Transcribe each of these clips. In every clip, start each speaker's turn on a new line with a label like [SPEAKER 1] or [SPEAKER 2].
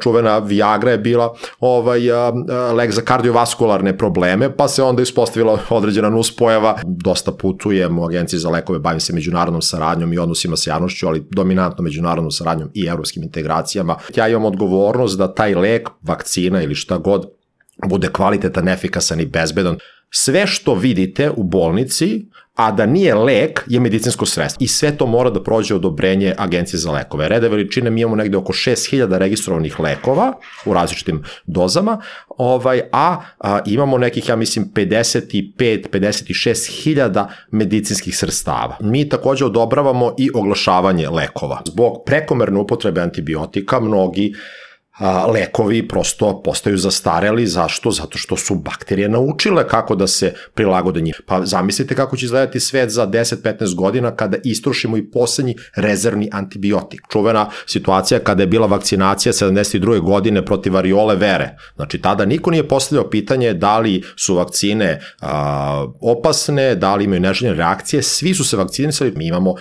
[SPEAKER 1] čuvena Viagra je bila ovaj, a, a, lek za kardiovaskularne probleme, pa se onda ispostavila određena nuspojava. Dosta putujem u agenciji za lekove, bavim se međunarodnom saradnjom i odnosima sa javnošću, ali dominantno međunarodnom saradnjom i evropskim integracijama. Ja imam odgovornost da taj lek, vakcina ili šta god, bude kvalitetan, efikasan i bezbedan. Sve što vidite u bolnici, a da nije lek, je medicinsko sredstvo. I sve to mora da prođe odobrenje Agencije za lekove. Rede veličine mi imamo negde oko 6000 registrovanih lekova u različitim dozama, ovaj, a, a imamo nekih, ja mislim, 55-56 hiljada medicinskih sredstava. Mi takođe odobravamo i oglašavanje lekova. Zbog prekomerne upotrebe antibiotika, mnogi lekovi prosto postaju zastareli. Zašto? Zato što su bakterije naučile kako da se prilagode njih. Pa zamislite kako će izgledati svet za 10-15 godina kada istrošimo i poslednji rezervni antibiotik. Čuvena situacija kada je bila vakcinacija 72. godine protiv variole vere. Znači, tada niko nije postavljao pitanje da li su vakcine a, opasne, da li imaju neželjene reakcije, svi su se vakcinisali, mi imamo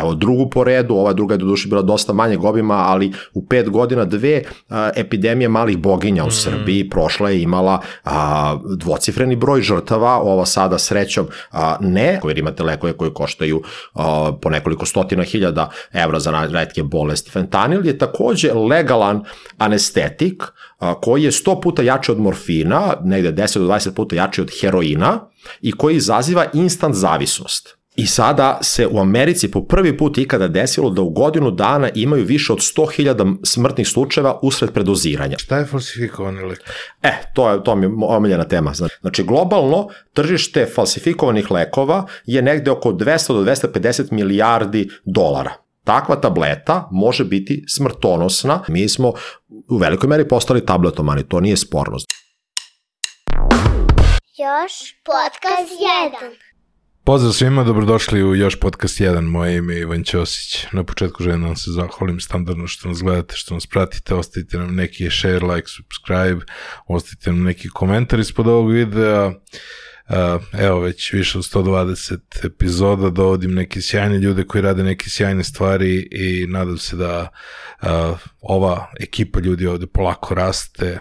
[SPEAKER 1] evo drugu po redu, ova druga je do duše bila dosta manje obima, ali u pet godina dve a, epidemije malih boginja u mm. Srbiji prošla je imala a, dvocifreni broj žrtava, ova sada srećom a, ne, jer imate lekove koji koštaju a, po nekoliko stotina hiljada evra za redke bolesti. Fentanil je takođe legalan anestetik a, koji je 100 puta jači od morfina, negde 10 do 20 puta jači od heroina i koji izaziva instant zavisnost. I sada se u Americi po prvi put ikada desilo da u godinu dana imaju više od 100.000 smrtnih slučajeva usred predoziranja.
[SPEAKER 2] Šta je falsifikovani lek?
[SPEAKER 1] E, to je, to mi je omiljena tema. Znači, globalno tržište falsifikovanih lekova je negde oko 200 do 250 milijardi dolara. Takva tableta može biti smrtonosna. Mi smo u velikoj meri postali tabletomani, to nije sporno.
[SPEAKER 3] Još podcast 1.
[SPEAKER 2] Pozdrav svima, dobrodošli u još podcast 1, moje ime je Ivan Ćosić. Na početku želim da vam se zahvalim standardno što nas gledate, što nas pratite, ostavite nam neki share, like, subscribe, ostavite nam neki komentar ispod ovog videa. Evo već više od 120 epizoda dovodim neke sjajne ljude koji rade neke sjajne stvari i nadam se da ova ekipa ljudi ovde polako raste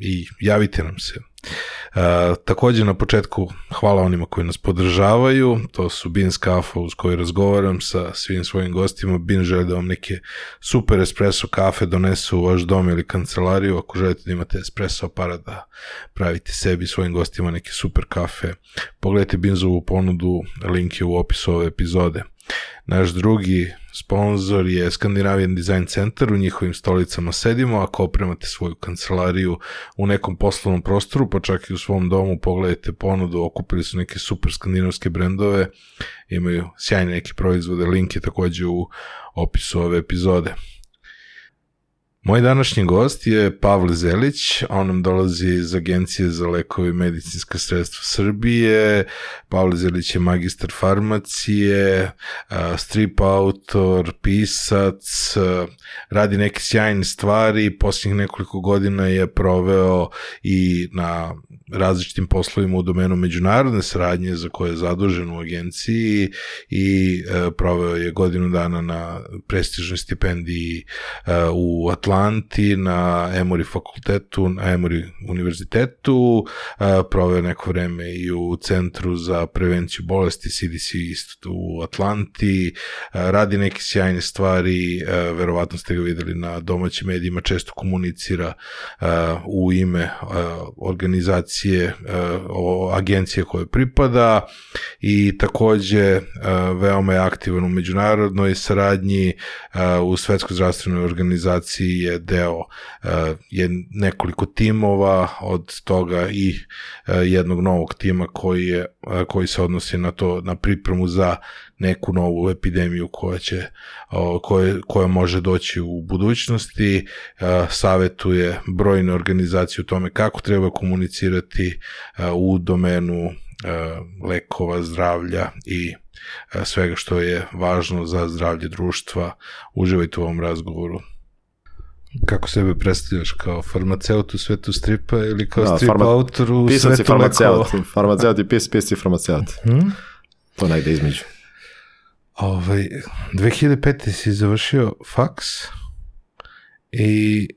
[SPEAKER 2] i javite nam se E, takođe na početku hvala onima koji nas podržavaju, to su Beans Kafa uz koji razgovaram sa svim svojim gostima, Bin žele da vam neke super espresso kafe donesu u vaš dom ili kancelariju, ako želite da imate espresso aparat da pravite sebi svojim gostima neke super kafe, pogledajte Binzovu ponudu, link je u opisu ove epizode. Naš drugi sponsor je Scandinavian Design Center, u njihovim stolicama sedimo, ako opremate svoju kancelariju u nekom poslovnom prostoru, pa čak i u svom domu pogledajte ponudu, okupili su neke super skandinavske brendove, imaju sjajne neke proizvode, link je takođe u opisu ove epizode. Moj današnji gost je Pavle Zelić, on nam dolazi iz Agencije za lekove i medicinske sredstva Srbije. Pavle Zelić je magistar farmacije, strip autor, pisac, radi neke sjajne stvari, posljednjih nekoliko godina je proveo i na različitim poslovima u domenu međunarodne saradnje za koje je zadužen u agenciji i proveo je godinu dana na prestižnoj stipendiji u Atlanti, na Emory fakultetu, na Emory univerzitetu, e, proveo neko vreme i u Centru za prevenciju bolesti CDC isto u Atlanti, e, radi neke sjajne stvari, e, verovatno ste ga videli na domaćim medijima, često komunicira u ime organizacije agencije, koje pripada i takođe veoma je aktivan u međunarodnoj saradnji u Svetskoj zdravstvenoj organizaciji je deo je nekoliko timova od toga i jednog novog tima koji je koji se odnosi na to na pripremu za neku novu epidemiju koja će koje, koja može doći u budućnosti savetuje brojne organizacije u tome kako treba komunicirati u domenu lekova, zdravlja i svega što je važno za zdravlje društva. Uživajte u ovom razgovoru. Kako sebe predstavljaš, kao farmaceut u svetu stripa ili kao da, strip farma... autor u
[SPEAKER 1] pisac
[SPEAKER 2] svetu
[SPEAKER 1] farmaceut, lekova? Farmaceut i pis, pis i farmaceut. Hmm? To najde između.
[SPEAKER 2] Ovaj, 2005. si završio faks i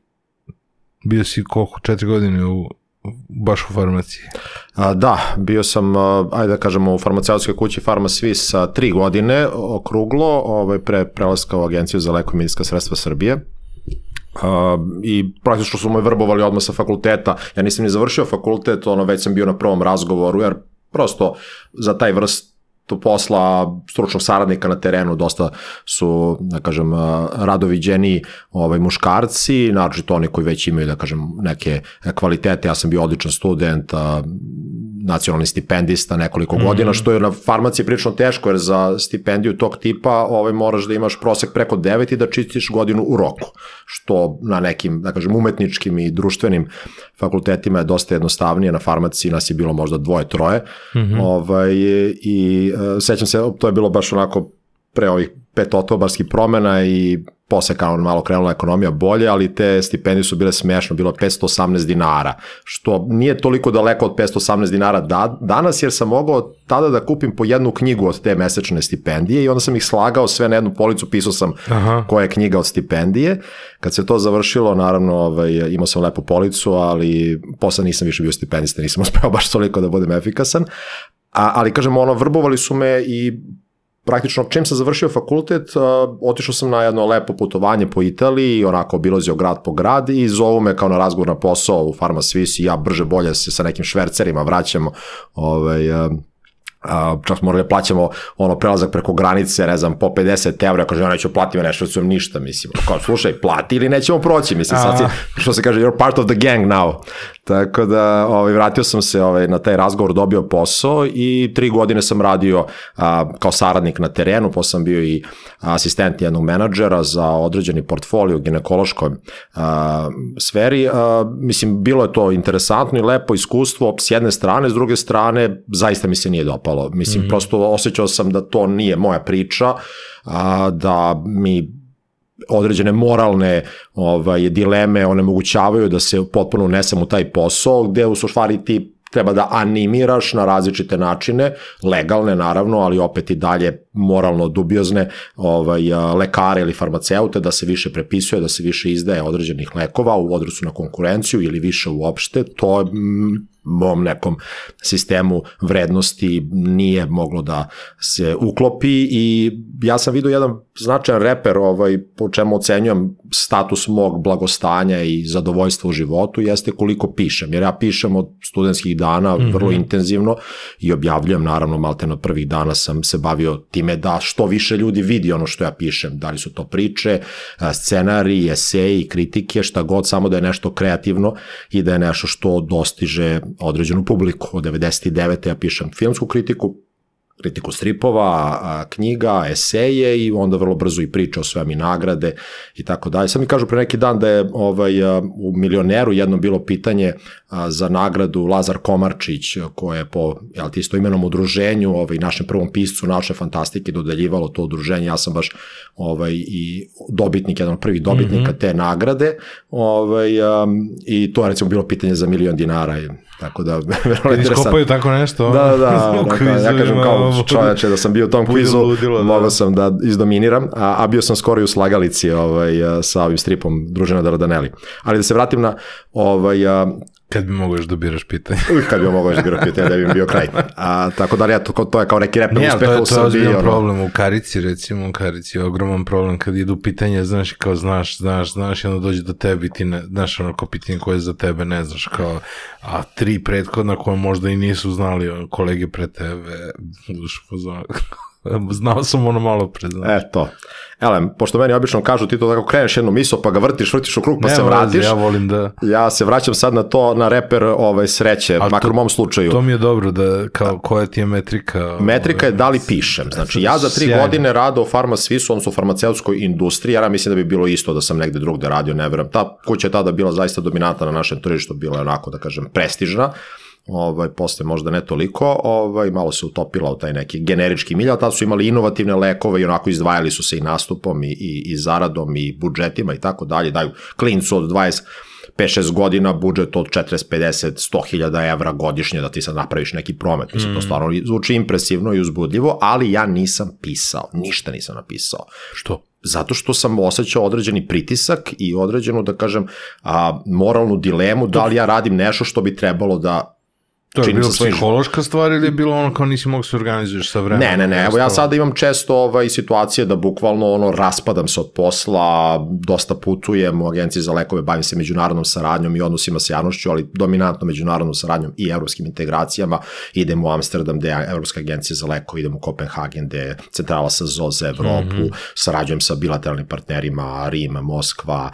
[SPEAKER 2] Bio si koliko, četiri godine u, baš u farmaciji?
[SPEAKER 1] A, da, bio sam, ajde da kažemo, u farmaceutskoj kući Pharma Swiss tri godine okruglo, ovaj, pre prelaska u Agenciju za leko i medicinska sredstva Srbije. Uh, i praktično su me vrbovali odmah sa fakulteta. Ja nisam ni završio fakultet, ono već sam bio na prvom razgovoru, jer prosto za taj vrst to posla stručnog saradnika na terenu dosta su, da kažem, radoviđeni ovaj, muškarci, naročito oni koji već imaju, da kažem, neke kvalitete. Ja sam bio odličan student, nacionalni stipendista nekoliko mm -hmm. godina, što je na farmaciji prilično teško, jer za stipendiju tog tipa ovaj, moraš da imaš prosek preko 9 i da čistiš godinu u roku, što na nekim, da kažem, umetničkim i društvenim fakultetima je dosta jednostavnije, na farmaciji nas je bilo možda dvoje, troje, mm -hmm. ovaj, i uh, sećam se, to je bilo baš onako pre ovih pet otobarskih promena i posle kao malo krenula ekonomija bolje, ali te stipendije su bile smešno, bilo 518 dinara, što nije toliko daleko od 518 dinara da, danas, jer sam mogao tada da kupim po jednu knjigu od te mesečne stipendije i onda sam ih slagao sve na jednu policu, pisao sam Aha. koja je knjiga od stipendije. Kad se to završilo, naravno, ovaj, imao sam lepu policu, ali posle nisam više bio stipendista, nisam uspeo baš toliko da budem efikasan. A, ali kažem, ono, vrbovali su me i praktično čim sam završio fakultet, otišao sam na jedno lepo putovanje po Italiji, onako obilazio grad po grad i zovu me kao na razgovor na posao u Pharma Swiss i ja brže bolje se sa nekim švercerima vraćam ovaj, a, čak smo morali da plaćamo ono prelazak preko granice, ne znam, po 50 evra, kaže, ja neću platiti me nešto, ništa, mislim, kao, slušaj, plati ili nećemo proći, mislim, sad si, što se kaže, you're part of the gang now. Tako da, ovaj, vratio sam se ovaj, na taj razgovor, dobio posao i tri godine sam radio a, kao saradnik na terenu, posle sam bio i asistent jednog menadžera za određeni portfolio u ginekološkoj a, sferi. A, mislim, bilo je to interesantno i lepo iskustvo s jedne strane, s druge strane, zaista mi se nije dopalo. Mislim, mm. prosto osjećao sam da to nije moja priča, a, da mi određene moralne ovaj, dileme onemogućavaju da se potpuno unesem u taj posao, gde u stvari ti treba da animiraš na različite načine, legalne naravno, ali opet i dalje moralno dubiozne ovaj, lekare ili farmaceute da se više prepisuje, da se više izdaje određenih lekova u odnosu na konkurenciju ili više uopšte, to mom nekom sistemu vrednosti nije moglo da se uklopi i ja sam vidio jedan značajan reper ovaj, po čemu ocenjujem status mog blagostanja i zadovoljstva u životu jeste koliko pišem, jer ja pišem od studentskih dana mm -hmm. vrlo intenzivno i objavljujem, naravno malte od prvih dana sam se bavio time da što više ljudi vidi ono što ja pišem, da li su to priče, scenari, eseji, kritike, šta god, samo da je nešto kreativno i da je nešto što dostiže određenu publiku. Od 99. ja pišem filmsku kritiku, kritiku stripova, knjiga, eseje i onda vrlo brzo i priča o svemi nagrade i tako dalje. Sad mi kažu pre neki dan da je ovaj, u Milioneru jedno bilo pitanje za nagradu Lazar Komarčić koje je po jel, isto imenom udruženju ovaj, našem prvom piscu naše fantastike dodeljivalo to udruženje. Ja sam baš ovaj, i dobitnik, jedan od prvih dobitnika mm -hmm. te nagrade ovaj, um, i to je recimo bilo pitanje za milion dinara Tako da,
[SPEAKER 2] verovatno Iskopaju tako nešto.
[SPEAKER 1] Da, da, da, da, ja kažem kao čoveče da sam bio u tom kvizu, ludilo, da. mogao sam da izdominiram, a, a bio sam skoro i u slagalici ovaj, sa ovim stripom Družena Dardaneli. Ali da se vratim na ovaj,
[SPEAKER 2] Kad bi mogao još da biraš pitanje.
[SPEAKER 1] Kad bi mogao još da biraš pitanje, da bi bio kraj. A, tako da, ja, to, to je kao neki reper
[SPEAKER 2] uspeha u Srbiji. To je, to je ono... problem u Karici, recimo, u Karici je ogroman problem kad idu pitanja, znaš, kao znaš, znaš, znaš, i onda dođe do tebe i ti ne, znaš, ono kao pitanje koje za tebe ne znaš, kao, a tri prethodna koje možda i nisu znali kolege pre tebe, duš pozvano. Znao sam ono malo pre. Znači.
[SPEAKER 1] E, to. Elem, pošto meni obično kažu ti to tako kreneš jednu miso pa ga vrtiš, vrtiš u krug pa ne, se vratiš.
[SPEAKER 2] Ja volim da...
[SPEAKER 1] Ja se vraćam sad na to, na reper ovaj, sreće, A makar to, u mom slučaju.
[SPEAKER 2] To mi je dobro, da kao koja ti je metrika?
[SPEAKER 1] Metrika je da li pišem. Znači, ja za tri Sjajno. godine rada u Pharma Swissu, odnosno u farmaceutskoj industriji, ja mislim da bi bilo isto da sam negde drugde radio, ne verujem. Ta kuća je tada bila zaista dominantna na našem tržištu, bila je onako, da kažem, prestižna ovaj, posle možda ne toliko, ovaj, malo se utopila u taj neki generički milja, tada su imali inovativne lekove i onako izdvajali su se i nastupom i, i, i zaradom i budžetima i tako dalje, daju klincu od 20 5-6 godina budžet od 40, 50, 100 hiljada evra godišnje da ti sad napraviš neki promet. Mislim, mm. to stvarno zvuči impresivno i uzbudljivo, ali ja nisam pisao, ništa nisam napisao.
[SPEAKER 2] Što?
[SPEAKER 1] zato što sam osjećao određeni pritisak i određenu, da kažem, a, moralnu dilemu da li ja radim nešto što bi trebalo da
[SPEAKER 2] To je bilo psihološka stvar ili je bilo ono kao nisi mogu se organizuješ sa vremenom?
[SPEAKER 1] Ne, ne, ne, evo ja sada imam često ovaj, situacije da bukvalno ono raspadam se od posla, dosta putujem u agenciji za lekove, bavim se međunarodnom saradnjom i odnosima sa javnošću, ali dominantno međunarodnom saradnjom i evropskim integracijama. Idem u Amsterdam gde je Evropska agencija za lekove, idem u Kopenhagen gde je centrala sa ZO za Evropu, mm -hmm. sarađujem sa bilateralnim partnerima, Rim, Moskva,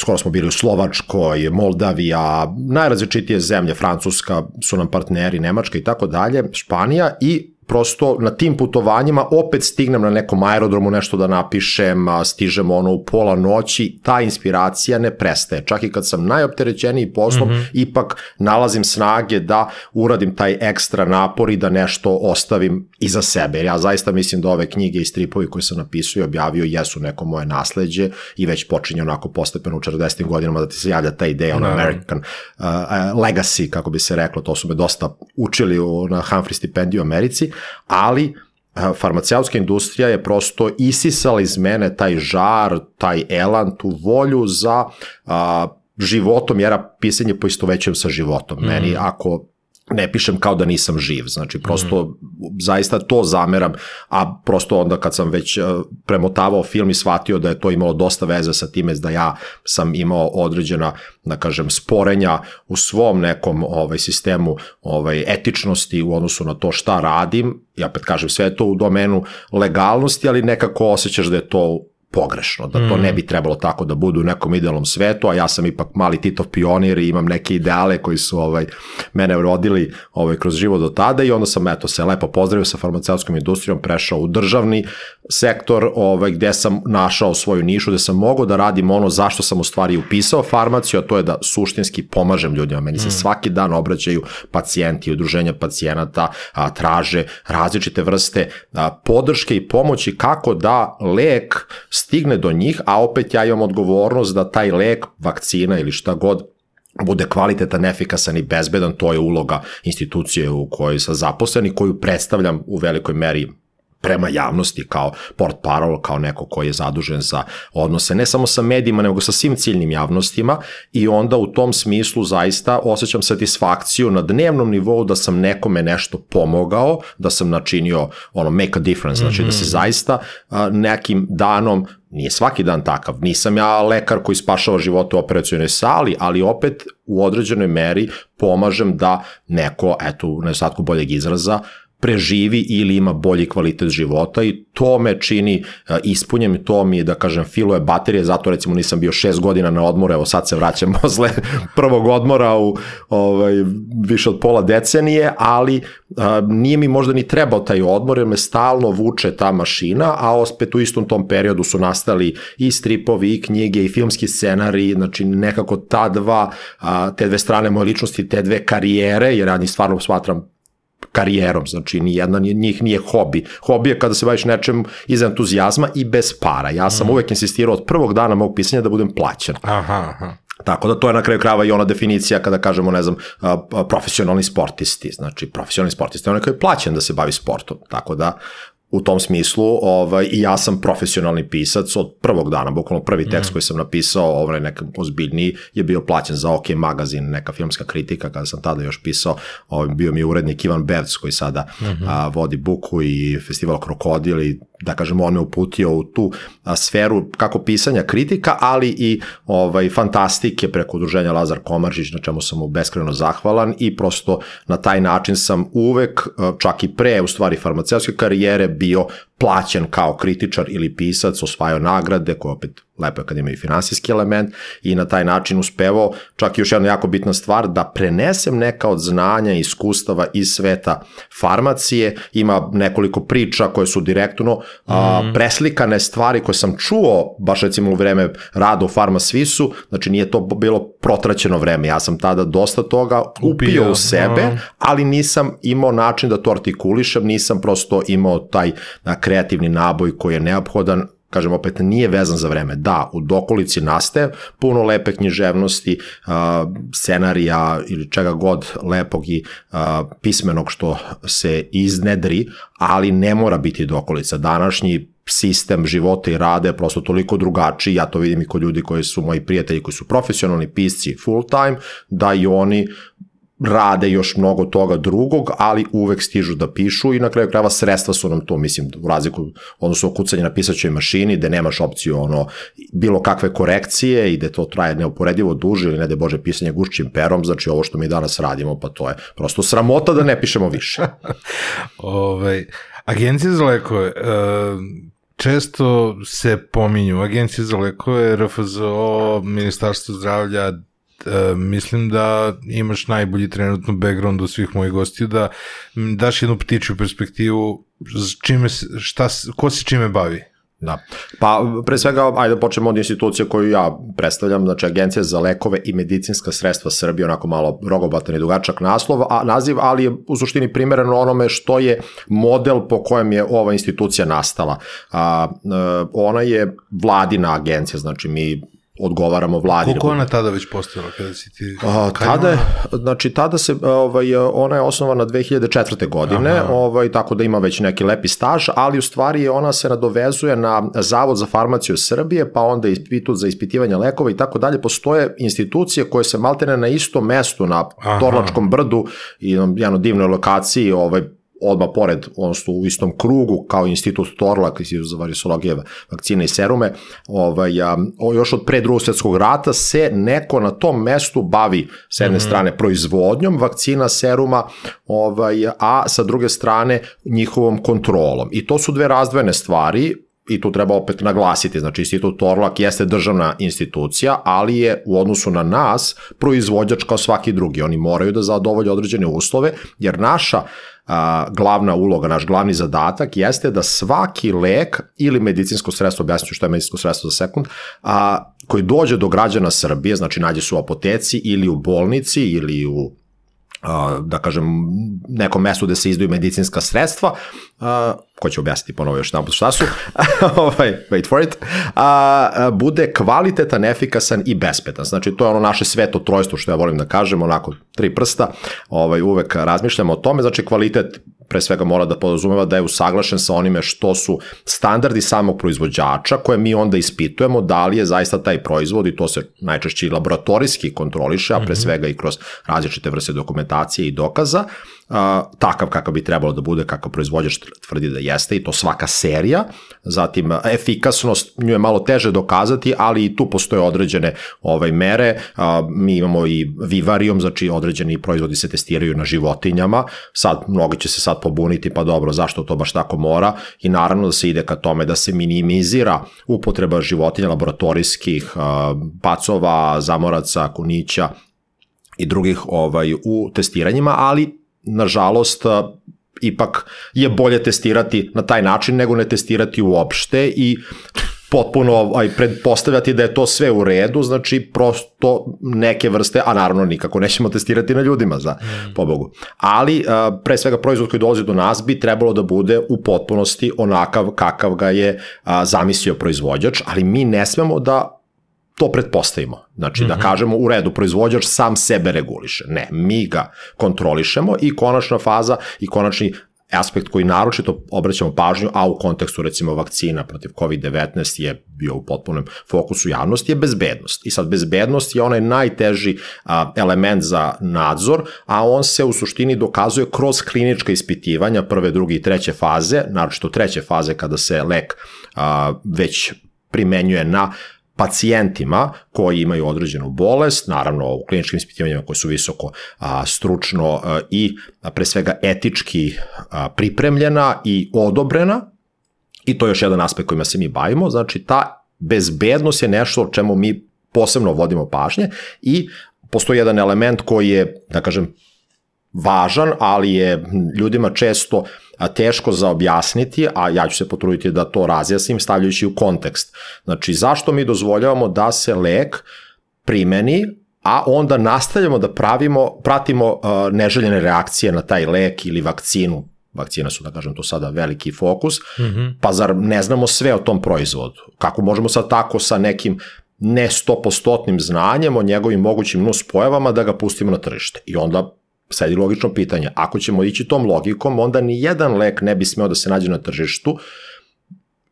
[SPEAKER 1] skoro smo bili u Slovačkoj, Moldavija, najrazličitije zemlje, Francuska su nam partneri, Nemačka i tako dalje, Španija i prosto na tim putovanjima opet stignem na nekom aerodromu nešto da napišem, stižem ono u pola noći, ta inspiracija ne prestaje. Čak i kad sam najopterećeniji poslom, mm -hmm. ipak nalazim snage da uradim taj ekstra napor i da nešto ostavim iza sebe. Jer ja zaista mislim da ove knjige i stripovi koje sam napisao i objavio jesu neko moje nasledđe i već počinje onako postepeno u 40. godinama da ti se javlja ta ideja, ono American uh, uh, legacy, kako bi se reklo, to su me dosta učili u, na Humphrey stipendiju u Americi, ali farmaceutska industrija je prosto isisala iz mene taj žar, taj elan, tu volju za a, životom, jer ja pisanje poistovećujem sa životom. Mm. Meni ako ne pišem kao da nisam živ, znači prosto mm. zaista to zameram, a prosto onda kad sam već premotavao film i shvatio da je to imalo dosta veze sa time da ja sam imao određena, da kažem, sporenja u svom nekom ovaj sistemu ovaj etičnosti u odnosu na to šta radim, ja opet kažem sve to u domenu legalnosti, ali nekako osjećaš da je to pogrešno, da to ne bi trebalo tako da budu u nekom idealnom svetu, a ja sam ipak mali Titov pionir i imam neke ideale koji su ovaj, mene rodili ovaj, kroz život do tada i onda sam eto, se lepo pozdravio sa farmaceutskom industrijom, prešao u državni sektor ovaj, gde sam našao svoju nišu, gde sam mogao da radim ono zašto sam u stvari upisao farmaciju, a to je da suštinski pomažem ljudima. Meni se mm. svaki dan obraćaju pacijenti, udruženja pacijenata, a, traže različite vrste a, podrške i pomoći kako da lek stigne do njih, a opet ja imam odgovornost da taj lek, vakcina ili šta god bude kvalitetan, efikasan i bezbedan, to je uloga institucije u kojoj sam zaposlen i koju predstavljam u velikoj meri prema javnosti kao port parol, kao neko koji je zadužen za odnose ne samo sa medijima, nego sa svim ciljnim javnostima i onda u tom smislu zaista osjećam satisfakciju na dnevnom nivou da sam nekome nešto pomogao, da sam načinio ono make a difference, znači mm -hmm. da se mhm. zaista a, nekim danom nije svaki dan takav, nisam ja lekar koji spašava živote u operacijonoj sali, ali opet u određenoj meri pomažem da neko, eto, u nedostatku boljeg izraza, preživi ili ima bolji kvalitet života i to me čini ispunjem, to mi da kažem filo je baterije, zato recimo nisam bio šest godina na odmore, evo sad se vraćam posle prvog odmora u ovaj, više od pola decenije, ali a, nije mi možda ni trebao taj odmor jer me stalno vuče ta mašina, a ospet u istom tom periodu su nastali i stripovi, i knjige, i filmski scenari, znači nekako ta dva, a, te dve strane moje ličnosti, te dve karijere, jer ja njih stvarno smatram karijerom, znači ni jedna njih nije hobi. Hobi je kada se baviš nečem iz entuzijazma i bez para. Ja sam mm. uvek insistirao od prvog dana mog pisanja da budem plaćen.
[SPEAKER 2] Aha, aha.
[SPEAKER 1] Tako da to je na kraju krava i ona definicija kada kažemo, ne znam, profesionalni sportisti. Znači, profesionalni sportisti je onaj koji je plaćen da se bavi sportom. Tako da u tom smislu ovaj, i ja sam profesionalni pisac od prvog dana, bukvalno prvi tekst mm. koji sam napisao, ovaj nekak ozbiljniji, je bio plaćen za OK magazin, neka filmska kritika, kada sam tada još pisao, ovaj, bio mi urednik Ivan Bevc koji sada mm -hmm. a, vodi Buku i festival Krokodil i da kažem on me uputio u tu sferu kako pisanja kritika, ali i ovaj fantastike preko udruženja Lazar Komaržić, na čemu sam mu beskreno zahvalan i prosto na taj način sam uvek, čak i pre u stvari farmaceutske karijere, bio plaćen kao kritičar ili pisac, osvajao nagrade, koje opet lepo je kad ima i finansijski element i na taj način uspevao, čak i još jedna jako bitna stvar, da prenesem neka od znanja i iskustava iz sveta farmacije, ima nekoliko priča koje su direktno mm. a, mhm. preslikane stvari koje sam čuo, baš recimo u vreme rada u Farma Svisu, znači nije to bilo protraćeno vreme, ja sam tada dosta toga upio, upio u sebe, a. ali nisam imao način da to artikulišem, nisam prosto imao taj na, kreativni naboj koji je neophodan kažem opet, nije vezan za vreme. Da, u dokolici nastaje puno lepe književnosti, scenarija ili čega god lepog i pismenog što se iznedri, ali ne mora biti dokolica. Današnji sistem života i rade je prosto toliko drugačiji, ja to vidim i kod ljudi koji su moji prijatelji, koji su profesionalni pisci full time, da i oni rade još mnogo toga drugog, ali uvek stižu da pišu i na kraju krajeva sredstva su nam to, mislim, u razliku, odnosno kucanje na pisaćoj mašini, gde nemaš opciju ono, bilo kakve korekcije i gde to traje neuporedivo duže ili ne da Bože pisanje gušćim perom, znači ovo što mi danas radimo, pa to je prosto sramota da ne pišemo više.
[SPEAKER 2] Ove, ovaj, agencije za lekove, uh, često se pominju agencije za lekove, RFZO, Ministarstvo zdravlja, E, mislim da imaš najbolji trenutno background od svih mojih gostiju, da daš jednu ptičju perspektivu čime, šta, ko se čime bavi.
[SPEAKER 1] Da. Pa pre svega, ajde da počnemo od institucije koju ja predstavljam, znači Agencija za lekove i medicinska sredstva Srbije, onako malo rogobatan i dugačak naslov, a, naziv, ali je u suštini primjereno onome što je model po kojem je ova institucija nastala. A, a, e, ona je vladina agencija, znači mi odgovaramo vladi.
[SPEAKER 2] Koliko ona tada već postojala kada si ti...
[SPEAKER 1] A, tada, je, znači tada se, ovaj, ona je osnovana 2004. godine, Aha. ovaj, tako da ima već neki lepi staž, ali u stvari ona se nadovezuje na Zavod za farmaciju Srbije, pa onda Institut za ispitivanje lekova i tako dalje. Postoje institucije koje se maltene na istom mestu, na Aha. Torlačkom brdu i jednoj divnoj lokaciji, ovaj, odmah pored, odnosno u istom krugu kao institut Torlak, za varisologije vakcine i serume, ovaj, a, još od pre drugog svetskog rata se neko na tom mestu bavi s jedne mm -hmm. strane proizvodnjom vakcina, seruma, ovaj, a sa druge strane njihovom kontrolom. I to su dve razdvojene stvari, i tu treba opet naglasiti, znači institut Torlak jeste državna institucija, ali je u odnosu na nas proizvođač kao svaki drugi. Oni moraju da zadovolje određene uslove, jer naša a, glavna uloga, naš glavni zadatak jeste da svaki lek ili medicinsko sredstvo, objasnit što je medicinsko sredstvo za sekund, a, koji dođe do građana Srbije, znači nađe se u apoteci ili u bolnici ili u da kažem, nekom mestu gde se izdaju medicinska sredstva, ko će objasniti ponovo još jedan šta su, ovaj, wait for it, a, bude kvalitetan, efikasan i bespetan. Znači, to je ono naše sveto trojstvo, što ja volim da kažem, onako tri prsta, ovaj, uvek razmišljamo o tome, znači kvalitet pre svega mora da podrazumeva da je usaglašen sa onime što su standardi samog proizvođača koje mi onda ispitujemo da li je zaista taj proizvod i to se najčešće i laboratorijski kontroliše, a pre mhm. svega i kroz različite vrste dokumentacije i dokaza, takav kakav bi trebalo da bude, kakav proizvođač tvrdi da jeste i to svaka serija, zatim efikasnost, nju je malo teže dokazati, ali i tu postoje određene ovaj, mere, mi imamo i vivarium, znači određeni proizvodi se testiraju na životinjama, sad mnogi će se sad pobuniti, pa dobro, zašto to baš tako mora? I naravno da se ide ka tome da se minimizira upotreba životinja laboratorijskih, pacova, zamoraca, kunića i drugih ovaj u testiranjima, ali nažalost, ipak je bolje testirati na taj način nego ne testirati uopšte i potpuno aj, predpostavljati da je to sve u redu, znači prosto neke vrste, a naravno nikako nećemo testirati na ljudima za mm. pobogu. Ali a, pre svega proizvod koji dolazi do nas bi trebalo da bude u potpunosti onakav kakav ga je a, zamislio proizvođač, ali mi ne smemo da to pretpostavimo. Znači mm -hmm. da mhm. kažemo u redu, proizvođač sam sebe reguliše. Ne, mi ga kontrolišemo i konačna faza i konačni aspekt koji naročito obraćamo pažnju, a u kontekstu recimo vakcina protiv COVID-19 je bio u potpunom fokusu javnosti, je bezbednost. I sad bezbednost je onaj najteži a, element za nadzor, a on se u suštini dokazuje kroz klinička ispitivanja prve, druge i treće faze, naročito treće faze kada se lek a, već primenjuje na pacijentima koji imaju određenu bolest, naravno u kliničkim ispitivanjima koje su visoko a, stručno a, i a, pre svega etički a, pripremljena i odobrena, i to je još jedan aspekt kojima se mi bavimo, znači ta bezbednost je nešto o čemu mi posebno vodimo pažnje i postoji jedan element koji je, da kažem, važan, ali je ljudima često teško za objasniti, a ja ću se potruditi da to razjasnim stavljajući u kontekst. Znači, zašto mi dozvoljavamo da se lek primeni, a onda nastavljamo da pravimo, pratimo uh, neželjene reakcije na taj lek ili vakcinu vakcine su, da kažem, to sada veliki fokus, mm -hmm. pa zar ne znamo sve o tom proizvodu? Kako možemo sad tako sa nekim ne 100% znanjem o njegovim mogućim nuspojavama da ga pustimo na tržište? I onda sledi logično pitanje. Ako ćemo ići tom logikom, onda ni jedan lek ne bi smeo da se nađe na tržištu,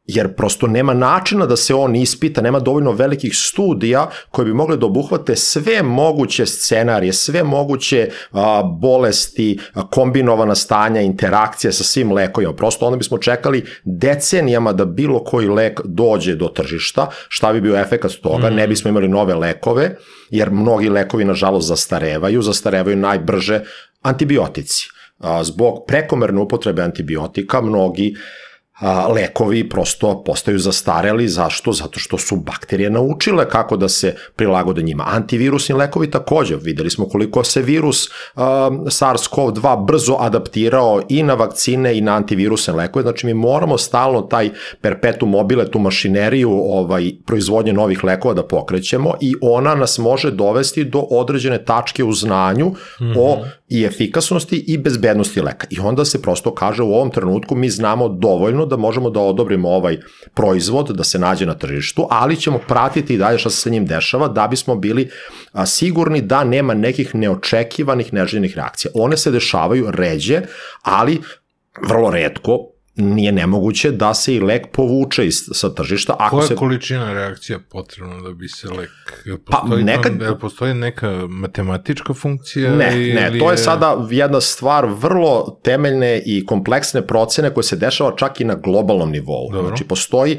[SPEAKER 1] jer prosto nema načina da se on ispita, nema dovoljno velikih studija koje bi mogle da obuhvate sve moguće scenarije, sve moguće a, bolesti, a, kombinovana stanja, interakcije sa svim lekovima. Prosto onda bismo čekali decenijama da bilo koji lek dođe do tržišta, šta bi bio efekat toga, mm. ne bismo imali nove lekove, jer mnogi lekovi nažalost zastarevaju, zastarevaju najbrže antibiotici. A, zbog prekomerne upotrebe antibiotika mnogi uh, a, lekovi prosto postaju zastareli. Zašto? Zato što su bakterije naučile kako da se prilagode njima. Antivirusni lekovi takođe. Videli smo koliko se virus a, SARS-CoV-2 brzo adaptirao i na vakcine i na antivirusne lekove. Znači mi moramo stalno taj perpetuum mobile, tu mašineriju ovaj, proizvodnje novih lekova da pokrećemo i ona nas može dovesti do određene tačke u znanju mm -hmm. o mhm. i efikasnosti i bezbednosti leka. I onda se prosto kaže u ovom trenutku mi znamo dovoljno da možemo da odobrimo ovaj proizvod, da se nađe na tržištu, ali ćemo pratiti i dalje šta se sa njim dešava da bismo bili sigurni da nema nekih neočekivanih neželjenih reakcija. One se dešavaju ređe, ali vrlo redko, nije nemoguće da se i lek povuče iz, sa tržišta.
[SPEAKER 2] Ako Koja se... količina reakcija potrebna da bi se lek... Pa, postoji, pa, nekad... Tam, postoji neka matematička funkcija?
[SPEAKER 1] Ne, ne, to je sada jedna stvar vrlo temeljne i kompleksne procene koje se dešava čak i na globalnom nivou. Dobro. Znači, postoji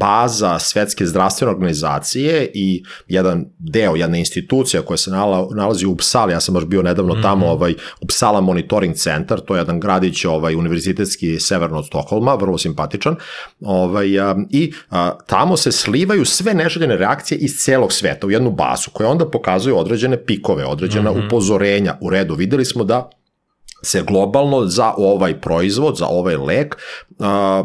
[SPEAKER 1] baza Svetske zdravstvene organizacije i jedan deo, jedna institucija koja se nalazi u Psali, ja sam baš bio nedavno mm -hmm. tamo, ovaj, u Psala Monitoring Center, to je jedan gradić ovaj, univerzitetski severno od Stokholma, vrlo simpatičan, ovaj, a, i a, tamo se slivaju sve neželjene reakcije iz celog sveta u jednu bazu koja onda pokazuje određene pikove, određena mm -hmm. upozorenja. U redu, videli smo da se globalno za ovaj proizvod, za ovaj lek,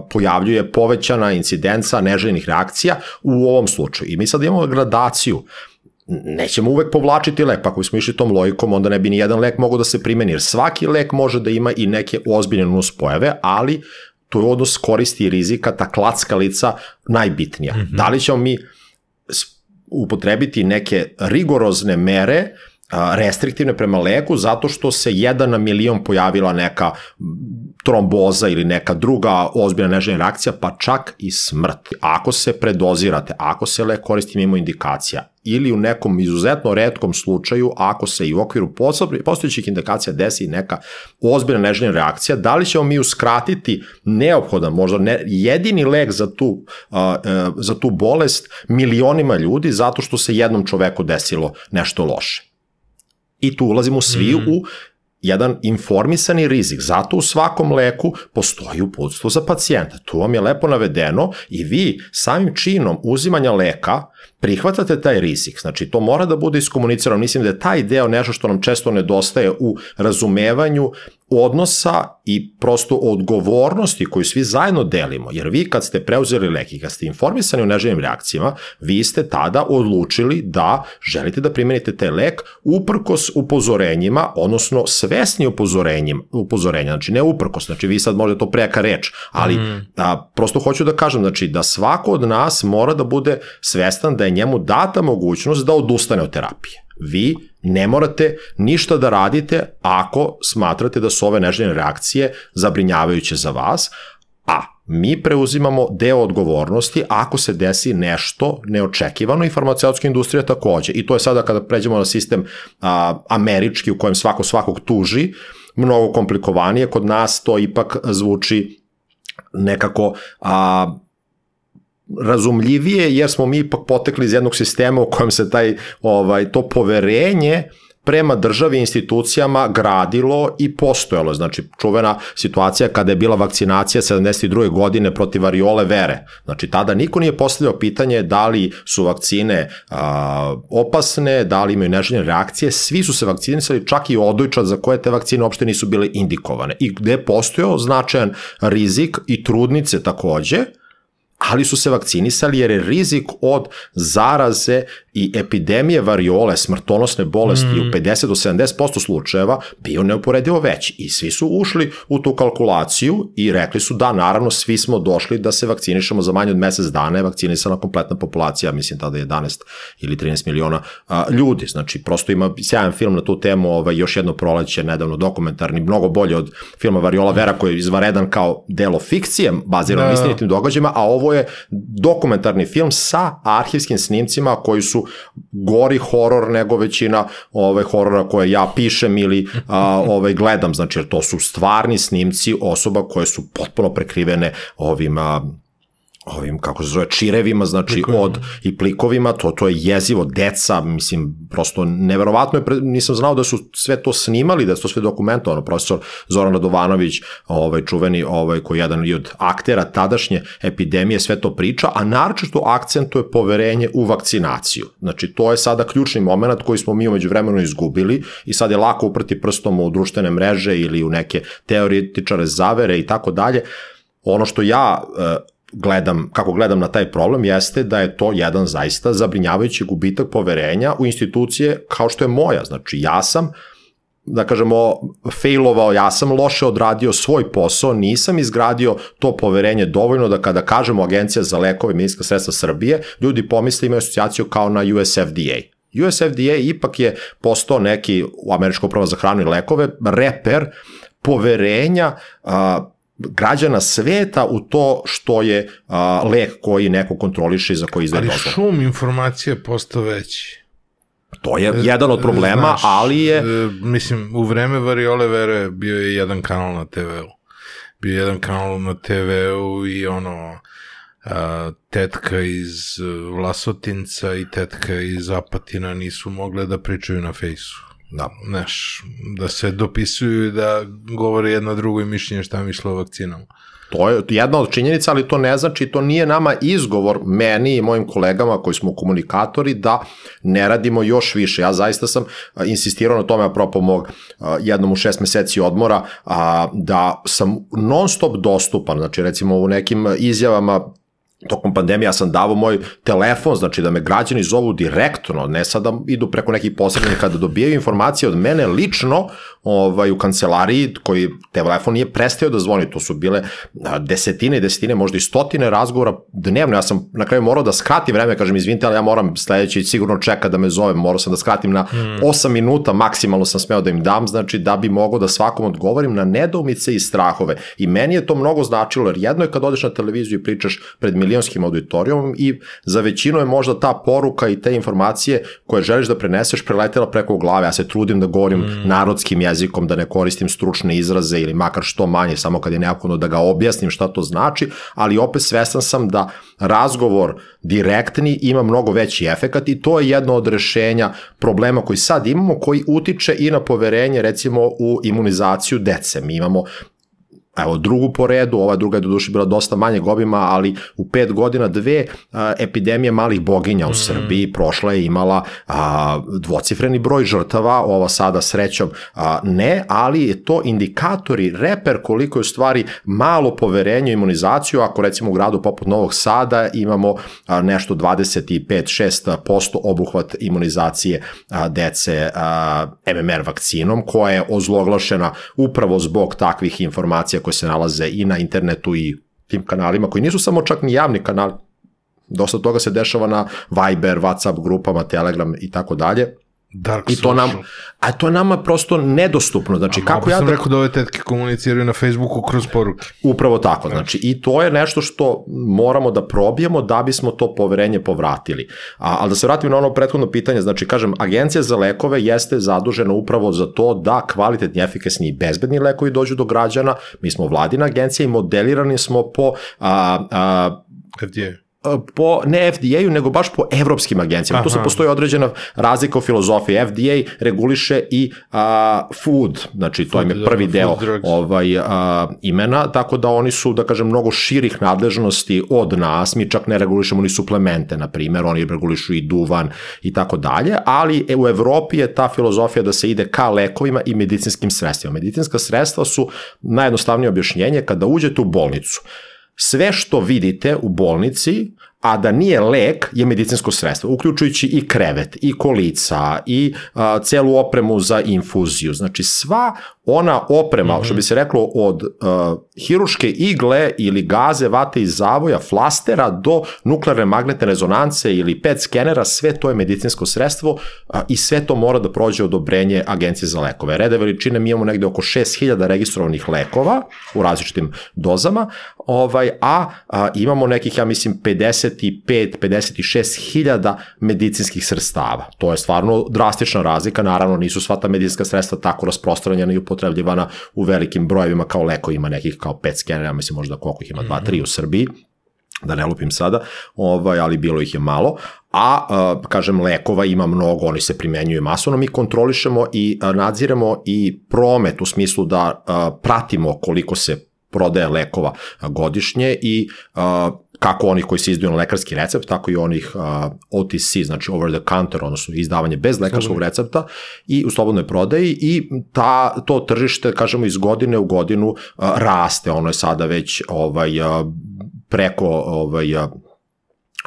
[SPEAKER 1] pojavljuje povećana incidenca neželjenih reakcija u ovom slučaju. I mi sad imamo gradaciju nećemo uvek povlačiti lek, pa ako bismo išli tom logikom, onda ne bi ni jedan lek mogao da se primeni, jer svaki lek može da ima i neke ozbiljne nuspojave, ali to je odnos koristi i rizika, ta klackalica najbitnija. Mm -hmm. Da li ćemo mi upotrebiti neke rigorozne mere restriktivne prema leku zato što se jedan na milion pojavila neka tromboza ili neka druga ozbiljna neželjena reakcija, pa čak i smrt. Ako se predozirate, ako se lek koristi mimo indikacija ili u nekom izuzetno redkom slučaju, ako se i u okviru postojećih indikacija desi neka ozbiljna neželjena reakcija, da li ćemo mi uskratiti neophodan, možda ne, jedini lek za tu, uh, za tu bolest milionima ljudi zato što se jednom čoveku desilo nešto loše. I tu ulazimo svi mm. u jedan informisani rizik. Zato u svakom leku postoji uputstvo za pacijenta. Tu vam je lepo navedeno i vi samim činom uzimanja leka prihvatate taj rizik. Znači, to mora da bude iskomunicirano. Mislim da je taj deo nešto što nam često nedostaje u razumevanju odnosa i prosto odgovornosti koju svi zajedno delimo. Jer vi kad ste preuzeli lek i kad ste informisani o neželjenim reakcijama, vi ste tada odlučili da želite da primenite taj lek uprkos upozorenjima, odnosno svesni upozorenjima, upozorenja, znači ne uprkos, znači vi sad možete to preka reč, ali mm. a, prosto hoću da kažem, znači da svako od nas mora da bude svestan da je njemu data mogućnost da odustane od terapije. Vi ne morate ništa da radite ako smatrate da su ove neželjene reakcije zabrinjavajuće za vas, a mi preuzimamo deo odgovornosti ako se desi nešto neočekivano i farmaceutska industrija takođe. I to je sada kada pređemo na sistem a, američki u kojem svako svakog tuži, mnogo komplikovanije. Kod nas to ipak zvuči nekako a, razumljivije jer smo mi ipak potekli iz jednog sistema u kojem se taj ovaj to poverenje prema državi i institucijama gradilo i postojalo. Znači, čuvena situacija kada je bila vakcinacija 72. godine protiv variole vere. Znači, tada niko nije postavljao pitanje da li su vakcine a, opasne, da li imaju neželjene reakcije. Svi su se vakcinisali, čak i odojčad za koje te vakcine uopšte nisu bile indikovane. I gde je postojao značajan rizik i trudnice takođe, ali su se vakcinisali jer je rizik od zaraze i epidemije variole, smrtonosne bolesti mm. u 50 do 70% slučajeva bio neuporedivo veći i svi su ušli u tu kalkulaciju i rekli su da, naravno, svi smo došli da se vakcinišemo za manje od mesec dana je vakcinisana kompletna populacija, mislim tada 11 ili 13 miliona a, ljudi, znači prosto ima sjajan film na tu temu, ovaj, još jedno proleće, nedavno dokumentarni, mnogo bolje od filma Variola Vera koji je izvaredan kao delo fikcije, baziran da. na istinitim događajima, a ovo je dokumentarni film sa arhivskim snimcima koji su gori horor nego većina ove horora koje ja pišem ili a, ovaj gledam, znači jer to su stvarni snimci osoba koje su potpuno prekrivene ovim a, ovim, kako se zove, čirevima, znači plikovima. od i plikovima, to, to je jezivo, deca, mislim, prosto neverovatno je, nisam znao da su sve to snimali, da su to sve dokumentovano, profesor Zoran Radovanović, ovaj, čuveni, ovaj, koji je jedan i od aktera tadašnje epidemije, sve to priča, a naročito akcentuje poverenje u vakcinaciju. Znači, to je sada ključni moment koji smo mi umeđu vremenu izgubili i sad je lako uprti prstom u društvene mreže ili u neke teoretičare zavere i tako dalje. Ono što ja e, gledam, kako gledam na taj problem jeste da je to jedan zaista zabrinjavajući gubitak poverenja u institucije kao što je moja. Znači ja sam da kažemo, failovao, ja sam loše odradio svoj posao, nisam izgradio to poverenje dovoljno da kada kažemo Agencija za lekove i medicinska sredstva Srbije, ljudi pomisle imaju asocijaciju kao na USFDA. USFDA ipak je postao neki, u Američko upravo za hranu i lekove, reper poverenja a, građana sveta u to što je a, lek koji neko kontroliše i za koji izdaje
[SPEAKER 2] dozvolu. Ali šum informacija postao veći.
[SPEAKER 1] To je jedan od problema, Znaš, ali je... E,
[SPEAKER 2] mislim, u vreme Variole Vere bio je jedan kanal na TV-u. Bio je jedan kanal na TV-u i ono, a, tetka iz Vlasotinca i tetka iz Apatina nisu mogle da pričaju na fejsu. Da. Znaš, da se dopisuju i da govore jedno drugo i mišljenje šta misle o vakcinama.
[SPEAKER 1] To je jedna od činjenica, ali to ne znači, to nije nama izgovor, meni i mojim kolegama koji smo komunikatori, da ne radimo još više. Ja zaista sam insistirao na tome, apropo mog jednom u šest meseci odmora, da sam non stop dostupan, znači recimo u nekim izjavama tokom pandemije ja sam davao moj telefon, znači da me građani zovu direktno, ne sad da idu preko nekih posrednika da dobijaju informacije od mene lično ovaj, u kancelariji koji telefon nije prestao da zvoni, to su bile desetine i desetine, možda i stotine razgovora dnevno, ja sam na kraju morao da skratim vreme, kažem izvinite, ali ja moram sledeći sigurno čeka da me zove, morao sam da skratim na mm. 8 minuta, maksimalno sam smeo da im dam, znači da bi mogao da svakom odgovorim na nedoumice i strahove i meni je to mnogo značilo, jer jedno je kad odeš na televiziju i pričaš pred milionskim auditorijom i za većinu je možda ta poruka i te informacije koje želiš da preneseš preletela preko glave, ja se trudim da govorim mm. narodskim jezikom, da ne koristim stručne izraze ili makar što manje, samo kad je neophodno da ga objasnim šta to znači, ali opet svestan sam da razgovor direktni ima mnogo veći efekat i to je jedno od rešenja problema koji sad imamo, koji utiče i na poverenje recimo u imunizaciju dece. Mi imamo evo drugu po redu, ova druga je do duše bila dosta manje obima, ali u pet godina dve a, epidemije malih boginja u mm. Srbiji prošla je imala a, dvocifreni broj žrtava, ova sada srećom a, ne, ali je to indikatori, reper koliko je u stvari malo poverenje imunizaciju, ako recimo u gradu poput Novog Sada imamo a, nešto 25-6% obuhvat imunizacije a, dece a, MMR vakcinom, koja je ozloglašena upravo zbog takvih informacija koje se nalaze i na internetu i tim kanalima koji nisu samo čak ni javni kanali. Dosta toga se dešava na Viber, WhatsApp grupama, Telegram i tako dalje.
[SPEAKER 2] Dark
[SPEAKER 1] I to nam, a to je nama prosto nedostupno. Znači, a kako ja
[SPEAKER 2] sam
[SPEAKER 1] da...
[SPEAKER 2] rekao da ove tetke komuniciraju na Facebooku kroz poruke.
[SPEAKER 1] Upravo tako. Znači, i to je nešto što moramo da probijemo da bismo to poverenje povratili. A, ali da se vratim na ono prethodno pitanje, znači, kažem, Agencija za lekove jeste zadužena upravo za to da kvalitetni, efikasni i bezbedni lekovi dođu do građana. Mi smo vladina agencija i modelirani smo po a, a,
[SPEAKER 2] FDA
[SPEAKER 1] po, ne FDA-u, nego baš po evropskim agencijama. Aha. Tu se postoji određena razlika u filozofiji. FDA reguliše i a, food, znači to im je prvi da, deo ovaj, a, imena, tako da oni su, da kažem, mnogo širih nadležnosti od nas, mi čak ne regulišemo ni suplemente, na primjer, oni regulišu i duvan i tako dalje, ali e, u Evropi je ta filozofija da se ide ka lekovima i medicinskim sredstvima. Medicinska sredstva su najjednostavnije objašnjenje kada uđete u bolnicu sve što vidite u bolnici, a da nije lek, je medicinsko sredstvo, uključujući i krevet, i kolica, i a, celu opremu za infuziju. Znači, sva ona oprema, mm -hmm. što bi se reklo, od uh, hiruške igle ili gaze, vate iz zavoja, flastera do nuklearne magnetne rezonance ili PET skenera, sve to je medicinsko sredstvo i sve to mora da prođe odobrenje Agencije za lekove. Rede veličine mi imamo negde oko 6000 registrovanih lekova u različitim dozama, ovaj, a, a imamo nekih, ja mislim, 55-56 hiljada medicinskih sredstava. To je stvarno drastična razlika, naravno nisu sva ta medicinska sredstva tako rasprostranjena i upotrebljivana u velikim brojevima kao leko ima nekih kao pet skenera, mislim možda koliko ih ima, dva, tri u Srbiji, da ne lupim sada, ovaj, ali bilo ih je malo, a, a kažem lekova ima mnogo, oni se primenjuju masovno, mi kontrolišemo i nadziramo i promet u smislu da a, pratimo koliko se prodaje lekova godišnje i a, kako onih koji se izdaju na lekarski recept, tako i onih uh, OTC, znači over the counter, odnosno izdavanje bez lekarskog recepta i u slobodnoj prodaji i ta, to tržište, kažemo, iz godine u godinu uh, raste, ono je sada već ovaj, uh, preko ovaj, uh,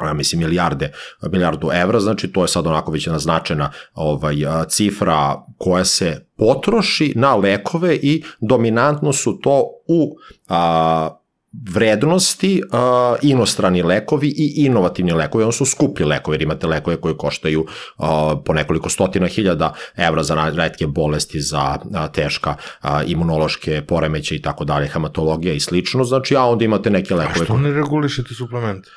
[SPEAKER 1] ja mislim milijarde, milijardu evra, znači to je sad onako već naznačena ovaj, cifra koja se potroši na lekove i dominantno su to u a, vrednosti uh, inostrani lekovi i inovativni lekovi, ono su skuplji lekovi, jer imate lekove koji koštaju uh, po nekoliko stotina hiljada evra za redke bolesti, za uh, teška uh, imunološke poremeće i tako dalje, hematologija i slično, znači, a onda imate neke lekove...
[SPEAKER 2] A što ne regulišete suplemente?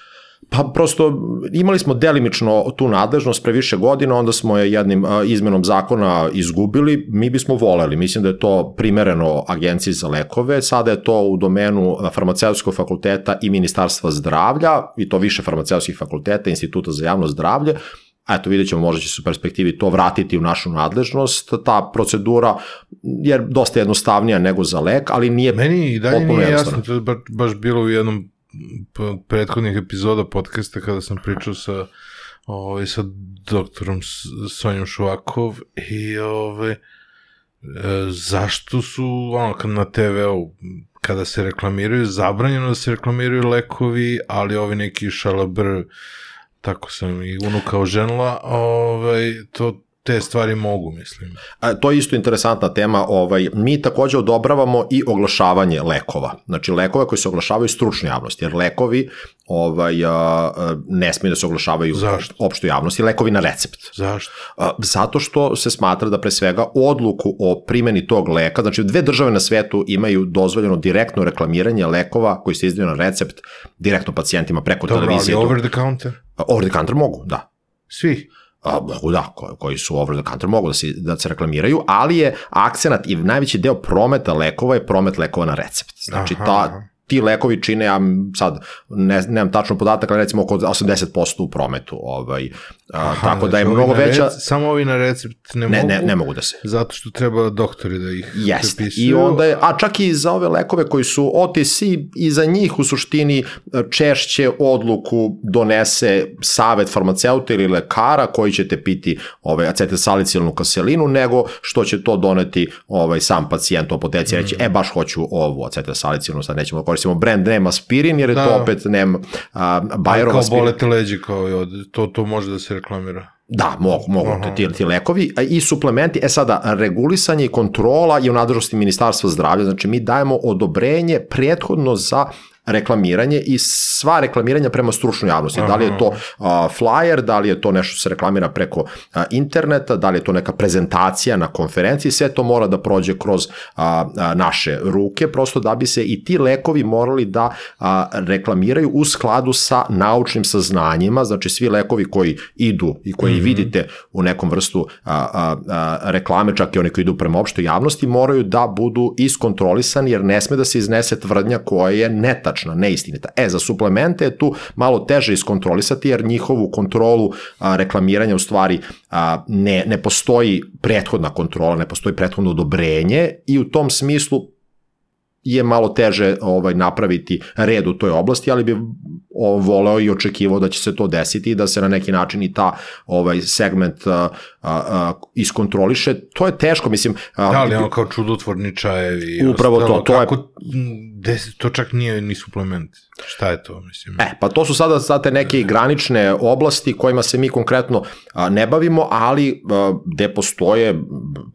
[SPEAKER 1] Pa prosto imali smo delimično tu nadležnost pre više godina, onda smo je jednim izmenom zakona izgubili. Mi bismo voleli, mislim da je to primereno agenciji za lekove, sada je to u domenu farmaceutskog fakulteta i ministarstva zdravlja, i to više farmaceutskih fakulteta, instituta za javno zdravlje, a eto vidjet ćemo, možda će se u perspektivi to vratiti u našu nadležnost, ta procedura je dosta jednostavnija nego za lek, ali nije
[SPEAKER 2] Meni i dalje nije jasno, to je baš bilo u jednom prethodnih epizoda podcasta kada sam pričao sa ovaj, sa doktorom Sonjom Šuvakov i ovaj, e, zašto su ono, kad na TV-u kada se reklamiraju, zabranjeno da se reklamiraju lekovi, ali ovi neki šalabr tako sam i unukao ženla, ovaj, to te stvari mogu, mislim.
[SPEAKER 1] A, to je isto interesantna tema. Ovaj, mi takođe odobravamo i oglašavanje lekova. Znači, lekove koji se oglašavaju stručnoj javnosti, jer lekovi ovaj, a, ne smiju da se oglašavaju Zašto? opštoj javnosti, lekovi na recept.
[SPEAKER 2] Zašto?
[SPEAKER 1] A, zato što se smatra da pre svega odluku o primjeni tog leka, znači dve države na svetu imaju dozvoljeno direktno reklamiranje lekova koji se izdaju na recept direktno pacijentima preko Dobro, televizije.
[SPEAKER 2] Dobro, ali over the counter?
[SPEAKER 1] Over the counter mogu, da.
[SPEAKER 2] Svi?
[SPEAKER 1] A, mogu da, koji, koji su over the counter, mogu da se, da se reklamiraju, ali je akcenat i najveći deo prometa lekova je promet lekova na recept. Znači, Aha. ta, ti lekovi čine, ja sad ne, nemam tačno podatak, ali recimo oko 80% u prometu. Ovaj, a, Aha, tako da je znači mnogo veća...
[SPEAKER 2] Recept, samo ovi na recept ne,
[SPEAKER 1] ne
[SPEAKER 2] mogu?
[SPEAKER 1] Ne, ne mogu da se.
[SPEAKER 2] Zato što treba doktori da ih
[SPEAKER 1] Jeste. prepisuju. I onda je, a čak i za ove lekove koji su OTC, i za njih u suštini e, češće odluku donese savet farmaceuta ili lekara koji će te piti ovaj, acetilsalicilnu kaselinu, nego što će to doneti ovaj, sam pacijent u apoteci mm. reći, e baš hoću ovu acetilsalicilnu, sad nećemo da koristimo brand name aspirin, jer je da. to opet nema a, Bayerov
[SPEAKER 2] aspirin. Kao bolete leđi, kao i od, to, to može da se reklamira.
[SPEAKER 1] Da, mogu, mogu Aha. ti, ti lekovi i suplementi. E sada, regulisanje i kontrola je u nadležnosti Ministarstva zdravlja, znači mi dajemo odobrenje prethodno za reklamiranje i sva reklamiranja prema stručnoj javnosti. Aha. Da li je to uh, flyer, da li je to nešto se reklamira preko interneta, da li je to neka prezentacija na konferenciji, sve to mora da prođe kroz naše ruke, prosto da bi se i ti lekovi morali da reklamiraju u skladu sa naučnim saznanjima, znači svi lekovi koji idu i koji mm -hmm. vidite u nekom vrstu reklame, čak i oni koji idu prema opštoj javnosti, moraju da budu iskontrolisani jer ne sme da se iznese tvrdnja koja je netačna netačna, neistinita. E, za suplemente je tu malo teže iskontrolisati, jer njihovu kontrolu a, reklamiranja u stvari a, ne, ne postoji prethodna kontrola, ne postoji prethodno odobrenje i u tom smislu je malo teže ovaj napraviti red u toj oblasti, ali bi voleo i očekivao da će se to desiti i da se na neki način i ta ovaj segment a, a, a, iskontroliše. To je teško, mislim.
[SPEAKER 2] A, da, ali ono kao čudotvorni čajevi.
[SPEAKER 1] Upravo
[SPEAKER 2] ostalo,
[SPEAKER 1] to, to
[SPEAKER 2] kako,
[SPEAKER 1] je...
[SPEAKER 2] De, to čak nije ni suplement. Šta je to, mislim?
[SPEAKER 1] E, pa to su sada sada neke granične oblasti kojima se mi konkretno a, ne bavimo, ali a, gde postoje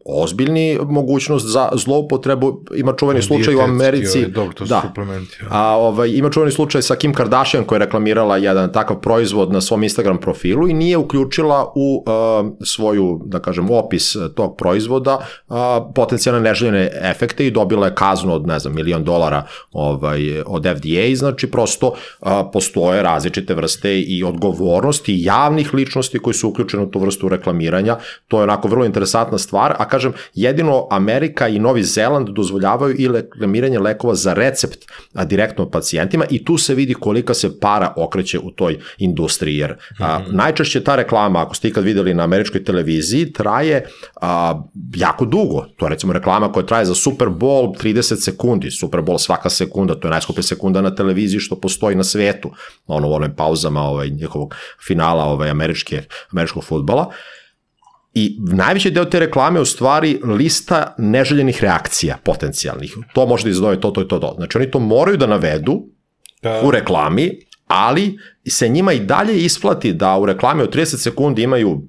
[SPEAKER 1] ozbiljni mogućnost za zloupotrebu, ima čuveni slučaj u Americi.
[SPEAKER 2] Ovaj, dobro, to su
[SPEAKER 1] da.
[SPEAKER 2] suplementi. Ja.
[SPEAKER 1] A, ovaj, ima čuveni slučaj sa Kim Kardashian koja je reklamirala jedan takav proizvod na svom Instagram profilu i nije uključila u uh, svoju, da kažem, opis tog proizvoda uh, potencijalne neželjene efekte i dobila je kaznu od, ne znam, milion dolara ovaj, od FDA, znači prosto uh, postoje različite vrste i odgovornosti javnih ličnosti koji su uključene u tu vrstu reklamiranja. To je onako vrlo interesantna stvar, a kažem, jedino Amerika i Novi Zeland dozvoljavaju i reklamiranje lekova za recept a, direktno pacijentima i tu se vidi kolika se para okreće u toj industriji, jer a, mm -hmm. najčešće ta reklama, ako ste ikad videli na američkoj televiziji, traje a, jako dugo. To je recimo reklama koja traje za Super Bowl 30 sekundi. Super Bowl svaka sekunda, to je najskuplja sekunda na televiziji što postoji na svetu. Ono u onim pauzama ovaj, njihovog finala ovaj, američke, američkog futbala. I najveći deo te reklame je u stvari lista neželjenih reakcija potencijalnih. To može da izadove to, to i to, to. Znači oni to moraju da navedu da. u reklami, ali se njima i dalje isplati da u reklami od 30 sekundi imaju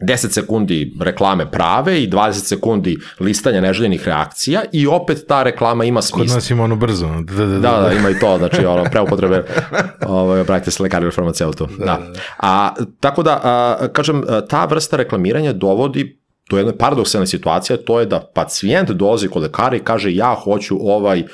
[SPEAKER 1] 10 sekundi reklame prave i 20 sekundi listanja neželjenih reakcija i opet ta reklama ima smisla.
[SPEAKER 2] Kod nas ima ono brzo.
[SPEAKER 1] Da, da, da, da, da ima i to, znači ono, preupotrebe, ovaj, obratite se lekari ili farmaceutu. Da, da. da. A, tako da, a, kažem, ta vrsta reklamiranja dovodi to je jedna paradoksalna situacija, to je da pacijent dolazi kod lekara i kaže ja hoću ovaj um,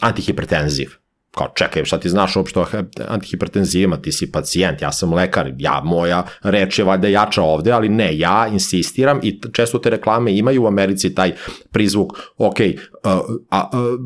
[SPEAKER 1] antihipertenziv kao čekaj, šta ti znaš uopšte o antihipertenzivima, ti si pacijent, ja sam lekar, ja, moja reč je valjda jača ovde, ali ne, ja insistiram i često te reklame imaju u Americi taj prizvuk, ok, uh, a, uh,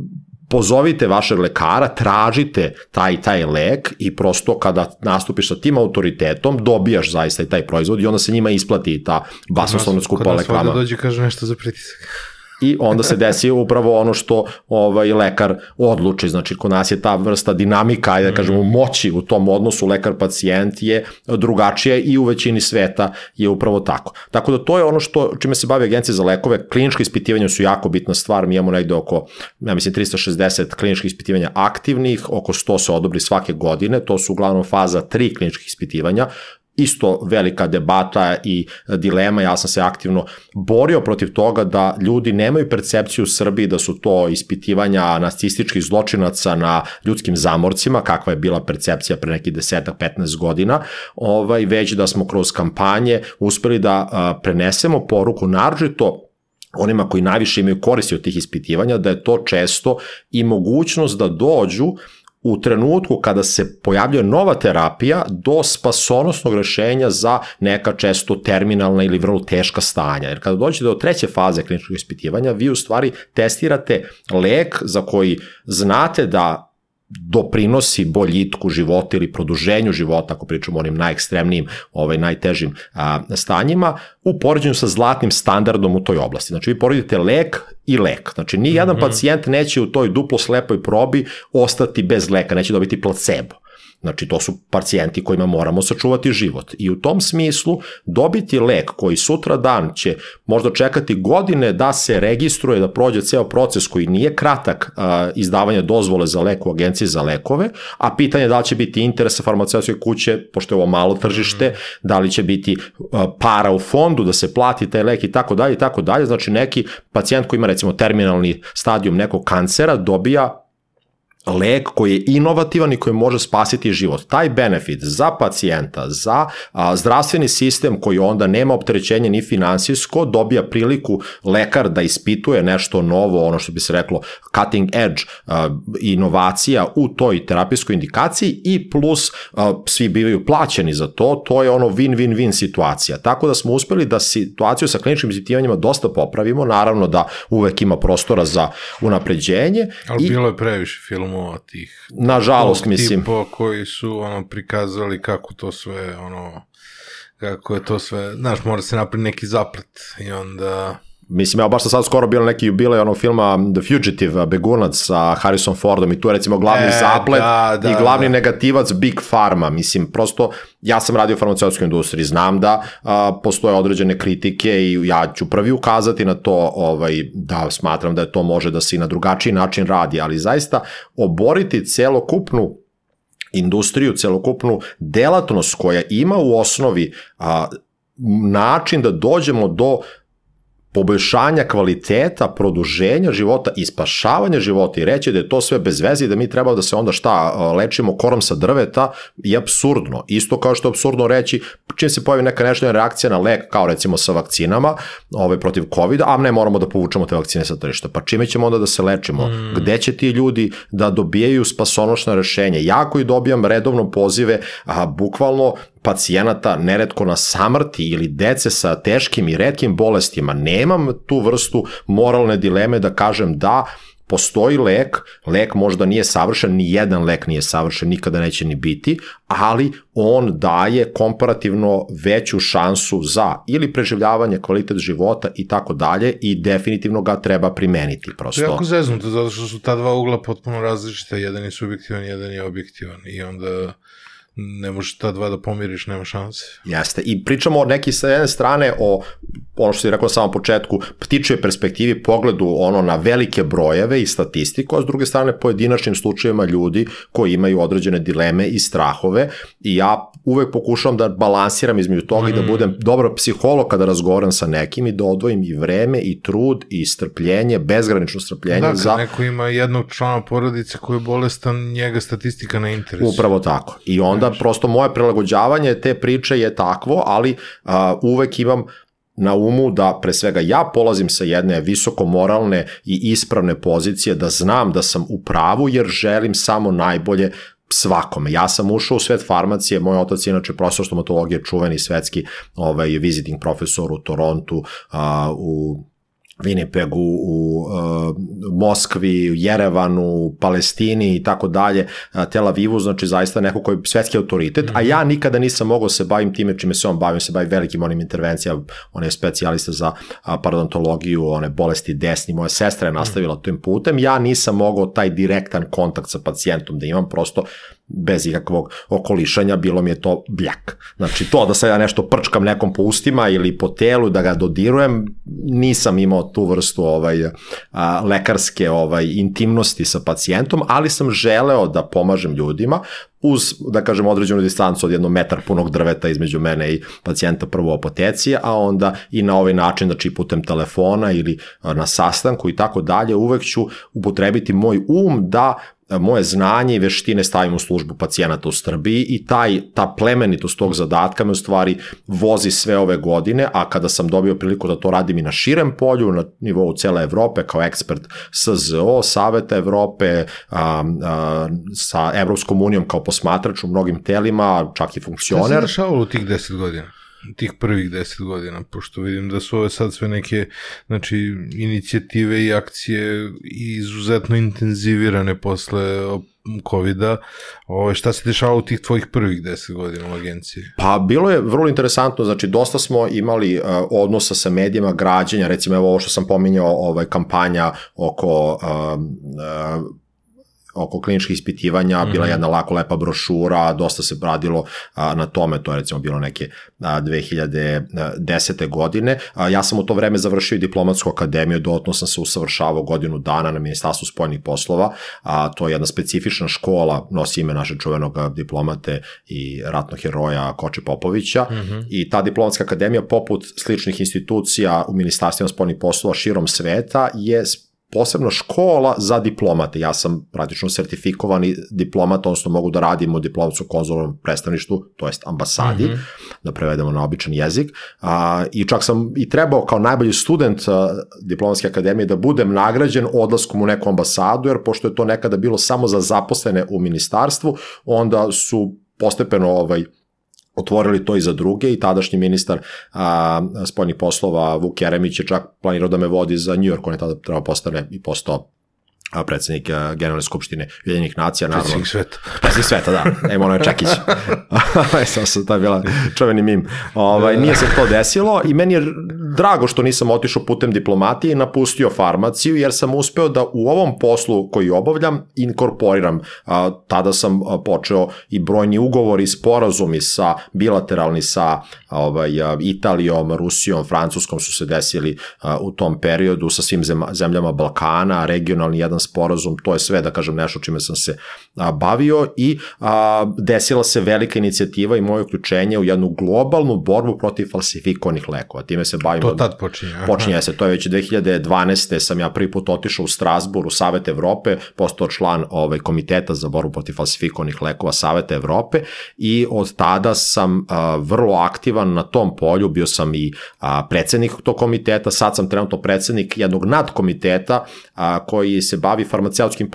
[SPEAKER 1] pozovite vašeg lekara, tražite taj taj lek i prosto kada nastupiš sa tim autoritetom dobijaš zaista i taj proizvod i onda se njima isplati ta basnoslovno skupa reklama. Kod nas
[SPEAKER 2] dođe kaže nešto za pritisak
[SPEAKER 1] i onda se desi upravo ono što ovaj lekar odluči. Znači, kod nas je ta vrsta dinamika, ajde da kažemo, moći u tom odnosu lekar-pacijent je drugačija i u većini sveta je upravo tako. Tako da to je ono što, čime se bavi agencija za lekove. Kliničke ispitivanja su jako bitna stvar. Mi imamo negde oko, ja mislim, 360 kliničkih ispitivanja aktivnih, oko 100 se odobri svake godine. To su uglavnom faza 3 kliničkih ispitivanja isto velika debata i dilema, ja sam se aktivno borio protiv toga da ljudi nemaju percepciju u Srbiji da su to ispitivanja nacističkih zločinaca na ljudskim zamorcima, kakva je bila percepcija pre nekih desetak, 15 godina, ovaj, već da smo kroz kampanje uspeli da a, prenesemo poruku naročito onima koji najviše imaju koristi od tih ispitivanja, da je to često i mogućnost da dođu u trenutku kada se pojavljuje nova terapija do spasonosnog rešenja za neka često terminalna ili vrlo teška stanja. Jer kada dođete do treće faze kliničkog ispitivanja, vi u stvari testirate lek za koji znate da doprinosi boljitku života ili produženju života, ako pričamo o onim najekstremnijim, ovaj, najtežim a, stanjima, u poređenju sa zlatnim standardom u toj oblasti. Znači, vi poredite lek i lek. Znači, ni jedan mm -hmm. pacijent neće u toj duplo slepoj probi ostati bez leka, neće dobiti placebo. Znači, to su pacijenti kojima moramo sačuvati život. I u tom smislu dobiti lek koji sutra dan će možda čekati godine da se registruje, da prođe ceo proces koji nije kratak a, izdavanja dozvole za lek u agenciji za lekove, a pitanje je da li će biti interesa farmaceutske kuće, pošto je ovo malo tržište, mm. da li će biti para u fondu da se plati taj lek i tako dalje i tako dalje. Znači, neki pacijent koji ima recimo terminalni stadijum nekog kancera dobija lek koji je inovativan i koji može spasiti život. Taj benefit za pacijenta, za a, zdravstveni sistem koji onda nema opterećenje ni finansijsko, dobija priliku lekar da ispituje nešto novo, ono što bi se reklo cutting edge a, inovacija u toj terapijskoj indikaciji i plus a, svi bivaju plaćeni za to, to je ono win-win-win situacija. Tako da smo uspeli da situaciju sa kliničkim ispitivanjima dosta popravimo, naravno da uvek ima prostora za unapređenje.
[SPEAKER 2] Ali i... bilo je previše film filmova tih
[SPEAKER 1] nažalost mislim.
[SPEAKER 2] tipa koji su ono prikazali kako to sve ono kako je to sve znaš mora se napraviti neki zaplet i onda
[SPEAKER 1] Mislim, evo baš sam sad skoro bilo neki jubilej onog filma The Fugitive, Begunac sa Harrison Fordom i tu je recimo glavni
[SPEAKER 2] E,
[SPEAKER 1] zaplet
[SPEAKER 2] da, da,
[SPEAKER 1] i glavni
[SPEAKER 2] da.
[SPEAKER 1] negativac Big Pharma. Mislim, prosto ja sam radio u farmaceutskoj industriji, znam da a, postoje određene kritike i ja ću prvi ukazati na to ovaj, da smatram da je to može da se i na drugačiji način radi, ali zaista oboriti celokupnu industriju, celokupnu delatnost koja ima u osnovi a, način da dođemo do poboljšanja kvaliteta, produženja života i spašavanja života i reći da je to sve bez veze i da mi treba da se onda šta lečimo korom sa drveta je absurdno. Isto kao što je absurdno reći čim se pojavi neka nešto reakcija na lek kao recimo sa vakcinama ovaj, protiv covid a ne moramo da povučemo te vakcine sa tržišta. Pa čime ćemo onda da se lečimo? Mm. Gde će ti ljudi da dobijaju spasonošna rešenja? Ja koji dobijam redovno pozive, a, bukvalno pacijenata neretko na samrti ili dece sa teškim i redkim bolestima, nemam tu vrstu moralne dileme da kažem da postoji lek, lek možda nije savršen, ni jedan lek nije savršen, nikada neće ni biti, ali on daje komparativno veću šansu za ili preživljavanje, kvalitet života i tako dalje i definitivno ga treba primeniti prosto.
[SPEAKER 2] To je jako zeznuto, zato što su ta dva ugla potpuno različita, jedan je subjektivan, jedan je objektivan i onda ne možeš ta dva da pomiriš, nema šanse.
[SPEAKER 1] Jeste. I pričamo o neki sa jedne strane o ono što si rekao na samom početku, ptičoj perspektivi, pogledu ono na velike brojeve i statistiku, a s druge strane pojedinačnim slučajevima ljudi koji imaju određene dileme i strahove i ja uvek pokušavam da balansiram između toga mm. i da budem dobar psiholog kada razgovaram sa nekim i da odvojim i vreme i trud i strpljenje, bezgranično strpljenje
[SPEAKER 2] da,
[SPEAKER 1] za...
[SPEAKER 2] neko ima jednog člana porodice koji je bolestan, njega statistika ne interesuje.
[SPEAKER 1] Upravo tako. I onda znači. prosto moje prilagođavanje te priče je takvo, ali a, uvek imam na umu da pre svega ja polazim sa jedne visoko moralne i ispravne pozicije da znam da sam u pravu jer želim samo najbolje svakome. Ja sam ušao u svet farmacije, moj otac je inače profesor stomatologije, čuveni svetski ovaj, visiting profesor u Torontu, a, u Winnipegu, u uh, Moskvi, u Jerevanu, u Palestini i tako dalje, Tel Avivu, znači zaista neko koji je svetski autoritet, a ja nikada nisam mogao se bavim time čime se on bavim, se bavi velikim onim intervencijama, on je specijalista za parodontologiju, one bolesti desni, moja sestra je nastavila -hmm. tim putem, ja nisam mogao taj direktan kontakt sa pacijentom da imam, prosto bez ikakvog okolišanja, bilo mi je to bljak. Znači to da sad ja nešto prčkam nekom po ustima ili po telu, da ga dodirujem, nisam imao tu vrstu ovaj, a, lekarske ovaj, intimnosti sa pacijentom, ali sam želeo da pomažem ljudima uz, da kažem, određenu distancu od jednog metar punog drveta između mene i pacijenta prvo u apoteci, a onda i na ovaj način, znači putem telefona ili na sastanku i tako dalje, uvek ću upotrebiti moj um da moje znanje i veštine stavim u službu pacijenata u Srbiji i taj, ta plemenitost tog zadatka me u stvari vozi sve ove godine, a kada sam dobio priliku da to radim i na širem polju, na nivou cele Evrope, kao ekspert SZO, Saveta Evrope, a, a, sa Evropskom unijom kao posmatrač u mnogim telima, čak i funkcioner. Šta
[SPEAKER 2] se dešavalo u tih deset godina? Tih prvih deset godina, pošto vidim da su ove sad sve neke znači, inicijative i akcije izuzetno intenzivirane posle COVID-a. Šta se dešava u tih tvojih prvih deset godina u agenciji?
[SPEAKER 1] Pa bilo je vrlo interesantno, znači dosta smo imali uh, odnosa sa medijima, građenja, recimo evo ovo što sam pominjao, ovaj, kampanja oko uh, uh, oko kliničkih ispitivanja, mm -hmm. bila jedna lako lepa brošura, dosta se radilo a, na tome, to je recimo bilo neke a, 2010. godine. A, ja sam u to vreme završio i diplomatsku akademiju, dotno sam se usavršavao godinu dana na Ministarstvu spoljnih poslova, a, to je jedna specifična škola, nosi ime našeg čuvenog diplomate i ratnog heroja Koče Popovića mm -hmm. i ta diplomatska akademija poput sličnih institucija u Ministarstvima spoljnih poslova širom sveta je posebno škola za diplomate. Ja sam praktično sertifikovani diplomat, odnosno mogu da radim u diplomatskom konzularnom predstavništvu, to jest ambasadi, mm -hmm. da prevedemo na običan jezik. A, I čak sam i trebao kao najbolji student a, diplomatske akademije da budem nagrađen odlaskom u neku ambasadu, jer pošto je to nekada bilo samo za zaposlene u ministarstvu, onda su postepeno ovaj, otvorili to i za druge i tadašnji ministar a, spoljnih poslova Vuk Jeremić je čak planirao da me vodi za New York, on je tada trebao postane i postao predsednik Generalne skupštine Ujedinjenih nacija.
[SPEAKER 2] Predsednik sveta.
[SPEAKER 1] Predsednik sveta, da. Emanuel Čekić. Sam se, to je bila čoveni mim. Ovaj, nije se to desilo i meni je drago što nisam otišao putem diplomatije i napustio farmaciju, jer sam uspeo da u ovom poslu koji obavljam inkorporiram. A, tada sam počeo i brojni ugovori, sporazumi sa bilateralni sa ovaj, Italijom, Rusijom, Francuskom su se desili a, u tom periodu sa svim zemljama Balkana, regionalni jedan sporazum, to je sve, da kažem, nešto čime sam se a, bavio i a, desila se velika inicijativa i moje uključenje u jednu globalnu borbu protiv falsifikovanih lekova. Time se bavimo...
[SPEAKER 2] To tad počinje.
[SPEAKER 1] Počinje se, to je već 2012. sam ja prvi put otišao u Strasbur, u Savet Evrope, postao član ovaj, komiteta za borbu protiv falsifikovanih lekova Saveta Evrope i od tada sam a, vrlo aktivan na tom polju, bio sam i a, predsednik tog komiteta, sad sam trenutno predsednik jednog nadkomiteta a, koji se bavi farmaceutskim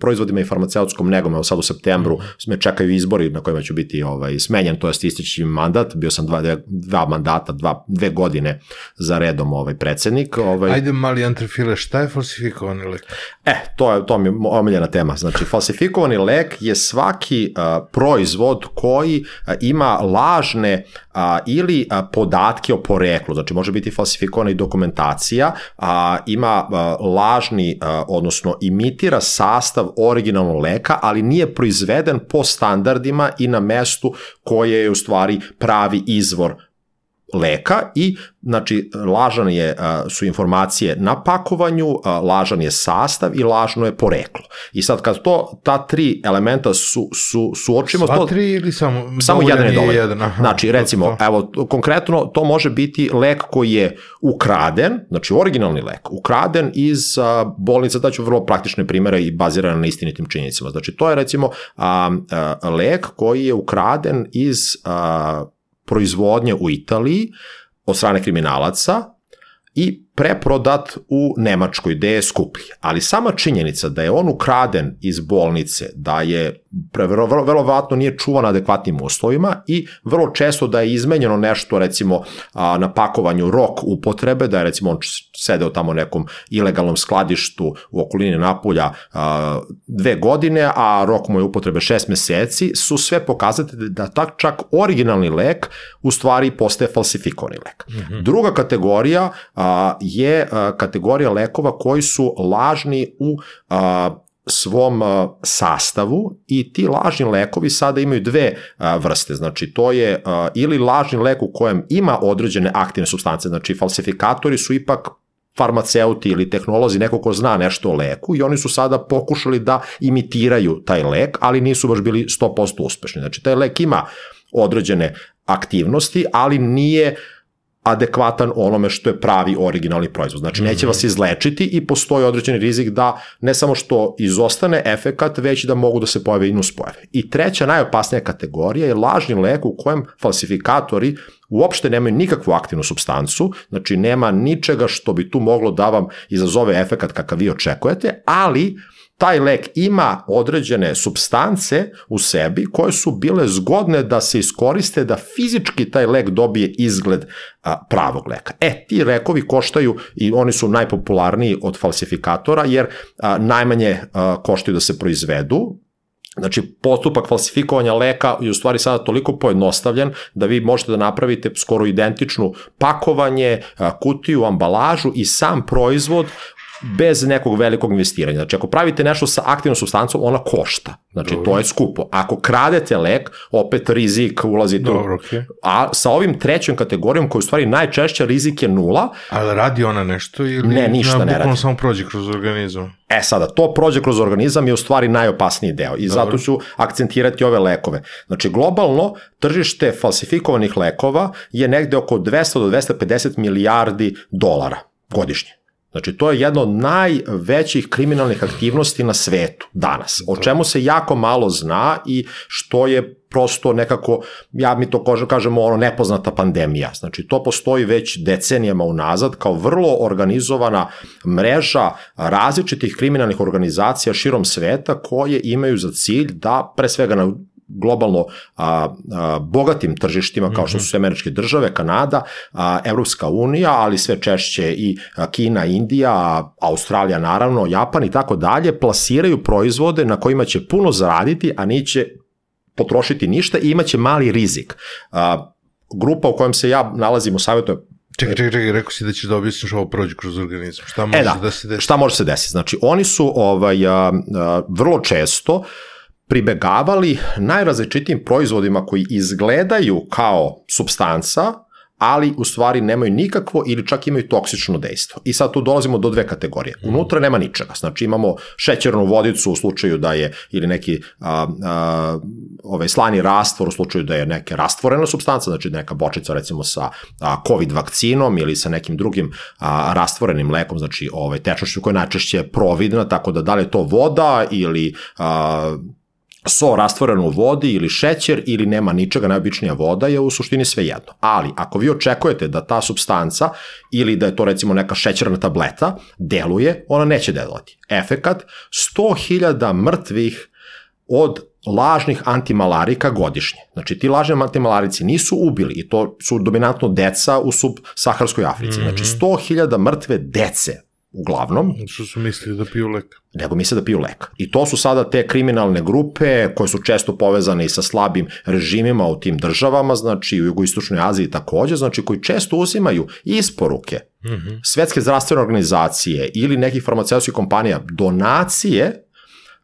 [SPEAKER 1] proizvodima i farmaceutskom negom, evo sad u septembru me čekaju izbori na kojima ću biti ovaj, smenjen, to je istići mandat, bio sam dva, dva mandata, dva, dve godine za redom ovaj predsednik. Ovaj...
[SPEAKER 2] Ajde mali antrefile, šta je falsifikovani lek?
[SPEAKER 1] E, to, je, to mi je omiljena tema. Znači, falsifikovani lek je svaki uh, proizvod koji uh, ima lažne uh, ili uh, podatke o poreklu, znači može biti falsifikovana i dokumentacija, a ima uh, lažni, uh, odnosno imitira sastav originalnog leka, ali nije proizveden po standardima i na mestu koje je u stvari pravi izvor leka i znači lažan je su informacije na pakovanju, lažan je sastav i lažno je poreklo. I sad kad to ta tri elementa su su suočimo
[SPEAKER 2] Sva
[SPEAKER 1] to
[SPEAKER 2] tri ili samo
[SPEAKER 1] samo jedan je dovoljan.
[SPEAKER 2] Jedan, aha,
[SPEAKER 1] znači recimo to, evo konkretno to može biti lek koji je ukraden, znači originalni lek, ukraden iz a, bolnice, daću vrlo praktične primere i baziran na istinitim činjenicama. Znači to je recimo a, a, lek koji je ukraden iz a, proizvodnje u Italiji od strane kriminalaca i preprodat u Nemačkoj, gde je skuplji. Ali sama činjenica da je on ukraden iz bolnice, da je vrlo, vrlo, vrlo vatno nije čuvan adekvatnim uslovima i vrlo često da je izmenjeno nešto recimo a, na pakovanju rok upotrebe, da je recimo on sedeo tamo nekom ilegalnom skladištu u okolini Napulja a, dve godine, a rok mu je upotrebe šest meseci, su sve pokazatelji da tak čak originalni lek u stvari postaje falsifikovani lek. Mm -hmm. Druga kategorija a, je kategorija lekova koji su lažni u svom sastavu i ti lažni lekovi sada imaju dve vrste, znači to je ili lažni lek u kojem ima određene aktivne substance, znači falsifikatori su ipak farmaceuti ili tehnolozi, neko ko zna nešto o leku i oni su sada pokušali da imitiraju taj lek, ali nisu baš bili 100% uspešni. Znači taj lek ima određene aktivnosti, ali nije uh, adekvatan onome što je pravi originalni proizvod. Znači, neće vas mhm. izlečiti i postoji određeni rizik da ne samo što izostane efekat, već da mogu da se pojave i nuspojave. I treća, najopasnija kategorija je lažni lek u kojem falsifikatori uopšte nemaju nikakvu aktivnu substancu, znači nema ničega što bi tu moglo da vam izazove efekat kakav vi očekujete, ali taj lek ima određene substance u sebi koje su bile zgodne da se iskoriste da fizički taj lek dobije izgled pravog leka. E, ti lekovi koštaju i oni su najpopularniji od falsifikatora jer najmanje koštaju da se proizvedu, Znači, postupak falsifikovanja leka je u stvari sada toliko pojednostavljen da vi možete da napravite skoro identičnu pakovanje, kutiju, ambalažu i sam proizvod bez nekog velikog investiranja. Znači, ako pravite nešto sa aktivnom substancom, ona košta. Znači, Dobro. to je skupo. Ako kradete lek, opet rizik ulazi tu.
[SPEAKER 2] Dobro, okay.
[SPEAKER 1] A sa ovim trećom kategorijom, koja u stvari najčešće rizik je nula.
[SPEAKER 2] Ali radi ona nešto ili
[SPEAKER 1] ne, ništa na, ne radi.
[SPEAKER 2] samo prođe kroz organizam?
[SPEAKER 1] E sada, to prođe kroz organizam je u stvari najopasniji deo i Dobro. zato ću akcentirati ove lekove. Znači, globalno tržište falsifikovanih lekova je negde oko 200 do 250 milijardi dolara godišnje. Znači, to je jedna od najvećih kriminalnih aktivnosti na svetu danas, o čemu se jako malo zna i što je prosto nekako, ja mi to kažemo, ono nepoznata pandemija. Znači, to postoji već decenijama unazad kao vrlo organizovana mreža različitih kriminalnih organizacija širom sveta koje imaju za cilj da pre svega na globalno a, a, bogatim tržištima kao što su mhm. američke države, Kanada, a, Evropska unija, ali sve češće i Kina, Indija, Australija naravno, Japan i tako dalje, plasiraju proizvode na kojima će puno zaraditi, a neće potrošiti ništa i imaće mali rizik. A, grupa u kojem se ja nalazim u savjetu je
[SPEAKER 2] Čekaj, čekaj, čekaj, rekao si da ćeš da objasniš ovo prođe kroz organizam. Šta može
[SPEAKER 1] E da,
[SPEAKER 2] da se desi?
[SPEAKER 1] šta može se desiti? Znači, oni su ovaj, a, a, vrlo često pribegavali najrazličitijim proizvodima koji izgledaju kao substanca, ali u stvari nemaju nikakvo ili čak imaju toksično dejstvo. I sad tu dolazimo do dve kategorije. Unutra nema ničega. Znači imamo šećernu vodicu u slučaju da je ili neki a, a, ovaj slani rastvor u slučaju da je neka rastvorena substanca, znači neka bočica recimo sa a, COVID vakcinom ili sa nekim drugim a, rastvorenim lekom, znači ovaj tečnošću koja je najčešće providna, tako da da li je to voda ili a, so rastvoren u vodi ili šećer ili nema ničega, najobičnija voda je u suštini sve jedno. Ali ako vi očekujete da ta substanca ili da je to recimo neka šećerna tableta deluje, ona neće delovati. Efekat 100.000 mrtvih od lažnih antimalarika godišnje. Znači, ti lažni antimalarici nisu ubili i to su dominantno deca u subsaharskoj Africi. Znači, 100.000 mrtve dece uglavnom,
[SPEAKER 2] Što su mislili da piju lek?
[SPEAKER 1] nego misle da piju lek. I to su sada te kriminalne grupe koje su često povezane i sa slabim režimima u tim državama, znači u jugoistočnoj Aziji takođe, znači koji često uzimaju isporuke mm -hmm. svetske zdravstvene organizacije ili nekih farmaceutskih kompanija donacije,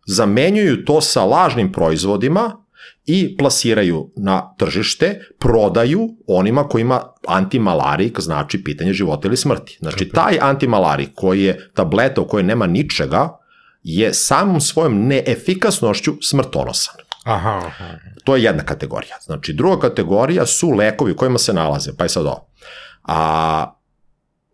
[SPEAKER 1] zamenjuju to sa lažnim proizvodima i plasiraju na tržište, prodaju onima kojima antimalarik znači pitanje života ili smrti. Znači taj antimalarik koji je tableta u kojoj nema ničega je samom svojom neefikasnošću smrtonosan.
[SPEAKER 2] Aha, aha.
[SPEAKER 1] To je jedna kategorija. Znači druga kategorija su lekovi kojima se nalaze, pa je sad ovo. A,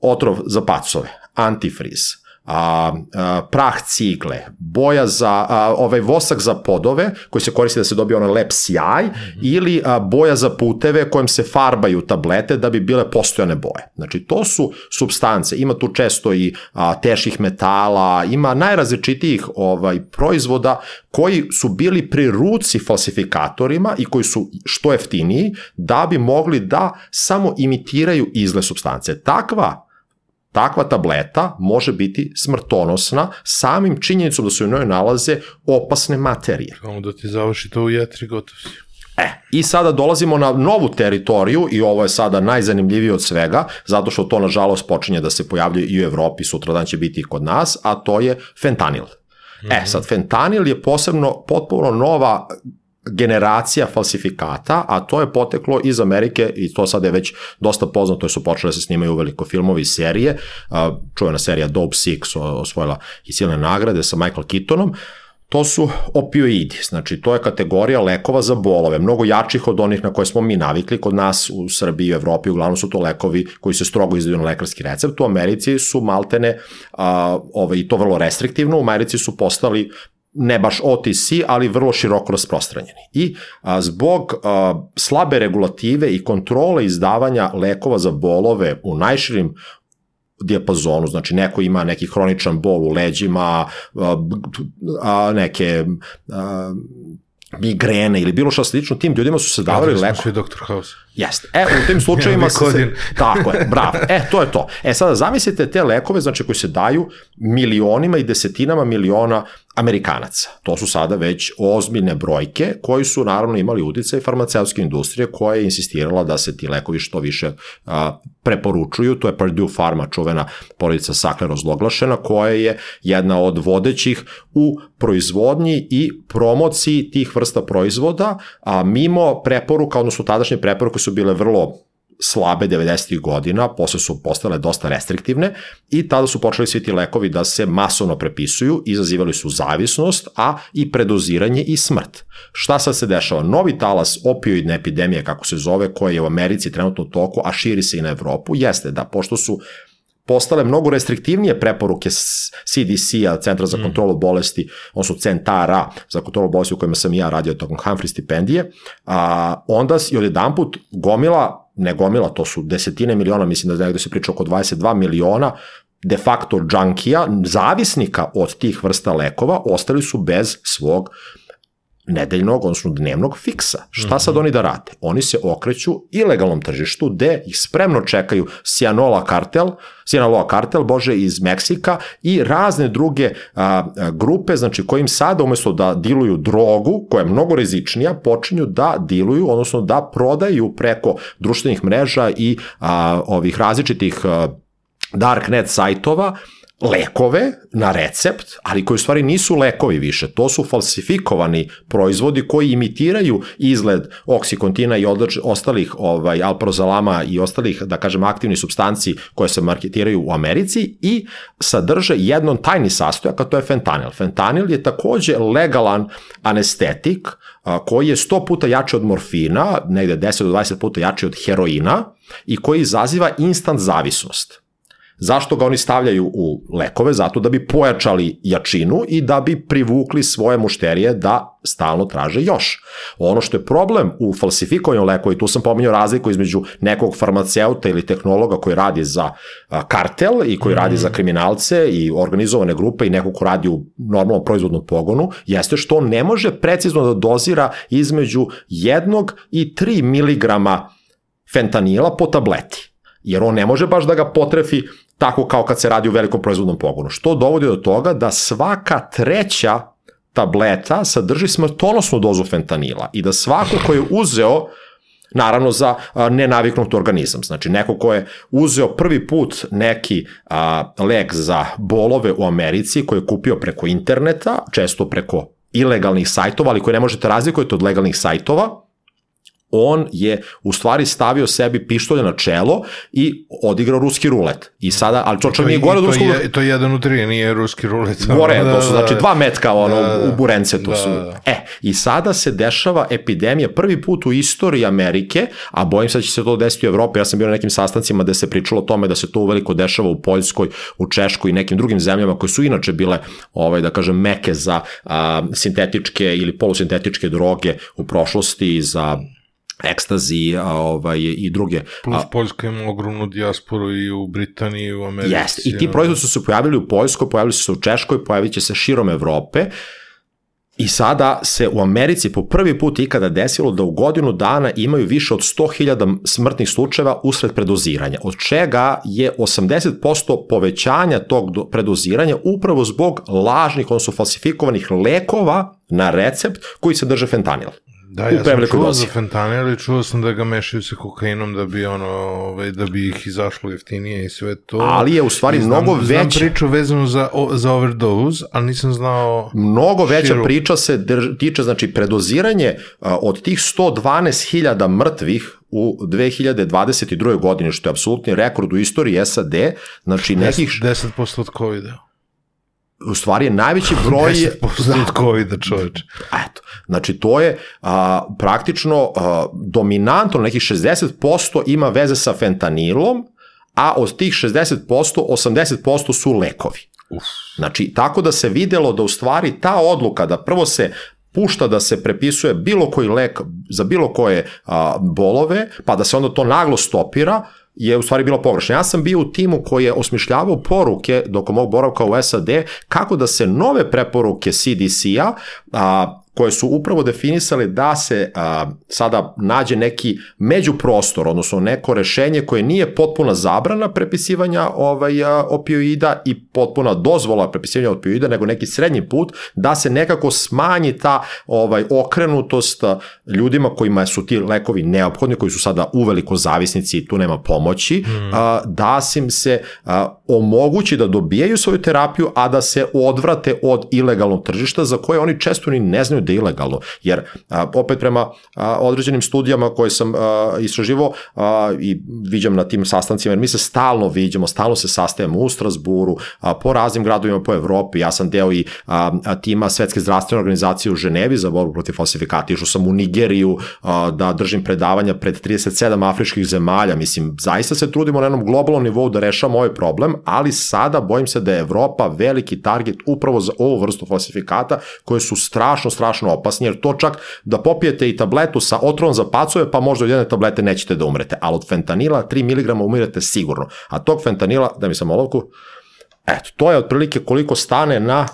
[SPEAKER 1] otrov za pacove, antifriz, a, a, prah cigle, boja za, a, ovaj vosak za podove, koji se koristi da se dobije onaj lep sjaj, mm -hmm. ili a, boja za puteve kojim se farbaju tablete da bi bile postojane boje. Znači, to su substance, ima tu često i a, teških metala, ima najrazličitijih ovaj, proizvoda koji su bili pri ruci falsifikatorima i koji su što jeftiniji da bi mogli da samo imitiraju izgled substance. Takva Takva tableta može biti smrtonosna samim činjenicom da se u njoj nalaze opasne materije.
[SPEAKER 2] Samo da ti završi to u jetri, gotov si.
[SPEAKER 1] E, i sada dolazimo na novu teritoriju i ovo je sada najzanimljivije od svega, zato što to nažalost počinje da se pojavljuje i u Evropi, sutradan će biti i kod nas, a to je fentanil. Mm -hmm. E, sad, fentanil je posebno, potpuno nova generacija falsifikata, a to je poteklo iz Amerike i to sada je već dosta poznato, jer su počele da se snimaju veliko filmovi i serije. Čuvena serija Dope Six osvojila i silne nagrade sa Michael Keatonom. To su opioidi, znači to je kategorija lekova za bolove, mnogo jačih od onih na koje smo mi navikli kod nas u Srbiji i Evropi, uglavnom su to lekovi koji se strogo izdaju na lekarski recept, u Americi su maltene, a, ovaj, i to vrlo restriktivno, u Americi su postali ne baš OTC, ali vrlo široko rasprostranjeni. I a, zbog a, slabe regulative i kontrole izdavanja lekova za bolove u najširim dijapazonu, znači neko ima neki hroničan bol u leđima, a, a, neke a, migrene ili bilo što slično, tim ljudima su se davali lekovi.
[SPEAKER 2] Smo Dr. House.
[SPEAKER 1] Jeste. E, u tim slučajima se, se... Tako je, bravo. E, to je to. E, sada zamislite te lekove, znači koji se daju milionima i desetinama miliona Amerikanaca. To su sada već ozbiljne brojke koji su naravno imali uticaj farmaceutske industrije koja je insistirala da se ti lekovi što više a, preporučuju. To je Purdue Pharma, čuvena porodica Sackler ozloglašena, koja je jedna od vodećih u proizvodnji i promociji tih vrsta proizvoda, a mimo preporuka, odnosno tadašnje preporuke su bile vrlo slabe 90. godina, posle su postale dosta restriktivne i tada su počeli svi ti lekovi da se masovno prepisuju, izazivali su zavisnost, a i predoziranje i smrt. Šta sad se dešava? Novi talas opioidne epidemije, kako se zove, koja je u Americi trenutno u toku, a širi se i na Evropu, jeste da pošto su postale mnogo restriktivnije preporuke CDC-a, Centra za kontrolu bolesti, on su centara za kontrolu bolesti u kojima sam ja radio tokom Humphrey stipendije, a, onda je jedan put gomila ne gomila, to su desetine miliona, mislim da negde se priča oko 22 miliona de facto džankija, zavisnika od tih vrsta lekova, ostali su bez svog nedeljnog, odnosno dnevnog fiksa. Šta sad oni da rade? Oni se okreću ilegalnom tržištu gde ih spremno čekaju Cianola kartel, Sinaloa kartel, bože, iz Meksika i razne druge a, a, grupe, znači kojim sada umesto da diluju drogu, koja je mnogo rizičnija, počinju da diluju, odnosno da prodaju preko društvenih mreža i a, ovih različitih a, darknet sajtova lekove na recept, ali koji u stvari nisu lekovi više, to su falsifikovani proizvodi koji imitiraju izgled oksikontina i ostalih ovaj, alprozalama i ostalih, da kažem, aktivnih substanci koje se marketiraju u Americi i sadrže jednom tajni sastojak, a to je fentanil. Fentanil je takođe legalan anestetik koji je 100 puta jači od morfina, negde 10 do 20 puta jači od heroina i koji izaziva instant zavisnost. Zašto ga oni stavljaju u lekove? Zato da bi pojačali jačinu i da bi privukli svoje mušterije da stalno traže još. Ono što je problem u falsifikovanju lekova, i tu sam pominjao razliku između nekog farmaceuta ili tehnologa koji radi za kartel i koji mm. radi za kriminalce i organizovane grupe i nekog ko radi u normalnom proizvodnom pogonu, jeste što on ne može precizno da dozira između jednog i 3 miligrama fentanila po tableti jer on ne može baš da ga potrefi tako kao kad se radi u velikom proizvodnom pogonu. Što dovodi do toga da svaka treća tableta sadrži smrtonosnu dozu fentanila i da svako ko je uzeo naravno za nenaviknut organizam. Znači, neko ko je uzeo prvi put neki a, lek za bolove u Americi, koji je kupio preko interneta, često preko ilegalnih sajtova, ali koje ne možete razlikovati od legalnih sajtova, on je u stvari stavio sebi pištolje na čelo i odigrao ruski rulet. I sada, ali to čak nije gore od ruskog...
[SPEAKER 2] To je jedan u tri, nije ruski rulet.
[SPEAKER 1] Gore, da, to su da, znači dva metka ono, da, da, u burence, to da, su. Da. E, i sada se dešava epidemija prvi put u istoriji Amerike, a bojim se da će se to desiti u Evropi. Ja sam bio na nekim sastancima gde se pričalo o tome da se to uveliko dešava u Poljskoj, u Češkoj i nekim drugim zemljama koje su inače bile, ovaj, da kažem, meke za a, sintetičke ili polusintetičke droge u prošlosti za ekstazi ovaj, i druge.
[SPEAKER 2] Plus Poljska ima ogromnu dijasporu i u Britaniji i u Americi.
[SPEAKER 1] Jeste, i ti proizvodi su se pojavili u Poljskoj, pojavili su se u Češkoj, pojavit će se širom Evrope. I sada se u Americi po prvi put ikada desilo da u godinu dana imaju više od 100.000 smrtnih slučajeva usred predoziranja, od čega je 80% povećanja tog predoziranja upravo zbog lažnih, odnosno falsifikovanih lekova na recept koji se drže fentanil.
[SPEAKER 2] Da, ja sam čuo dozi. za fentanil i čuo sam da ga mešaju sa kokainom da bi ono, ovaj, da bi ih izašlo jeftinije i sve to.
[SPEAKER 1] Ali je u stvari znam, mnogo veća...
[SPEAKER 2] Znam priču vezanu za, za overdose, ali nisam znao...
[SPEAKER 1] Mnogo veća širu. priča se drž, tiče, znači, predoziranje a, od tih 112.000 mrtvih u 2022. godini, što je apsolutni rekord u istoriji SAD, znači nekih...
[SPEAKER 2] 10%, 10 od COVID-a
[SPEAKER 1] u stvari je najveći broj... 10%
[SPEAKER 2] od COVID-a čoveč.
[SPEAKER 1] Eto, znači to je a, praktično a, dominantno, nekih 60% ima veze sa fentanilom, a od tih 60% 80% su lekovi. Uf. Znači, tako da se videlo da u stvari ta odluka da prvo se pušta da se prepisuje bilo koji lek za bilo koje a, bolove, pa da se onda to naglo stopira, je u stvari bilo pogrešno. Ja sam bio u timu koji je osmišljavao poruke dok mog boravka u SAD kako da se nove preporuke CDC-a koje su upravo definisale da se a, sada nađe neki međuprostor, odnosno neko rešenje koje nije potpuna zabrana prepisivanja ovaj, a, opioida i potpuna dozvola prepisivanja opioida, nego neki srednji put da se nekako smanji ta ovaj okrenutost ljudima kojima su ti lekovi neophodni, koji su sada uveliko zavisnici i tu nema pomoći, mm. a, da im se a, omogući da dobijaju svoju terapiju, a da se odvrate od ilegalnog tržišta za koje oni često ni ne znaju da je ilegalno. Jer a, opet prema a, određenim studijama koje sam a, istraživo a, i viđam na tim sastancima, jer mi se stalno viđamo, stalno se sastajemo u Strasburu, a, po raznim gradovima po Evropi, ja sam deo i a, a, tima Svetske zdravstvene organizacije u Ženevi za borbu protiv falsifikata, išao sam u Nigeriju a, da držim predavanja pred 37 afričkih zemalja, mislim, zaista se trudimo na jednom globalnom nivou da rešamo ovaj problem, ali sada bojim se da je Evropa veliki target upravo za ovu vrstu falsifikata koje su strašno, strašno strašno opasni, jer to čak da popijete i tabletu sa otrovom za pacove, pa možda od jedne tablete nećete da umrete, ali od fentanila 3 mg umirete sigurno. A tog fentanila, da mi sam olovku, eto, to je otprilike koliko stane na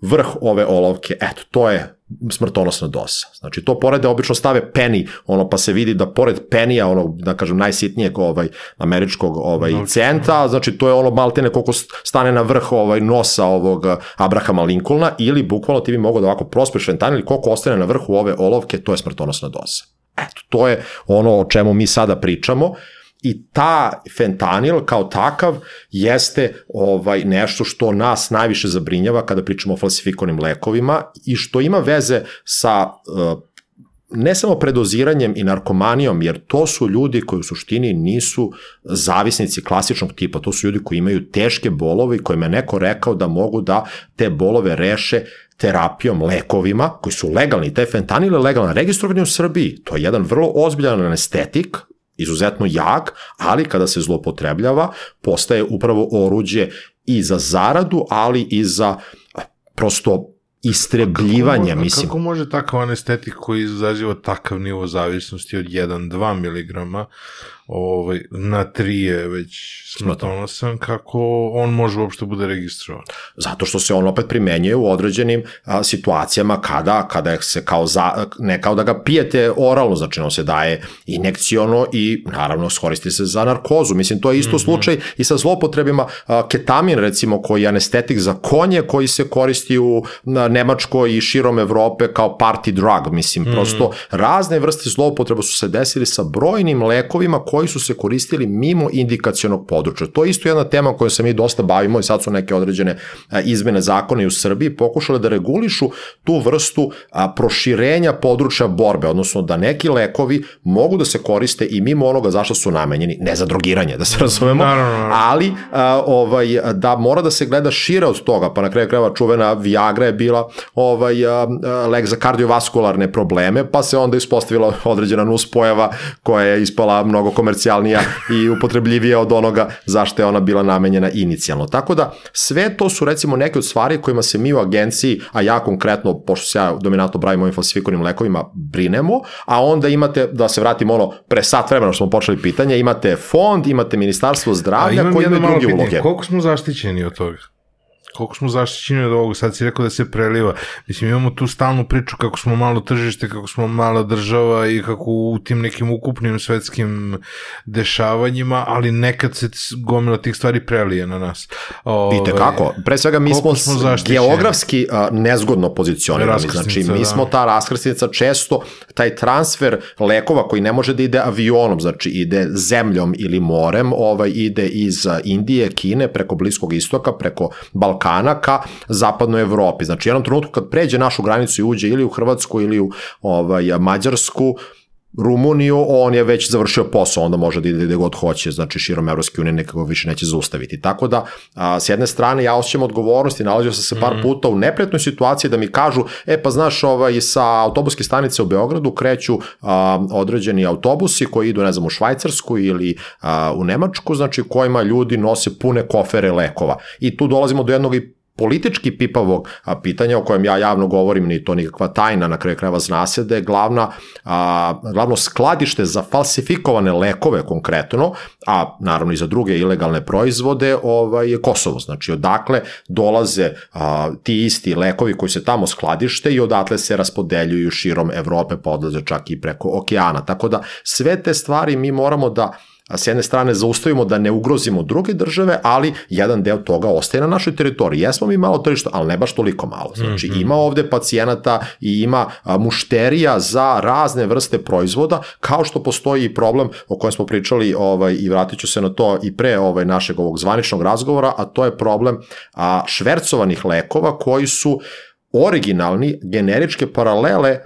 [SPEAKER 1] vrh ove olovke, eto, to je smrtonosna doza. Znači, to porede obično stave penny, ono, pa se vidi da pored penija, ono, da kažem, najsitnijeg ovaj, američkog ovaj, centa, znači, to je ono maltene koliko stane na vrh ovaj, nosa ovog Abrahama Lincolna, ili bukvalno ti bi mogao da ovako prospeš fentanil, ili koliko ostane na vrhu ove olovke, to je smrtonosna doza. Eto, to je ono o čemu mi sada pričamo i ta fentanil kao takav jeste ovaj nešto što nas najviše zabrinjava kada pričamo o falsifikovanim lekovima i što ima veze sa uh, ne samo predoziranjem i narkomanijom, jer to su ljudi koji u suštini nisu zavisnici klasičnog tipa, to su ljudi koji imaju teške bolove i kojima je neko rekao da mogu da te bolove reše terapijom, lekovima, koji su legalni, taj fentanil je legalan, registrovan u Srbiji, to je jedan vrlo ozbiljan anestetik, izuzetno jak, ali kada se zlopotrebljava, postaje upravo oruđe i za zaradu, ali i za prosto istrebljivanje,
[SPEAKER 2] kako,
[SPEAKER 1] mislim.
[SPEAKER 2] Kako može takav anestetik koji izaziva takav nivo zavisnosti od 1-2 mg ovaj, na 3 je već smrtonosan, kako on može uopšte bude registrovan?
[SPEAKER 1] Zato što se on opet primenjuje u određenim a, situacijama kada, kada se kao za, ne kao da ga pijete oralno, znači on se daje injekciono i naravno skoristi se za narkozu. Mislim, to je isto mm -hmm. slučaj i sa zlopotrebima. A, ketamin, recimo, koji je anestetik za konje, koji se koristi u na, Nemačkoj i širom Evrope kao party drug. Mislim, mm -hmm. prosto razne vrste zlopotreba su se desili sa brojnim lekovima koji koji su se koristili mimo indikacionog područja. To je isto jedna tema kojom se mi dosta bavimo i sad su neke određene izmene zakona i u Srbiji pokušale da regulišu tu vrstu proširenja područja borbe, odnosno da neki lekovi mogu da se koriste i mimo onoga zašto su namenjeni, ne za drogiranje, da se razumemo, ali ovaj, da mora da se gleda šire od toga, pa na kraju krajeva čuvena Viagra je bila ovaj, lek za kardiovaskularne probleme, pa se onda ispostavila određena nuspojava koja je ispala mnogo komercijalnija i upotrebljivija od onoga zašto je ona bila namenjena inicijalno. Tako da sve to su recimo neke od stvari kojima se mi u agenciji, a ja konkretno, pošto se ja dominantno bravim ovim falsifikovanim lekovima, brinemo, a onda imate, da se vratimo ono, pre sat vremena što smo počeli pitanje, imate fond, imate ministarstvo zdravlja koji imaju druge uloge.
[SPEAKER 2] Koliko smo zaštićeni od toga? Koliko smo zaštićeni od ovoga, sad si rekao da se preliva. Mislim, imamo tu stalnu priču kako smo malo tržište, kako smo mala država i kako u tim nekim ukupnim svetskim dešavanjima, ali nekad se gomila tih stvari prelije na nas.
[SPEAKER 1] Ove, Pite kako? Pre svega mi smo, smo geografski a, nezgodno pozicionirani. Znači, mi da. smo ta raskrsnica često, taj transfer lekova koji ne može da ide avionom, znači ide zemljom ili morem, ovaj ide iz Indije, Kine, preko Bliskog istoka, preko Balkana, Balkana ka zapadnoj Evropi. Znači, jednom trenutku kad pređe našu granicu i uđe ili u Hrvatsku ili u ovaj, Mađarsku, Rumuniju, on je već završio posao, onda može da ide gde god hoće, znači širom Evropske unije nekako više neće zaustaviti. Tako da, a, s jedne strane, ja osjećam odgovornost i nalazio sam se par -hmm. puta u nepretnoj situaciji da mi kažu, e pa znaš, ovaj, sa autobuske stanice u Beogradu kreću a, određeni autobusi koji idu, ne znam, u Švajcarsku ili a, u Nemačku, znači kojima ljudi nose pune kofere lekova. I tu dolazimo do jednog i politički pipavog a, pitanja o kojem ja javno govorim, ni to nikakva tajna, na kraju krajeva zna se da je glavna, a, glavno skladište za falsifikovane lekove konkretno, a naravno i za druge ilegalne proizvode, ovaj, je Kosovo. Znači, odakle dolaze a, ti isti lekovi koji se tamo skladište i odatle se raspodeljuju širom Evrope, pa odlaze čak i preko okeana. Tako da sve te stvari mi moramo da s jedne strane zaustavimo da ne ugrozimo druge države, ali jedan deo toga ostaje na našoj teritoriji. Jesmo mi malo tržišta, ali ne baš toliko malo. Znači, mm -hmm. ima ovde pacijenata i ima mušterija za razne vrste proizvoda, kao što postoji i problem o kojem smo pričali ovaj, i vratit ću se na to i pre ovaj, našeg ovog zvaničnog razgovora, a to je problem a, švercovanih lekova koji su originalni generičke paralele a,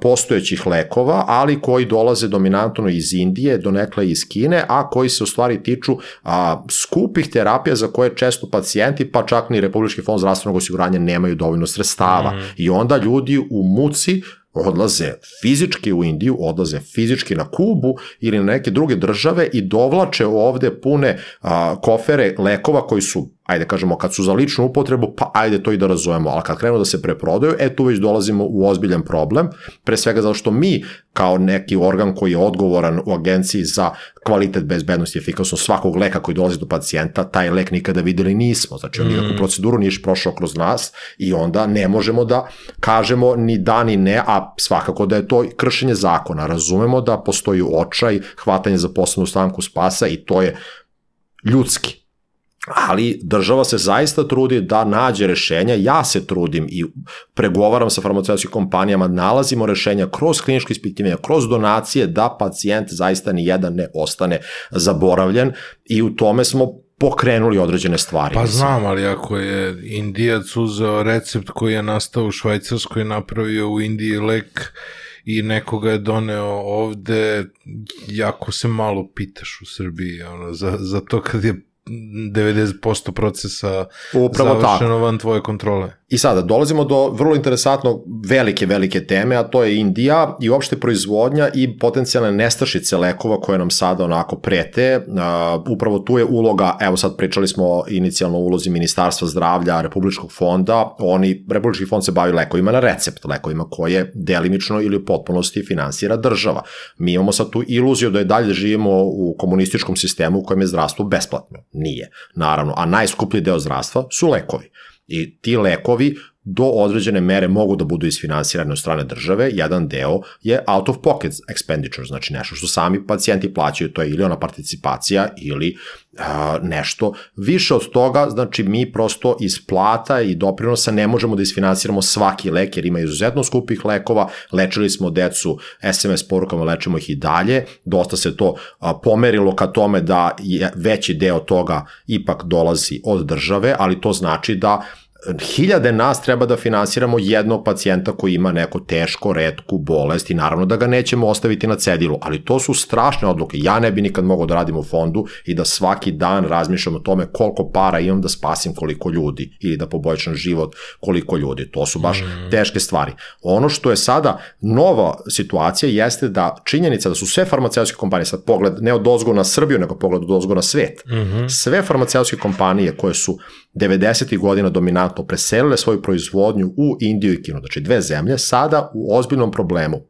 [SPEAKER 1] postojećih lekova, ali koji dolaze dominantno iz Indije, donekle iz Kine, a koji se u stvari tiču a, skupih terapija za koje često pacijenti, pa čak ni Republički fond zdravstvenog osiguranja nemaju dovoljno sredstava. Mm. I onda ljudi u muci odlaze fizički u Indiju, odlaze fizički na Kubu ili na neke druge države i dovlače ovde pune a, kofere lekova koji su ajde kažemo, kad su za ličnu upotrebu, pa ajde to i da razumemo, ali kad krenu da se preprodaju, e tu već dolazimo u ozbiljan problem, pre svega zato što mi, kao neki organ koji je odgovoran u agenciji za kvalitet, bezbednost i efikasnost svakog leka koji dolazi do pacijenta, taj lek nikada videli nismo, znači on nikakvu proceduru nije prošao kroz nas i onda ne možemo da kažemo ni da ni ne, a svakako da je to kršenje zakona. Razumemo da postoji očaj, hvatanje za posebnu stanku spasa i to je ljudski ali država se zaista trudi da nađe rešenja, ja se trudim i pregovaram sa farmaceutskim kompanijama, nalazimo rešenja kroz kliničko ispitivanje, kroz donacije, da pacijent zaista ni jedan ne ostane zaboravljen i u tome smo pokrenuli određene stvari.
[SPEAKER 2] Pa znam, ali ako je Indijac uzeo recept koji je nastao u Švajcarskoj i napravio u Indiji lek i nekoga je doneo ovde, jako se malo pitaš u Srbiji ono, za, za to kad je 90% procesa Upravo završeno tako. van tvoje kontrole.
[SPEAKER 1] I sada dolazimo do vrlo interesantno velike, velike teme, a to je Indija i uopšte proizvodnja i potencijalne nestašice lekova koje nam sada onako prete. Uh, upravo tu je uloga, evo sad pričali smo inicijalno ulozi Ministarstva zdravlja, Republičkog fonda, oni, Republički fond se bavi lekovima na recept, lekovima koje delimično ili u potpunosti finansira država. Mi imamo sad tu iluziju da je dalje živimo u komunističkom sistemu u kojem je zdravstvo besplatno. Nije, naravno. A najskuplji deo zdravstva su lekovi. I ti lekovi do određene mere mogu da budu isfinansirane od strane države, jedan deo je out of pocket expenditure, znači nešto što sami pacijenti plaćaju, to je ili ona participacija ili a, nešto. Više od toga, znači mi prosto iz plata i doprinosa ne možemo da isfinansiramo svaki lek jer ima izuzetno skupih lekova, lečili smo decu SMS porukama, lečimo ih i dalje, dosta se to a, pomerilo ka tome da je veći deo toga ipak dolazi od države, ali to znači da hiljade nas treba da finansiramo jednog pacijenta koji ima neko teško, redku bolest i naravno da ga nećemo ostaviti na cedilu, ali to su strašne odluke. Ja ne bi nikad mogao da radim u fondu i da svaki dan razmišljam o tome koliko para imam da spasim koliko ljudi ili da poboljšam život koliko ljudi. To su baš mm. teške stvari. Ono što je sada nova situacija jeste da činjenica da su sve farmaceutske kompanije, sad pogled ne od ozgo na Srbiju, nego pogled od ozgo na svet, mm -hmm. sve farmaceutske kompanije koje su 90. godina dominantno preselile svoju proizvodnju u Indiju i Kinu, znači dve zemlje, sada u ozbiljnom problemu.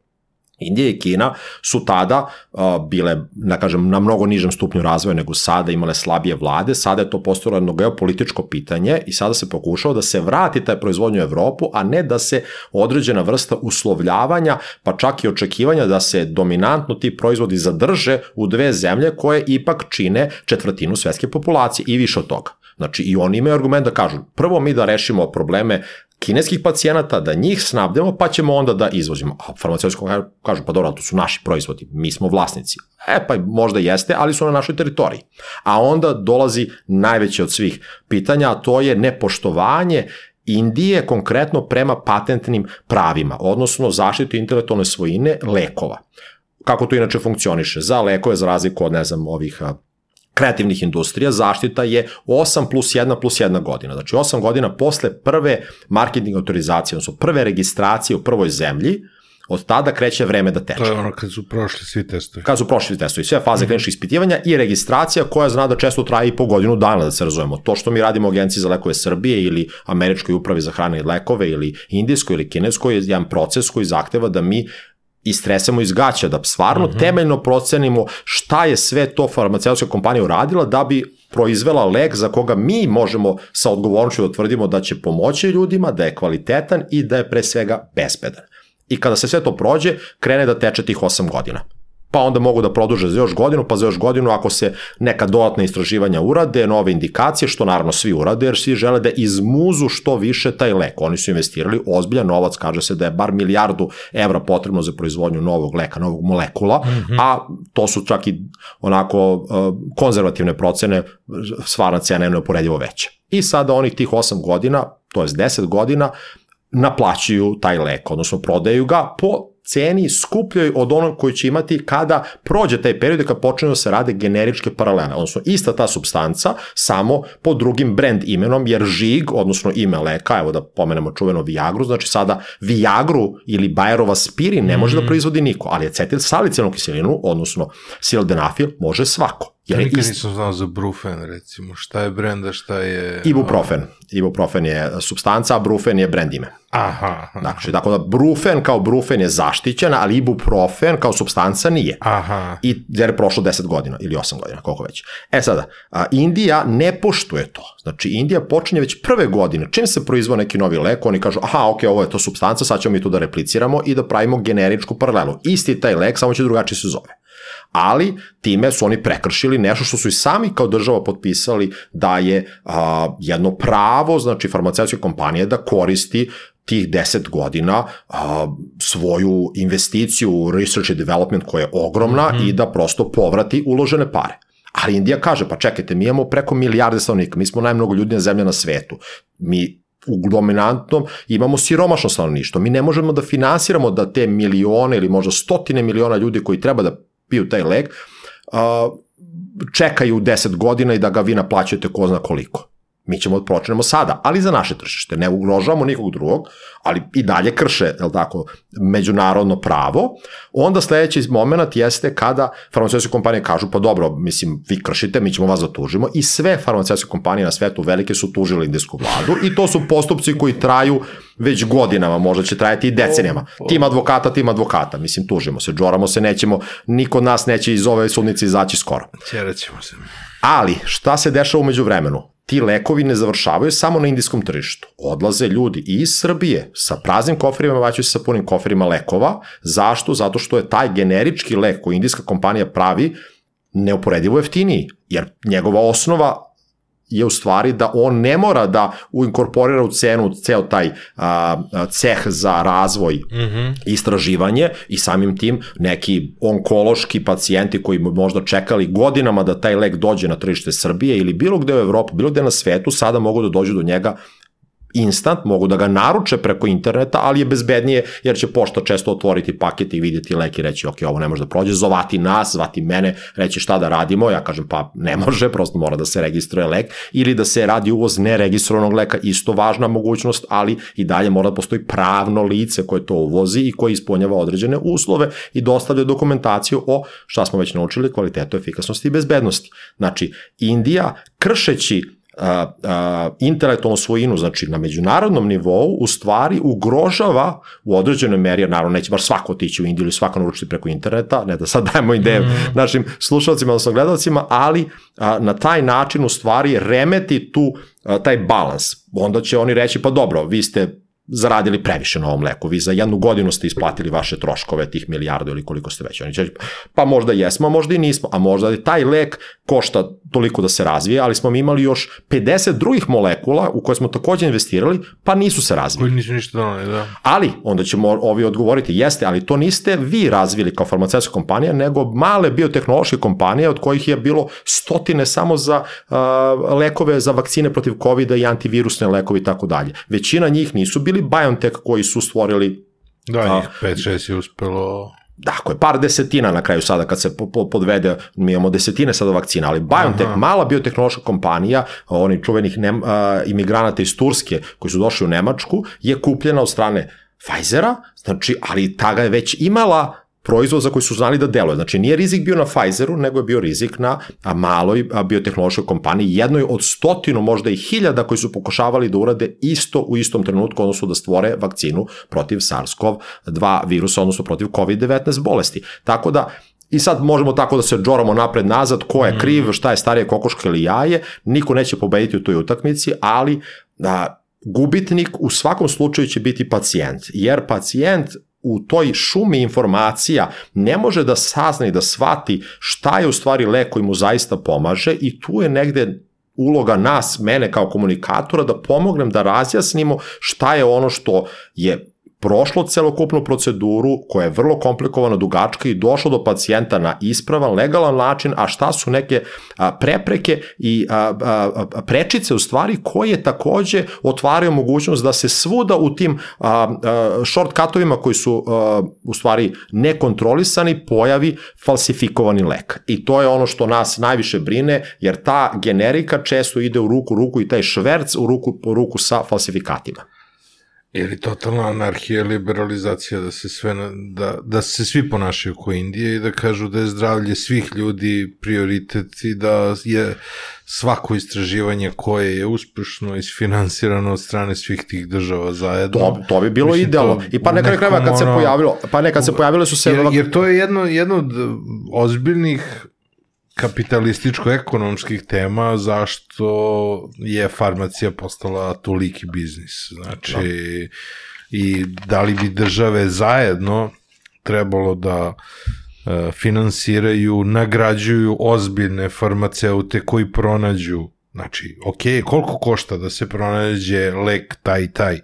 [SPEAKER 1] Indija i Kina su tada uh, bile, da kažem, na mnogo nižem stupnju razvoja nego sada, imale slabije vlade, sada je to postalo jedno geopolitičko pitanje i sada se pokušao da se vrati taj proizvodnju u Evropu, a ne da se određena vrsta uslovljavanja, pa čak i očekivanja da se dominantno ti proizvodi zadrže u dve zemlje koje ipak čine četvrtinu svetske populacije i više od toga. Znači i oni imaju argument da kažu, prvo mi da rešimo probleme kineskih pacijenata, da njih snabdemo, pa ćemo onda da izvozimo. A farmaceutski kažu, pa dobro, to su naši proizvodi, mi smo vlasnici. E pa možda jeste, ali su na našoj teritoriji. A onda dolazi najveće od svih pitanja, a to je nepoštovanje Indije konkretno prema patentnim pravima, odnosno zaštitu intelektualne svojine lekova. Kako to inače funkcioniše? Za lekove, za razliku od, ne znam, ovih kreativnih industrija, zaštita je 8 plus 1 plus 1 godina. Znači 8 godina posle prve marketing autorizacije, odnosno prve registracije u prvoj zemlji, od tada kreće vreme da teče.
[SPEAKER 2] To je ono kad su prošli svi testovi.
[SPEAKER 1] Kad su prošli svi testovi, sve faze mm -hmm. kliničkih ispitivanja i registracija koja zna da često traje i po godinu dana, da se razumemo. To što mi radimo u Agenciji za lekove Srbije ili Američkoj upravi za hrane i lekove ili Indijskoj ili Kineskoj je jedan proces koji zahteva da mi istresemo iz gaća, da stvarno mm -hmm. temeljno procenimo šta je sve to farmaceutska kompanija uradila da bi proizvela lek za koga mi možemo sa odgovornošću da tvrdimo da će pomoći ljudima, da je kvalitetan i da je pre svega bezbedan. I kada se sve to prođe, krene da teče tih 8 godina pa onda mogu da produže za još godinu, pa za još godinu ako se neka dodatna istraživanja urade, nove indikacije, što naravno svi urade, jer svi žele da izmuzu što više taj lek. Oni su investirali ozbiljan novac, kaže se da je bar milijardu evra potrebno za proizvodnju novog leka, novog molekula, mm -hmm. a to su čak i onako uh, konzervativne procene, stvarna cena je neuporedivo veća. I sada oni tih 8 godina, to je 10 godina, naplaćuju taj lek, odnosno prodaju ga po ceni skupljoj od onog koji će imati kada prođe taj period i kad počne da se rade generičke paralele, odnosno ista ta substanca, samo pod drugim brand imenom, jer žig, odnosno ime leka, evo da pomenemo čuveno Viagru, znači sada Viagru ili Bayerova aspirin ne može mm -hmm. da mhm. proizvodi niko, ali acetil salicilnu kiselinu, odnosno sildenafil, može svako.
[SPEAKER 2] Ja
[SPEAKER 1] Jer je
[SPEAKER 2] nikad
[SPEAKER 1] ist-
[SPEAKER 2] nisam znao za Brufen, recimo. Šta je brenda, šta je...
[SPEAKER 1] Ibuprofen. Ibuprofen je substanca, a brufen je brand ime.
[SPEAKER 2] Aha, aha.
[SPEAKER 1] Dakle, tako da brufen kao brufen je zaštićen, ali ibuprofen kao substanca nije.
[SPEAKER 2] Aha.
[SPEAKER 1] I jer je prošlo 10 godina ili 8 godina, koliko već. E sada, a, Indija ne poštuje to. Znači, Indija počinje već prve godine. Čim se proizvode neki novi lek, oni kažu, aha, ok, ovo je to substanca, sad ćemo mi tu da repliciramo i da pravimo generičku paralelu. Isti taj lek, samo će drugačije se zove. Ali time su oni prekršili nešto što su i sami kao država potpisali da je a, jedno pravo, znači farmaceutske kompanije da koristi tih 10 godina a, svoju investiciju u research and development koja je ogromna mm -hmm. i da prosto povrati uložene pare. Ali Indija kaže, pa čekajte, mi imamo preko milijarde stanovnika, mi smo najmnogo ljudina zemlja na svetu. Mi u dominantnom imamo siromašno stanovništvo. Mi ne možemo da finansiramo da te milione ili možda stotine miliona ljudi koji treba da piju taj lek, čekaju 10 godina i da ga vi naplaćujete ko zna koliko. Mi ćemo da počnemo sada, ali za naše tržište. Ne ugrožavamo nikog drugog, ali i dalje krše, je tako, međunarodno pravo. Onda sledeći moment jeste kada farmaceutske kompanije kažu, pa dobro, mislim, vi kršite, mi ćemo vas da tužimo i sve farmaceutske kompanije na svetu velike su tužile indijsku vladu i to su postupci koji traju već godinama, možda će trajati i decenijama. Tim advokata, tim advokata. Mislim, tužimo se, džoramo se, nećemo, niko nas neće iz ove sudnice izaći skoro.
[SPEAKER 2] Ćerat ćemo se.
[SPEAKER 1] Ali, šta se dešava umeđu vremenu? Ti lekovi ne završavaju samo na indijskom tržištu. Odlaze ljudi i iz Srbije sa praznim kofrima, vraćaju se sa punim kofrima lekova. Zašto? Zato što je taj generički lek koji indijska kompanija pravi neuporedivo jeftiniji, jer njegova osnova je u stvari da on ne mora da uinkorporira u cenu ceo taj a, ceh za razvoj mm -hmm. istraživanje i samim tim neki onkološki pacijenti koji bi možda čekali godinama da taj lek dođe na tržište Srbije ili bilo gde u Evropi, bilo gde na svetu, sada mogu da dođu do njega instant, mogu da ga naruče preko interneta, ali je bezbednije jer će pošta često otvoriti paket i vidjeti lek i reći ok, ovo ne može da prođe, zovati nas, zvati mene, reći šta da radimo, ja kažem pa ne može, prosto mora da se registruje lek ili da se radi uvoz neregistrovanog leka, isto važna mogućnost, ali i dalje mora da postoji pravno lice koje to uvozi i koje ispunjava određene uslove i dostavlja dokumentaciju o šta smo već naučili, kvalitetu, efikasnosti i bezbednosti. Znači, Indija kršeći a, a, intelektualnu svojinu, znači na međunarodnom nivou, u stvari ugrožava u određenoj meri, jer naravno neće baš svako otići u Indiju ili svako naručiti preko interneta, ne da sad dajemo ideje mm. našim slušalcima, odnosno gledalcima, ali a, na taj način u stvari remeti tu a, taj balans. Onda će oni reći, pa dobro, vi ste zaradili previše na ovom leku. Vi za jednu godinu ste isplatili vaše troškove, tih milijardu ili koliko ste već. Oni će pa možda jesmo, možda i nismo. A možda i taj lek košta toliko da se razvije, ali smo mi imali još 50 drugih molekula u koje smo takođe investirali, pa nisu se razvili.
[SPEAKER 2] Koji nisu ništa donali, da.
[SPEAKER 1] Ali, onda ćemo ovi odgovoriti, jeste, ali to niste vi razvili kao farmaceutska kompanija, nego male biotehnološke kompanije od kojih je bilo stotine samo za uh, lekove za vakcine protiv covid i antivirusne lekove i tako dalje. Većina njih nisu bili BioNTech koji su stvorili
[SPEAKER 2] Da, a, 5-6 je uspelo
[SPEAKER 1] Dakle, je, par desetina na kraju sada kad se po, po, podvede, mi imamo desetine sada vakcina, ali BioNTech, Aha. mala biotehnološka kompanija, oni čuvenih nem, a, imigranata iz Turske koji su došli u Nemačku, je kupljena od strane Pfizera, znači, ali ta ga je već imala proizvod za koji su znali da deluje. Znači, nije rizik bio na Pfizeru, nego je bio rizik na maloj biotehnološkoj kompaniji, jednoj od stotinu, možda i hiljada koji su pokušavali da urade isto u istom trenutku, odnosno da stvore vakcinu protiv SARS-CoV-2 virusa, odnosno protiv COVID-19 bolesti. Tako da, I sad možemo tako da se džoramo napred nazad, ko je kriv, šta je starije kokoška ili jaje, niko neće pobediti u toj utakmici, ali da, gubitnik u svakom slučaju će biti pacijent, jer pacijent u toj šumi informacija ne može da sazna i da shvati šta je u stvari lek koji mu zaista pomaže i tu je negde uloga nas, mene kao komunikatora, da pomognem da razjasnimo šta je ono što je prošlo celokupnu proceduru koja je vrlo komplikovana, dugačka i došlo do pacijenta na ispravan, legalan način, a šta su neke prepreke i prečice u stvari koje takođe otvaraju mogućnost da se svuda u tim shortcutovima koji su u stvari nekontrolisani pojavi falsifikovani lek. I to je ono što nas najviše brine, jer ta generika često ide u ruku ruku i taj šverc u ruku, u ruku sa falsifikatima.
[SPEAKER 2] Ili totalna anarhija, liberalizacija, da se, sve, da, da se svi ponašaju kao Indije i da kažu da je zdravlje svih ljudi prioritet i da je svako istraživanje koje je uspešno isfinansirano od strane svih tih država zajedno.
[SPEAKER 1] To, to bi bilo
[SPEAKER 2] Mislim,
[SPEAKER 1] idealno. I pa
[SPEAKER 2] u
[SPEAKER 1] neka krajeva kad se pojavilo, pa nekad se pojavile su se
[SPEAKER 2] Jer, jer to je jedno, jedno od ozbiljnih kapitalističko-ekonomskih tema zašto je farmacija postala toliki biznis. Znači, i da li bi države zajedno trebalo da e, finansiraju, nagrađuju ozbiljne farmaceute koji pronađu, znači, ok, koliko košta da se pronađe lek taj taj,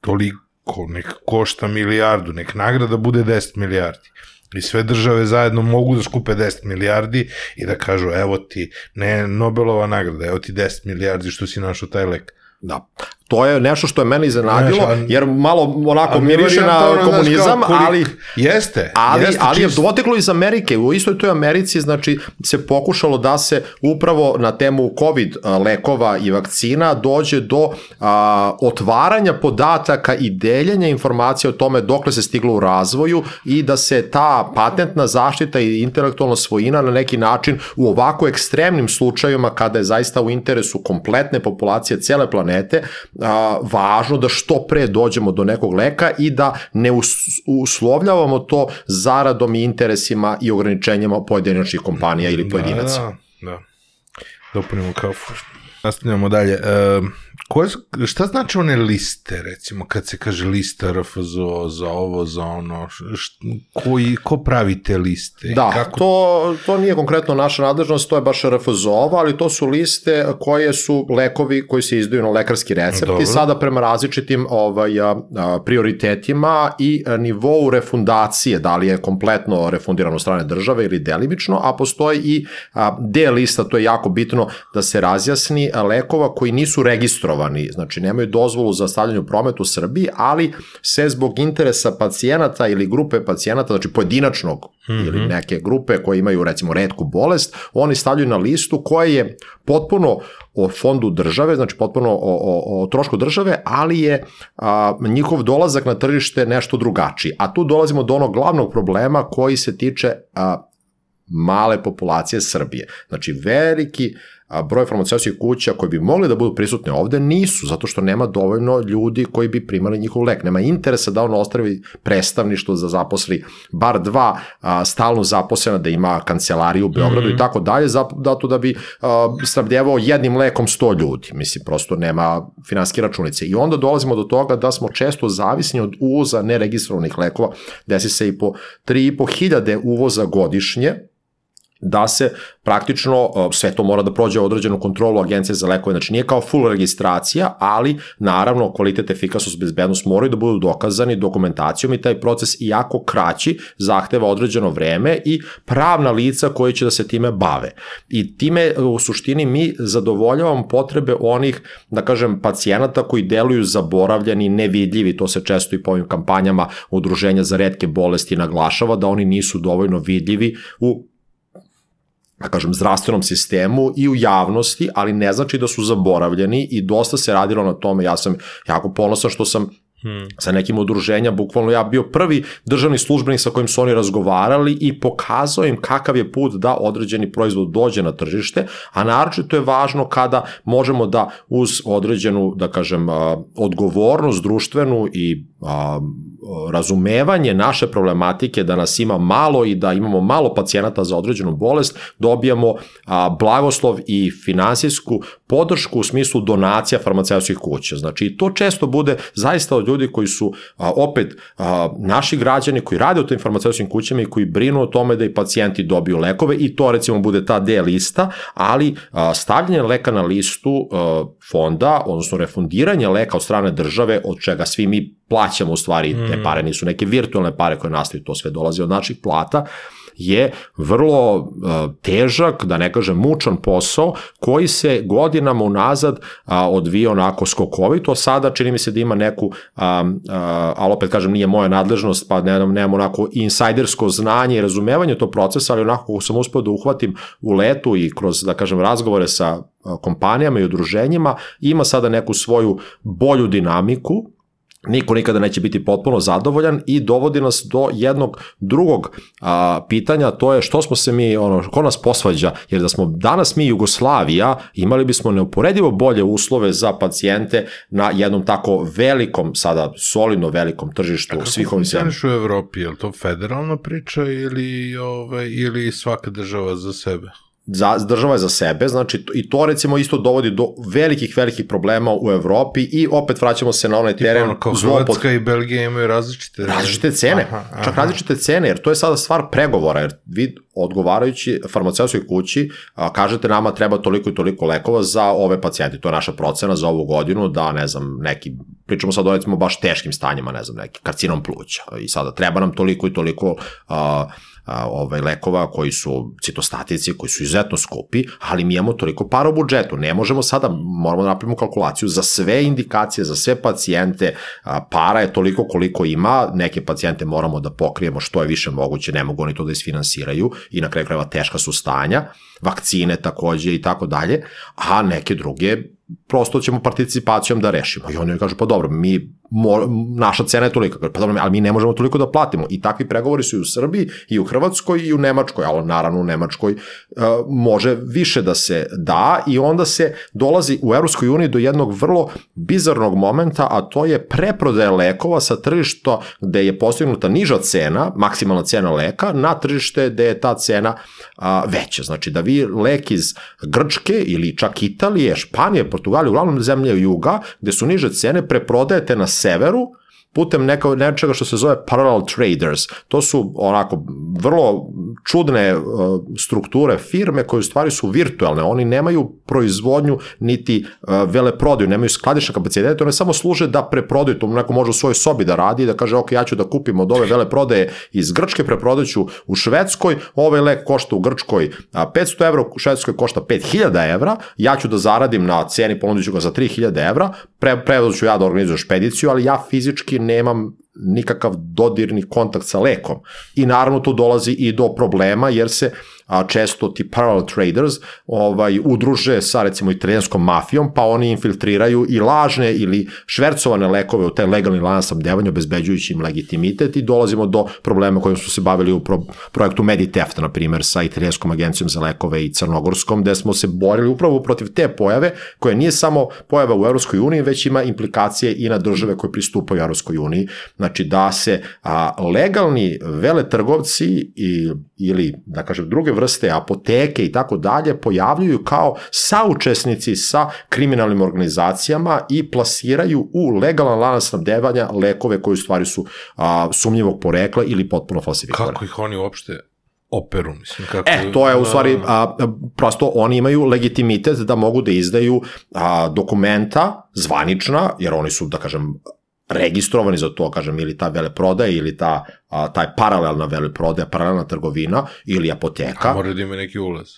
[SPEAKER 2] toliko, nek košta milijardu, nek nagrada bude 10 milijardi. I sve države zajedno mogu da skupe 10 milijardi i da kažu, evo ti, ne Nobelova nagrada, evo ti 10 milijardi što si našao taj lek.
[SPEAKER 1] Da. To je nešto što je mene iznenadilo, jer malo onako miriše na komunizam, ali...
[SPEAKER 2] Jeste,
[SPEAKER 1] Ali,
[SPEAKER 2] jeste,
[SPEAKER 1] ali je doteklo iz Amerike. U istoj toj Americi znači, se pokušalo da se upravo na temu COVID lekova i vakcina dođe do a, otvaranja podataka i deljenja informacija o tome dokle se stiglo u razvoju i da se ta patentna zaštita i intelektualna svojina na neki način u ovako ekstremnim slučajevima kada je zaista u interesu kompletne populacije cele planete a, važno da što pre dođemo do nekog leka i da ne us, uslovljavamo to zaradom i interesima i ograničenjama pojedinačnih kompanija ili pojedinaca.
[SPEAKER 2] Da, da, da. Dopunimo kafu. Nastavljamo dalje. E, koje, šta znači one liste, recimo, kad se kaže lista RFZO za ovo, za ono, š, koji, ko pravi te liste?
[SPEAKER 1] Da,
[SPEAKER 2] Kako
[SPEAKER 1] to, to nije konkretno naša nadležnost, to je baš RFZO-ova, ali to su liste koje su lekovi koji se izdaju na lekarski recept
[SPEAKER 2] Dobro.
[SPEAKER 1] i sada prema različitim ovaj, a, prioritetima i nivou refundacije, da li je kompletno refundirano strane države ili delimično, a postoji i a, D lista, to je jako bitno da se razjasni, lekova koji nisu registrovani, znači nemaju dozvolu za stavljanje u promet u Srbiji, ali se zbog interesa pacijenata ili grupe pacijenata, znači pojedinačnog mm -hmm. ili neke grupe koje imaju recimo redku bolest, oni stavljaju na listu koja je potpuno o fondu države, znači potpuno o, o, o trošku države, ali je a, njihov dolazak na tržište nešto drugačiji. A tu dolazimo do onog glavnog problema koji se tiče a, male populacije Srbije. Znači veliki broj farmaceutskih kuća koji bi mogli da budu prisutni ovde nisu, zato što nema dovoljno ljudi koji bi primali njihov lek. Nema interesa da on ostavi predstavništvo za zaposli bar dva a, stalno zaposlena, da ima kancelariju u Beogradu mm -hmm. i tako dalje, zato da bi a, jednim lekom 100 ljudi. Mislim, prosto nema finanske računice. I onda dolazimo do toga da smo često zavisni od uvoza neregistrovanih lekova. Desi se i po 3,5 hiljade uvoza godišnje, da se praktično sve to mora da prođe određenu kontrolu agencije za lekove, znači nije kao full registracija, ali naravno kvalitet, efikasnost, bezbednost moraju da budu dokazani dokumentacijom i taj proces iako kraći zahteva određeno vreme i pravna lica koji će da se time bave. I time u suštini mi zadovoljavamo potrebe onih, da kažem, pacijenata koji deluju zaboravljeni, nevidljivi, to se često i po ovim kampanjama udruženja za redke bolesti naglašava, da oni nisu dovoljno vidljivi u da kažem, zdravstvenom sistemu i u javnosti, ali ne znači da su zaboravljeni i dosta se radilo na tome. Ja sam jako ponosan što sam Hmm. sa nekim udruženja, bukvalno ja bio prvi državni službenik sa kojim su oni razgovarali i pokazao im kakav je put da određeni proizvod dođe na tržište, a naročito je važno kada možemo da uz određenu, da kažem, odgovornost društvenu i razumevanje naše problematike da nas ima malo i da imamo malo pacijenata za određenu bolest, dobijamo blagoslov i finansijsku podršku u smislu donacija farmaceutskih kuća. Znači, to često bude zaista od ljudi koji su a, opet a, naši građani koji rade u tim farmaceutskim kućama i koji brinu o tome da i pacijenti dobiju lekove i to recimo bude ta D lista, ali a, stavljanje leka na listu a, fonda, odnosno refundiranje leka od strane države, od čega svi mi plaćamo u stvari, mm. te pare nisu neke virtualne pare koje nastaju, to sve dolazi od naših plata, je vrlo težak, da ne kažem mučan posao, koji se godinama unazad odvija onako skokovito, sada čini mi se da ima neku, ali opet kažem nije moja nadležnost, pa nemam, nemam onako insajdersko znanje i razumevanje tog procesa, ali onako kako sam uspio da uhvatim u letu i kroz, da kažem, razgovore sa kompanijama i udruženjima, ima sada neku svoju bolju dinamiku, niko nikada neće biti potpuno zadovoljan i dovodi nas do jednog drugog a, pitanja, to je što smo se mi, ono, ko nas posvađa, jer da smo danas mi Jugoslavija, imali bismo neuporedivo bolje uslove za pacijente na jednom tako velikom, sada solidno velikom tržištu svih ovih
[SPEAKER 2] zemlja. u Evropi, je li to federalna priča ili, ovaj, ili svaka država za sebe?
[SPEAKER 1] Za, država je za sebe, znači i to recimo isto dovodi do velikih, velikih problema u Evropi i opet vraćamo se na onaj teren
[SPEAKER 2] ono, kao Hrvatska i Belgija imaju različite...
[SPEAKER 1] Različite cene, aha, aha. čak različite cene, jer to je sada stvar pregovora, jer vi odgovarajući farmaceutskoj kući a, kažete nama treba toliko i toliko lekova za ove pacijente, to je naša procena za ovu godinu, da ne znam, neki, pričamo sad o recimo baš teškim stanjima, ne znam, neki karcinom pluća. I sada treba nam toliko i toliko a, a, ovaj, lekova koji su citostatici, koji su izuzetno skupi, ali mi imamo toliko para u budžetu. Ne možemo sada, moramo da napravimo kalkulaciju za sve indikacije, za sve pacijente, a, para je toliko koliko ima, neke pacijente moramo da pokrijemo što je više moguće, ne mogu oni to da isfinansiraju i na kraju krajeva teška su stanja, vakcine takođe i tako dalje, a neke druge prosto ćemo participacijom da rešimo. I oni kažu, pa dobro, mi, mo, naša cena je tolika, pa dobro, ali mi ne možemo toliko da platimo. I takvi pregovori su i u Srbiji, i u Hrvatskoj, i u Nemačkoj, ali naravno u Nemačkoj uh, može više da se da i onda se dolazi u Evropskoj uniji do jednog vrlo bizarnog momenta, a to je preprodaje lekova sa tržišta gde je postignuta niža cena, maksimalna cena leka, na tržište gde je ta cena uh, veća. Znači da vi lek iz Grčke ili čak Italije, Španije, Portugalije, uglavnom zemlje juga, gde su niže cene, preprodajete na severu, putem neka, nečega što se zove parallel traders. To su onako vrlo čudne uh, strukture firme koje u stvari su virtualne. Oni nemaju proizvodnju niti uh, veleprodaju, nemaju skladišne kapacitete, one samo služe da preprodaju. To neko može u svojoj sobi da radi i da kaže ok, ja ću da kupim od ove veleprodaje iz Grčke, preprodaću u Švedskoj, ovaj lek košta u Grčkoj 500 evra, u Švedskoj košta 5000 evra, ja ću da zaradim na ceni, ponudit ću ga za 3000 evra, pre, ću ja da organizujem špediciju, ali ja fizički nemam nikakav dodirni kontakt sa lekom. I naravno tu dolazi i do problema jer se a, često ti parallel traders ovaj, udruže sa recimo italijanskom mafijom, pa oni infiltriraju i lažne ili švercovane lekove u taj legalni lanac snabdevanja, obezbeđujući im legitimitet i dolazimo do problema kojim su se bavili u pro, projektu Mediteft, na primer, sa italijanskom agencijom za lekove i crnogorskom, gde smo se borili upravo protiv te pojave, koja nije samo pojava u Evropskoj uniji, već ima implikacije i na države koje pristupaju Evropskoj uniji. Znači da se a, legalni veletrgovci i, ili, da kažem, druge vrste apoteke i tako dalje pojavljuju kao saučesnici sa kriminalnim organizacijama i plasiraju u legalan lanac snabdevanja lekove koji u stvari su a, sumnjivog porekla ili potpuno falsifikovane.
[SPEAKER 2] Kako ih oni uopšte operu, mislim. Kako...
[SPEAKER 1] E, to je u stvari, a, prosto oni imaju legitimitet da mogu da izdaju a, dokumenta zvanična, jer oni su, da kažem, registrovani za to, kažem, ili ta veleprodaja ili ta, a, taj paralelna veleprodaja, paralelna trgovina ili apoteka.
[SPEAKER 2] A mora da ima neki ulaz.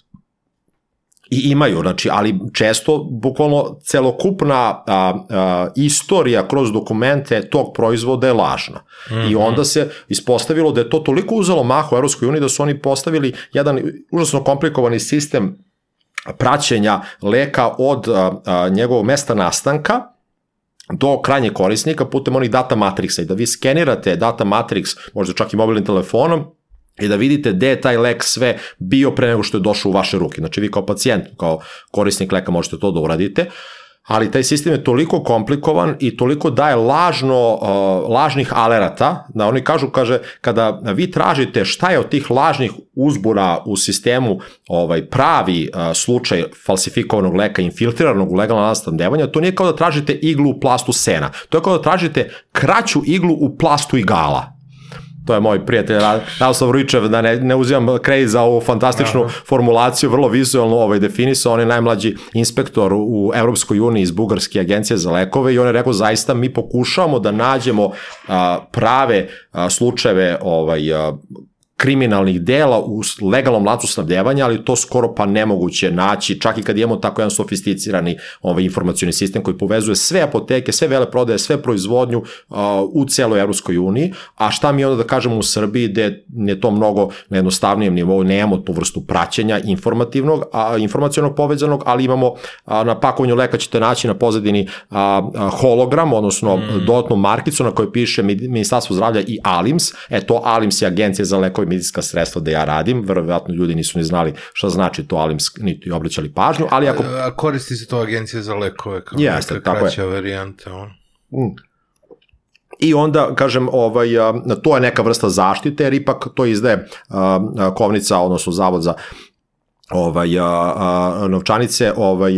[SPEAKER 1] I imaju, znači, ali često, bukvalno, celokupna a, a, istorija kroz dokumente tog proizvoda je lažna. Mm -hmm. I mhm. onda se ispostavilo da je to toliko uzelo mahu u Europskoj uniji da su oni postavili jedan užasno komplikovani sistem praćenja leka od a, a, njegovog mesta nastanka do krajnjeg korisnika putem onih data matrixa i da vi skenirate data matrix, možda čak i mobilnim telefonom, i da vidite gde je taj lek sve bio pre nego što je došao u vaše ruke. Znači vi kao pacijent, kao korisnik leka možete to da uradite. Ali taj sistem je toliko komplikovan i toliko daje lažno, uh, lažnih alerata, da oni kažu, kaže, kada vi tražite šta je od tih lažnih uzbura u sistemu ovaj pravi uh, slučaj falsifikovanog leka infiltriranog u legalno nastavljavanja, to nije kao da tražite iglu u plastu sena. To je kao da tražite kraću iglu u plastu igala to je moj prijatelj Radoslav Rujičev, da ne, ne uzimam kredit za ovu fantastičnu Aha. formulaciju, vrlo vizualno ovaj definisao, on je najmlađi inspektor u Evropskoj uniji iz Bugarske agencije za lekove i on je rekao zaista mi pokušavamo da nađemo a, prave a, slučajeve ovaj, a, kriminalnih dela u legalnom lancu snabdevanja, ali to skoro pa nemoguće naći, čak i kad imamo tako jedan sofisticirani ovaj, informacioni sistem koji povezuje sve apoteke, sve vele prodaje, sve proizvodnju uh, u celoj Evropskoj uniji, a šta mi onda da kažemo u Srbiji gde je to mnogo na jednostavnijem nivou, nemamo tu vrstu praćenja informativnog, a, informacionog povezanog, ali imamo a, na pakovanju leka ćete naći na pozadini a, a, hologram, odnosno mm. dodatnu markicu na kojoj piše Ministarstvo zdravlja i ALIMS, e to ALIMS je agencija za lekove i medicinska sredstva da ja radim, verovatno ljudi nisu ni znali šta znači to ALIMS, niti obraćali pažnju, ali ako...
[SPEAKER 2] A koristi se to agencija za lekove kao
[SPEAKER 1] Jeste,
[SPEAKER 2] neka kraća je. varijanta, on?
[SPEAKER 1] Mm. I onda, kažem, ovaj, to je neka vrsta zaštite, jer ipak to izdaje kovnica, odnosno zavod za ovaj, novčanice ovaj,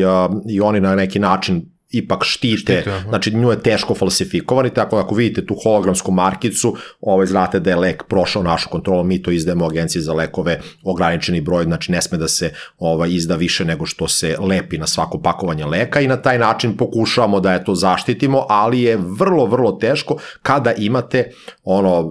[SPEAKER 1] i oni na neki način ipak štite, štite znači nju je teško falsifikovani, tako da ako vidite tu hologramsku markicu, ovaj, znate da je lek prošao našu kontrolu, mi to izdajemo agenciji za lekove, ograničeni broj, znači ne sme da se ovaj, izda više nego što se lepi na svako pakovanje leka i na taj način pokušavamo da je to zaštitimo, ali je vrlo, vrlo teško kada imate ono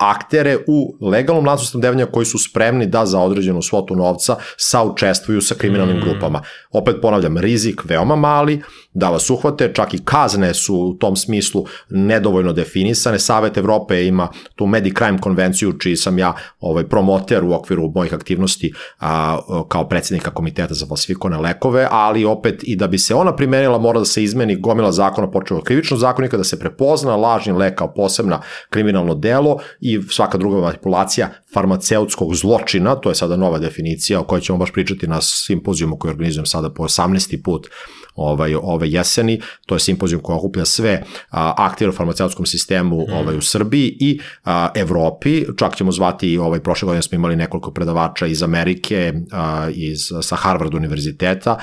[SPEAKER 1] aktere u legalnom lancu snabdevanja koji su spremni da za određenu svotu novca saučestvuju sa kriminalnim mm. grupama. Opet ponavljam, rizik veoma mali, da vas uhvate, čak i kazne su u tom smislu nedovoljno definisane. Savet Evrope ima tu Medicrime konvenciju, čiji sam ja ovaj, promoter u okviru mojih aktivnosti a, kao predsednika komiteta za falsifikovane lekove, ali opet i da bi se ona primenila mora da se izmeni gomila zakona počeo od krivičnog zakonika, da se prepozna lažni lek kao posebna kriminalno delo i svaka druga manipulacija farmaceutskog zločina, to je sada nova definicija o kojoj ćemo baš pričati na simpozijumu koji organizujem sada po 18. put ovaj, ove jeseni. To je simpozijum koji okuplja sve a, u farmaceutskom sistemu mm. ovaj, u Srbiji i a, Evropi. Čak ćemo zvati, ovaj, prošle godine smo imali nekoliko predavača iz Amerike, a, iz, sa Harvard univerziteta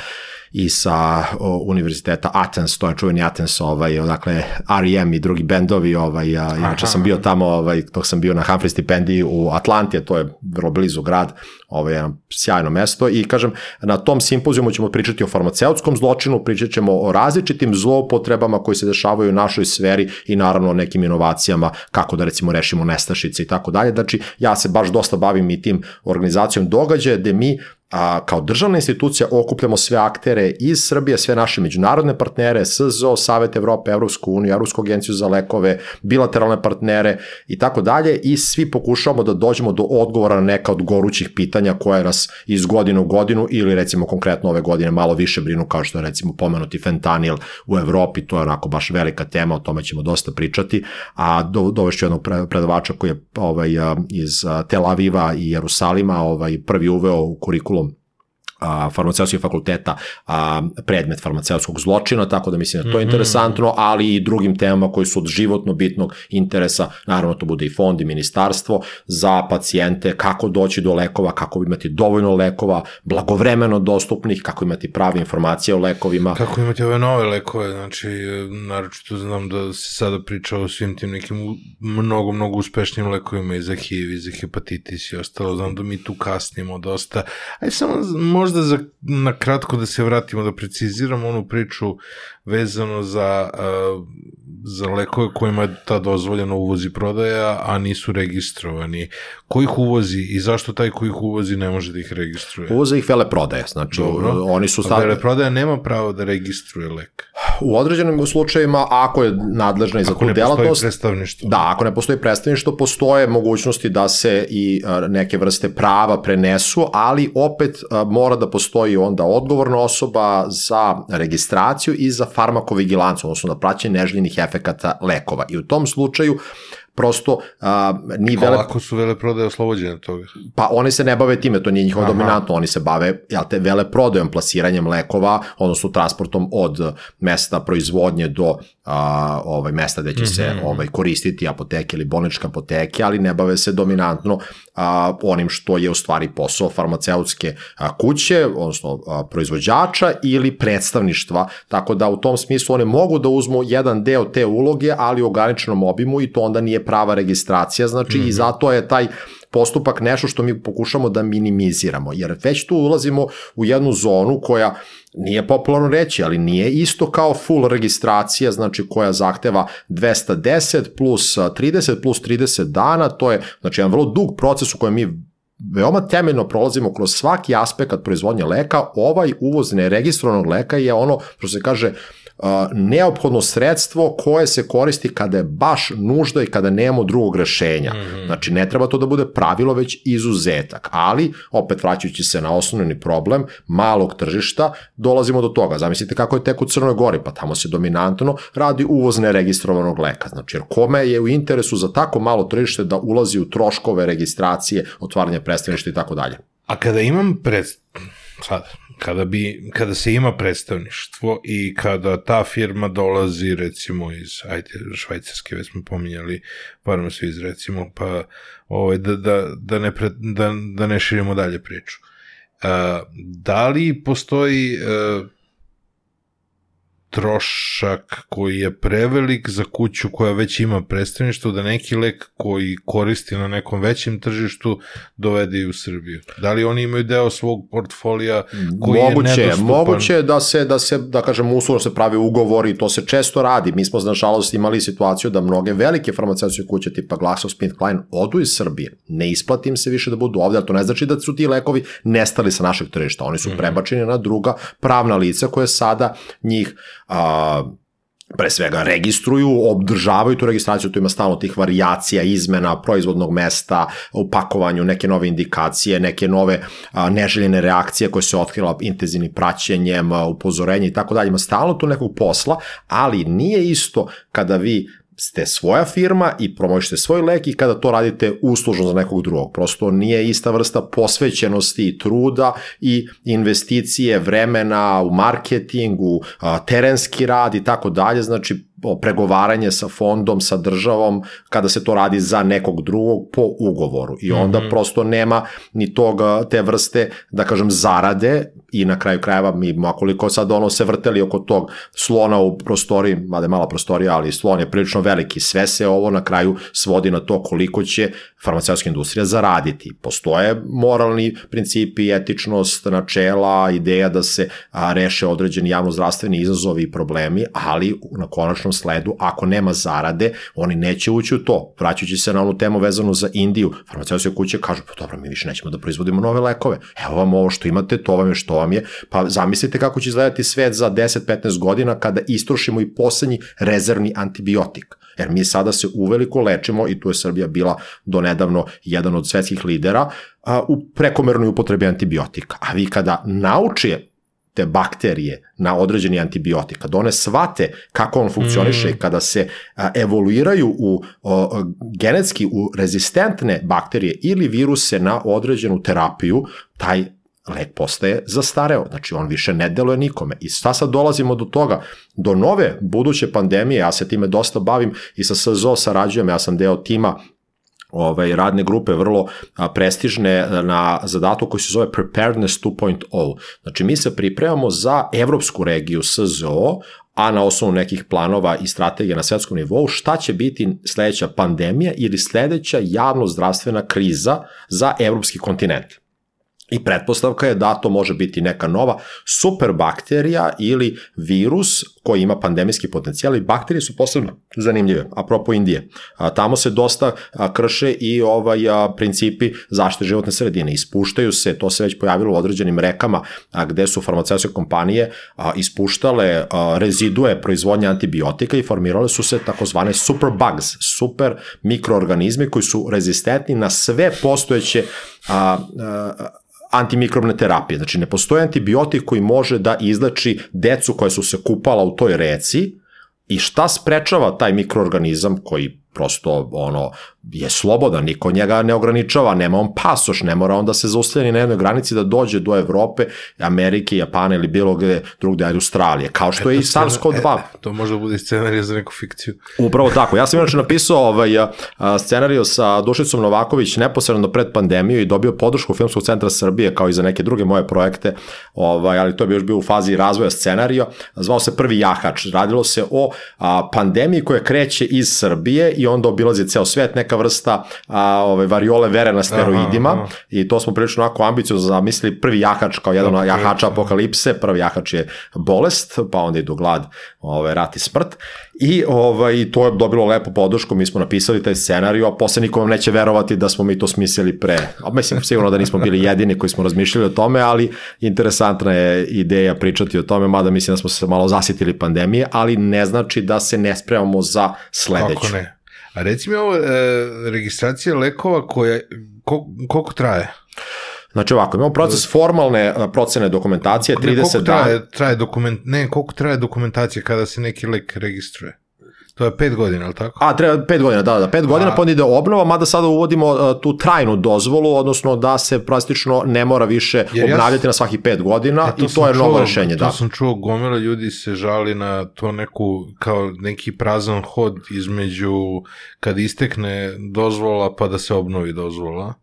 [SPEAKER 1] i sa o, univerziteta Athens, to je čuveni Athens, ovaj, dakle R.E.M. i drugi bendovi, ovaj, a, inače sam bio tamo, ovaj, dok sam bio na Humphrey stipendiji u Atlanti, to je vrlo blizu grad, ovaj, jedno sjajno mesto i kažem, na tom simpozijumu ćemo pričati o farmaceutskom zločinu, pričat ćemo o različitim zloupotrebama koji se dešavaju u našoj sferi i naravno o nekim inovacijama, kako da recimo rešimo nestašice i tako dalje. Znači, ja se baš dosta bavim i tim organizacijom događaja gde mi a, kao državna institucija okupljamo sve aktere iz Srbije, sve naše međunarodne partnere, SZO, Savet Evrope, Evropsku uniju, Evropsku agenciju za lekove, bilateralne partnere i tako dalje. I svi pokušavamo da dođemo do odgovora na neka od gorućih pitanja koje nas iz godine u godinu ili recimo konkretno ove godine malo više brinu kao što je recimo pomenuti fentanil u Evropi, to je onako baš velika tema, o tome ćemo dosta pričati, a do, dovešću jednog predavača koji je ovaj, iz Tel Aviva i Jerusalima ovaj, prvi uveo u kurikulu a, farmaceutskih fakulteta a, predmet farmaceutskog zločina, tako da mislim da to je mhm. interesantno, ali i drugim temama koji su od životno bitnog interesa, naravno to bude i fond i ministarstvo za pacijente, kako doći do lekova, kako imati dovoljno lekova, blagovremeno dostupnih, kako imati prave informacije o lekovima.
[SPEAKER 2] Kako imati ove nove lekove, znači, naročito znam da se sada priča o svim tim nekim mnogo, mnogo uspešnim lekovima i za HIV, i za hepatitis i ostalo, znam da mi tu kasnimo dosta. Aj samo, možda za, na kratko da se vratimo, da preciziramo onu priču vezano za, uh, za lekove kojima je ta dozvoljena uvoz i prodaja, a nisu registrovani. Ko ih uvozi i zašto taj ko ih uvozi ne može da ih registruje?
[SPEAKER 1] Uvoze ih vele prodaje, znači Dobro. oni su
[SPEAKER 2] stavili... Vele prodaja nema pravo da registruje lek.
[SPEAKER 1] U određenim slučajima, ako je nadležna i za tu delatnost... Ako ne postoji
[SPEAKER 2] predstavništvo.
[SPEAKER 1] Da, ako ne postoji predstavništvo, postoje mogućnosti da se i neke vrste prava prenesu, ali opet mora da postoji onda odgovorna osoba za registraciju i za farmakovigilancu, odnosno na praćenje neželjenih efekata lekova. I u tom slučaju prosto a, ni
[SPEAKER 2] vele... Kako su vele prodaje oslobođene toga?
[SPEAKER 1] Pa one se ne bave time, to nije njihovo Aha. dominantno, oni se bave jel te, vele prodajom, plasiranjem lekova, odnosno transportom od mesta proizvodnje do a, ovaj, mesta gde će mm -hmm. se mhm. ovaj, koristiti apoteke ili bolničke apoteke, ali ne bave se dominantno a, onim što je u stvari posao farmaceutske a, kuće, odnosno a, proizvođača ili predstavništva, tako da u tom smislu one mogu da uzmu jedan deo te uloge, ali u ograničenom obimu i to onda nije prava registracija, znači mm -hmm. i mhm. zato je taj postupak nešto što mi pokušamo da minimiziramo, jer već tu ulazimo u jednu zonu koja nije popularno reći, ali nije isto kao full registracija, znači koja zahteva 210 plus 30 plus 30 dana, to je znači jedan vrlo dug proces u kojem mi veoma temeljno prolazimo kroz svaki aspekt proizvodnje leka, ovaj uvoz neregistrovanog leka je ono što se kaže neophodno sredstvo koje se koristi kada je baš nužda i kada nemamo drugog rešenja. Mm -hmm. Znači, ne treba to da bude pravilo, već izuzetak. Ali, opet vraćajući se na osnovni problem malog tržišta, dolazimo do toga. Zamislite kako je tek u Crnoj Gori, pa tamo se dominantno radi uvoz neregistrovanog leka. Znači, jer kome je u interesu za tako malo tržište da ulazi u troškove registracije, otvaranja predstavništa i tako dalje.
[SPEAKER 2] A kada imam pred... sad, kada, bi, kada se ima predstavništvo i kada ta firma dolazi recimo iz ajde, švajcarske, već smo pominjali iz recimo, pa ovaj, da, da, da, ne pre, da, da ne širimo dalje priču. Uh, da li postoji uh, trošak koji je prevelik za kuću koja već ima predstavništvo, da neki lek koji koristi na nekom većem tržištu dovede i u Srbiju. Da li oni imaju deo svog portfolija koji
[SPEAKER 1] moguće,
[SPEAKER 2] je
[SPEAKER 1] nedostupan? Moguće je da se, da se, da kažem, uslovno se pravi ugovori, to se često radi. Mi smo, nažalost, imali situaciju da mnoge velike farmaceutske kuće tipa GlaxoSmithKline odu iz Srbije. Ne isplatim se više da budu ovde, ali to ne znači da su ti lekovi nestali sa našeg tržišta. Oni su -hmm. prebačeni na druga pravna lica koje sada njih a, pre svega registruju, obdržavaju tu registraciju, tu ima stalno tih varijacija, izmena proizvodnog mesta, u pakovanju neke nove indikacije, neke nove a, neželjene reakcije koje se otkrila intenzivnim praćenjem, upozorenje i tako dalje. Ima stalno tu nekog posla, ali nije isto kada vi ste svoja firma i promovišete svoj lek i kada to radite uslužno za nekog drugog. Prosto nije ista vrsta posvećenosti i truda i investicije, vremena u marketingu, terenski rad i tako dalje. Znači, pregovaranje sa fondom, sa državom, kada se to radi za nekog drugog po ugovoru. I onda mm -hmm. prosto nema ni toga, te vrste, da kažem, zarade i na kraju krajeva mi, makoliko sad ono se vrteli oko tog slona u prostoriji, mada je mala prostorija, ali slon je prilično veliki, sve se ovo na kraju svodi na to koliko će farmaceutska industrija zaraditi. Postoje moralni principi, etičnost, načela, ideja da se reše određeni javnozdravstveni izazovi i problemi, ali na konačnom sledu, ako nema zarade, oni neće ući u to. Vraćajući se na onu temu vezanu za Indiju, farmaceutske kuće kažu, pa dobro, mi više nećemo da proizvodimo nove lekove. Evo vam ovo što imate, to vam je što vam je. Pa zamislite kako će izgledati svet za 10-15 godina kada istrošimo i poslednji rezervni antibiotik. Jer mi sada se uveliko lečimo i tu je Srbija bila do nedavno jedan od svetskih lidera u prekomernoj upotrebi antibiotika. A vi kada naučije te bakterije na određeni antibiotik, kada one svate kako on funkcioniše, mm. kada se a, evoluiraju u o, genetski u rezistentne bakterije ili viruse na određenu terapiju, taj lek postaje zastareo, znači on više ne deluje nikome. I šta sad dolazimo do toga? Do nove buduće pandemije, ja se time dosta bavim i sa SZO sarađujem, ja sam deo tima ovaj, radne grupe vrlo a, prestižne na zadatu koji se zove Preparedness 2.0. Znači mi se pripremamo za evropsku regiju SZO, a na osnovu nekih planova i strategije na svetskom nivou, šta će biti sledeća pandemija ili sledeća javno-zdravstvena kriza za evropski kontinent. I pretpostavka je da to može biti neka nova superbakterija ili virus koji ima pandemijski potencijal i bakterije su posebno zanimljive, apropo Indije. A, tamo se dosta a, krše i ovaj a, principi zaštite životne sredine. Ispuštaju se, to se već pojavilo u određenim rekama a, gde su farmaceutske kompanije a, ispuštale a, rezidue proizvodnje antibiotika i formirale su se takozvane superbugs, super mikroorganizmi koji su rezistentni na sve postojeće a, a, antimikrobne terapije. Znači, ne postoji antibiotik koji može da izleči decu koja su se kupala u toj reci i šta sprečava taj mikroorganizam koji prosto ono je slobodan, niko njega ne ograničava, nema on pasoš, ne mora on da se zaustavi na jednoj granici da dođe do Evrope, Amerike, Japana ili bilo gde drugde, ajde Australije, kao što e, je i SARS-CoV-2.
[SPEAKER 2] E, to može da bude scenarij za neku fikciju.
[SPEAKER 1] Upravo tako. Ja sam inače napisao ovaj, scenariju sa Dušicom Novaković neposredno pred pandemiju i dobio podršku Filmskog centra Srbije kao i za neke druge moje projekte, ovaj, ali to je još bio u fazi razvoja scenarija. Zvao se Prvi jahač. Radilo se o a, pandemiji koja kreće iz Srbije i onda obilazi ceo svet, neka vrsta a, ove, variole vere na steroidima
[SPEAKER 2] Aha, aha.
[SPEAKER 1] i to smo prilično onako ambiciozno zamislili. Prvi jahač kao jedan od jahača
[SPEAKER 2] da.
[SPEAKER 1] apokalipse, prvi jahač je bolest, pa onda idu glad, ove, rat i smrt. I ovaj, to je dobilo lepu podršku, mi smo napisali taj scenariju, a posle nikom neće verovati da smo mi to smislili pre. A mislim, sigurno da nismo bili jedini koji smo razmišljali o tome, ali interesantna je ideja pričati o tome, mada mislim da smo se malo zasitili pandemije, ali ne znači da se ne spremamo za sledeću.
[SPEAKER 2] Kako ne? A reci mi ovo, e, registracija lekova koja, kol, koliko traje?
[SPEAKER 1] Znači ovako, imamo proces formalne a, procene dokumentacije,
[SPEAKER 2] Ne,
[SPEAKER 1] 30
[SPEAKER 2] koliko
[SPEAKER 1] dana.
[SPEAKER 2] traje, traje dokument, ne, koliko traje dokumentacija kada se neki lek registruje? To je pet godina, ali tako?
[SPEAKER 1] A, treba pet godina, da, da, pet godina,
[SPEAKER 2] A.
[SPEAKER 1] pa onda ide obnova, mada sada uvodimo uh, tu trajnu dozvolu, odnosno da se praktično ne mora više
[SPEAKER 2] Jer ja
[SPEAKER 1] obnavljati na svakih pet godina
[SPEAKER 2] E,
[SPEAKER 1] i to je novo
[SPEAKER 2] čuo-
[SPEAKER 1] rešenje,
[SPEAKER 2] to
[SPEAKER 1] da.
[SPEAKER 2] sam čuo, gomila ljudi se žali na to neku, kao neki prazan hod između kad istekne dozvola pa da se obnovi dozvola.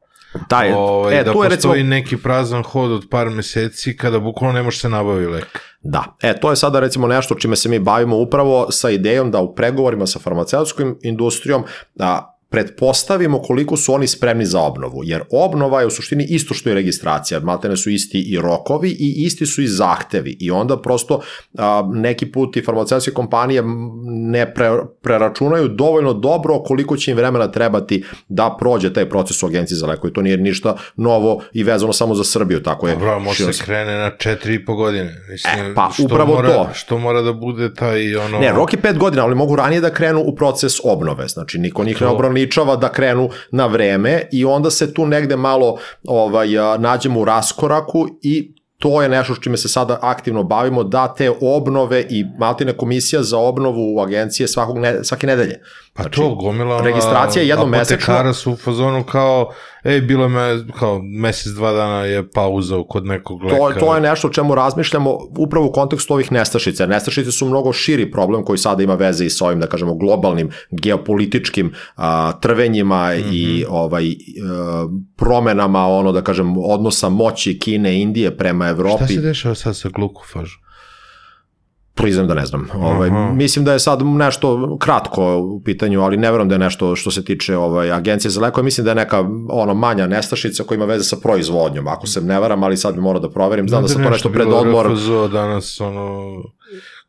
[SPEAKER 1] Taj,
[SPEAKER 2] Ovaj,
[SPEAKER 1] e,
[SPEAKER 2] da
[SPEAKER 1] tu je recimo,
[SPEAKER 2] neki prazan hod od par meseci kada bukvalno ne može se nabavi lek.
[SPEAKER 1] Da, e, to je sada recimo nešto čime se mi bavimo upravo sa idejom da u pregovorima sa farmaceutskom industrijom a, pretpostavimo koliko su oni spremni za obnovu, jer obnova je u suštini isto što i registracija, maltene su isti i rokovi i isti su i zahtevi i onda prosto a, neki put i farmaceutske kompanije ne pre, preračunaju dovoljno dobro koliko će im vremena trebati da prođe taj proces u agenciji za lekove. To nije ništa novo i vezano samo za Srbiju, tako je.
[SPEAKER 2] Dobro, može se krene na četiri i po godine. Mislim,
[SPEAKER 1] E, pa,
[SPEAKER 2] što
[SPEAKER 1] upravo
[SPEAKER 2] mora,
[SPEAKER 1] to.
[SPEAKER 2] Što mora da bude taj ono...
[SPEAKER 1] Ne, rok je pet godina, ali mogu ranije da krenu u proces obnove. Znači, niko njih ne
[SPEAKER 2] To.
[SPEAKER 1] Ograničava da krenu na vreme i onda se tu negde malo ovaj, nađemo u raskoraku i to je nešto čime se sada aktivno bavimo, da te obnove i Maltine komisija za obnovu u agencije svakog ne, svake nedelje.
[SPEAKER 2] Pa
[SPEAKER 1] Znači,
[SPEAKER 2] to, gomila ona
[SPEAKER 1] registracija je jednom mesečno.
[SPEAKER 2] apotekara su u fazonu kao, ej, bilo me, kao, mesec, dva dana je pauza kod nekog
[SPEAKER 1] To,
[SPEAKER 2] lekara.
[SPEAKER 1] to je nešto o čemu razmišljamo upravo u kontekstu ovih nestašica. Nestašice su mnogo širi problem koji sada ima veze i sa ovim, da kažemo, globalnim geopolitičkim a, trvenjima mm -hmm. i ovaj a, promenama, ono, da kažem, odnosa moći Kine i Indije prema Evropi.
[SPEAKER 2] Šta se dešava sad sa glukofažom?
[SPEAKER 1] Priznam da ne znam. Ovaj,
[SPEAKER 2] Aha.
[SPEAKER 1] mislim da je sad nešto kratko u pitanju, ali ne verujem da je nešto što se tiče ovaj, agencije za lekove. Mislim da je neka ono manja nestašica koja ima veze sa proizvodnjom, ako se ne varam, ali sad bi morao da proverim. Znam da sam to nešto pred odmor.
[SPEAKER 2] RFZO danas, ono,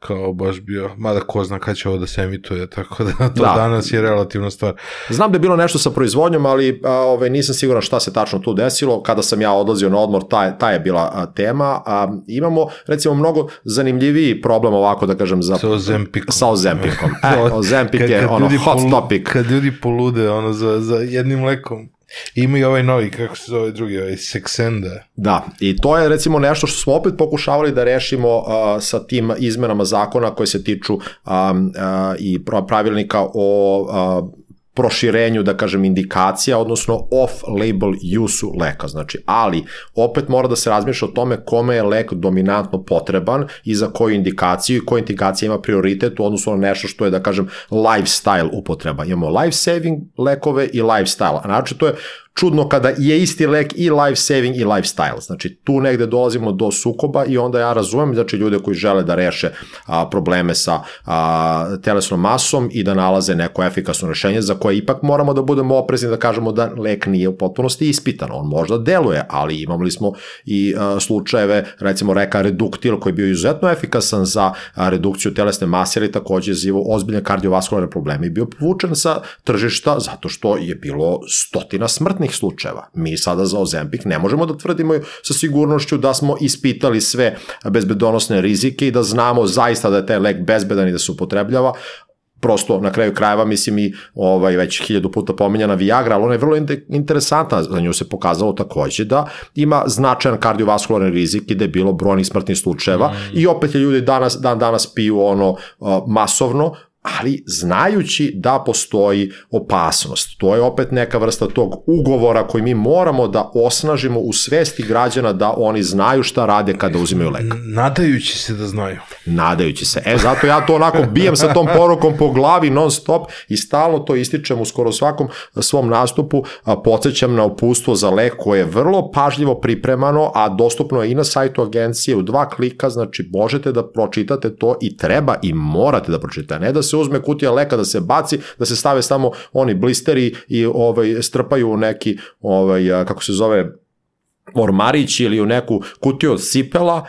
[SPEAKER 2] kao baš bio, mada ko zna kad će ovo da se emituje, tako da to
[SPEAKER 1] Da.
[SPEAKER 2] da. danas je relativna stvar.
[SPEAKER 1] Znam da je bilo nešto sa proizvodnjom, ali a, ovaj, nisam siguran šta se tačno tu desilo. Kada sam ja odlazio na odmor, ta, ta je bila a, tema. A, imamo, recimo, mnogo zanimljiviji problem ovako, da kažem, za,
[SPEAKER 2] Sa Ozempikom.
[SPEAKER 1] Sa Ozempikom. E, Ozempik
[SPEAKER 2] Kad-
[SPEAKER 1] je
[SPEAKER 2] kad
[SPEAKER 1] ono
[SPEAKER 2] ljudi
[SPEAKER 1] hot
[SPEAKER 2] polu-
[SPEAKER 1] topic.
[SPEAKER 2] Kad ljudi polude ono, za, za jednim lekom. Ima i ovaj novi, kako se zove drugi, ovaj Sexenda.
[SPEAKER 1] Da, i to je recimo nešto što smo opet pokušavali da rešimo uh, sa tim izmenama zakona koje se tiču um, uh, i pra- pravilnika o uh, proširenju, da kažem, indikacija, odnosno off-label use-u leka. Znači, ali opet mora da se razmišlja o tome kome je lek dominantno potreban i za koju indikaciju i koja indikacija ima prioritet u odnosu na nešto što je, da kažem, lifestyle upotreba. Imamo life-saving lekove i lifestyle. A znači, to je čudno kada je isti lek i life saving i lifestyle. Znači tu negde dolazimo do sukoba i onda ja razumem znači ljude koji žele da reše a, probleme sa a, telesnom masom i da nalaze neko efikasno rešenje za koje ipak moramo da budemo oprezni da kažemo da lek nije u potpunosti ispitan. On možda deluje, ali imali smo i a, slučajeve recimo reka reduktil koji je bio izuzetno efikasan za a, redukciju telesne mase ili takođe zivo ozbiljne kardiovaskularne probleme i bio povučen sa tržišta zato što je bilo stotina smrtnih slučajeva. Mi sada za Ozempik ne možemo da tvrdimo sa sigurnošću da smo ispitali sve bezbedonosne rizike i da znamo zaista da je taj lek bezbedan i da se upotrebljava, prosto na kraju krajeva mislim i ovaj već hiljadu puta pominjana Viagra, ali ona je vrlo in- interesantna, za nju se pokazalo takođe da ima značajan kardiovaskularni rizik i da je bilo brojnih smrtnih slučajeva mm. i opet je ljudi danas, dan danas piju ono uh, masovno, ali znajući da postoji opasnost. To je opet neka vrsta tog ugovora koji mi moramo da osnažimo u svesti građana da oni znaju šta rade kada uzimaju lek.
[SPEAKER 2] Nadajući se da znaju.
[SPEAKER 1] Nadajući se. E, zato ja to onako bijem sa tom porukom po glavi non stop i stalno to ističem u skoro svakom svom nastupu, podsjećam na upustvo za lek koje je vrlo pažljivo pripremano, a dostupno je i na sajtu agencije u dva klika, znači možete da pročitate to i treba i morate da pročitate, ne da se uzme kutija leka, da se baci, da se stave samo oni blisteri i ovaj, strpaju u neki, ovaj, kako se zove, ormarić ili u neku kutiju od cipela,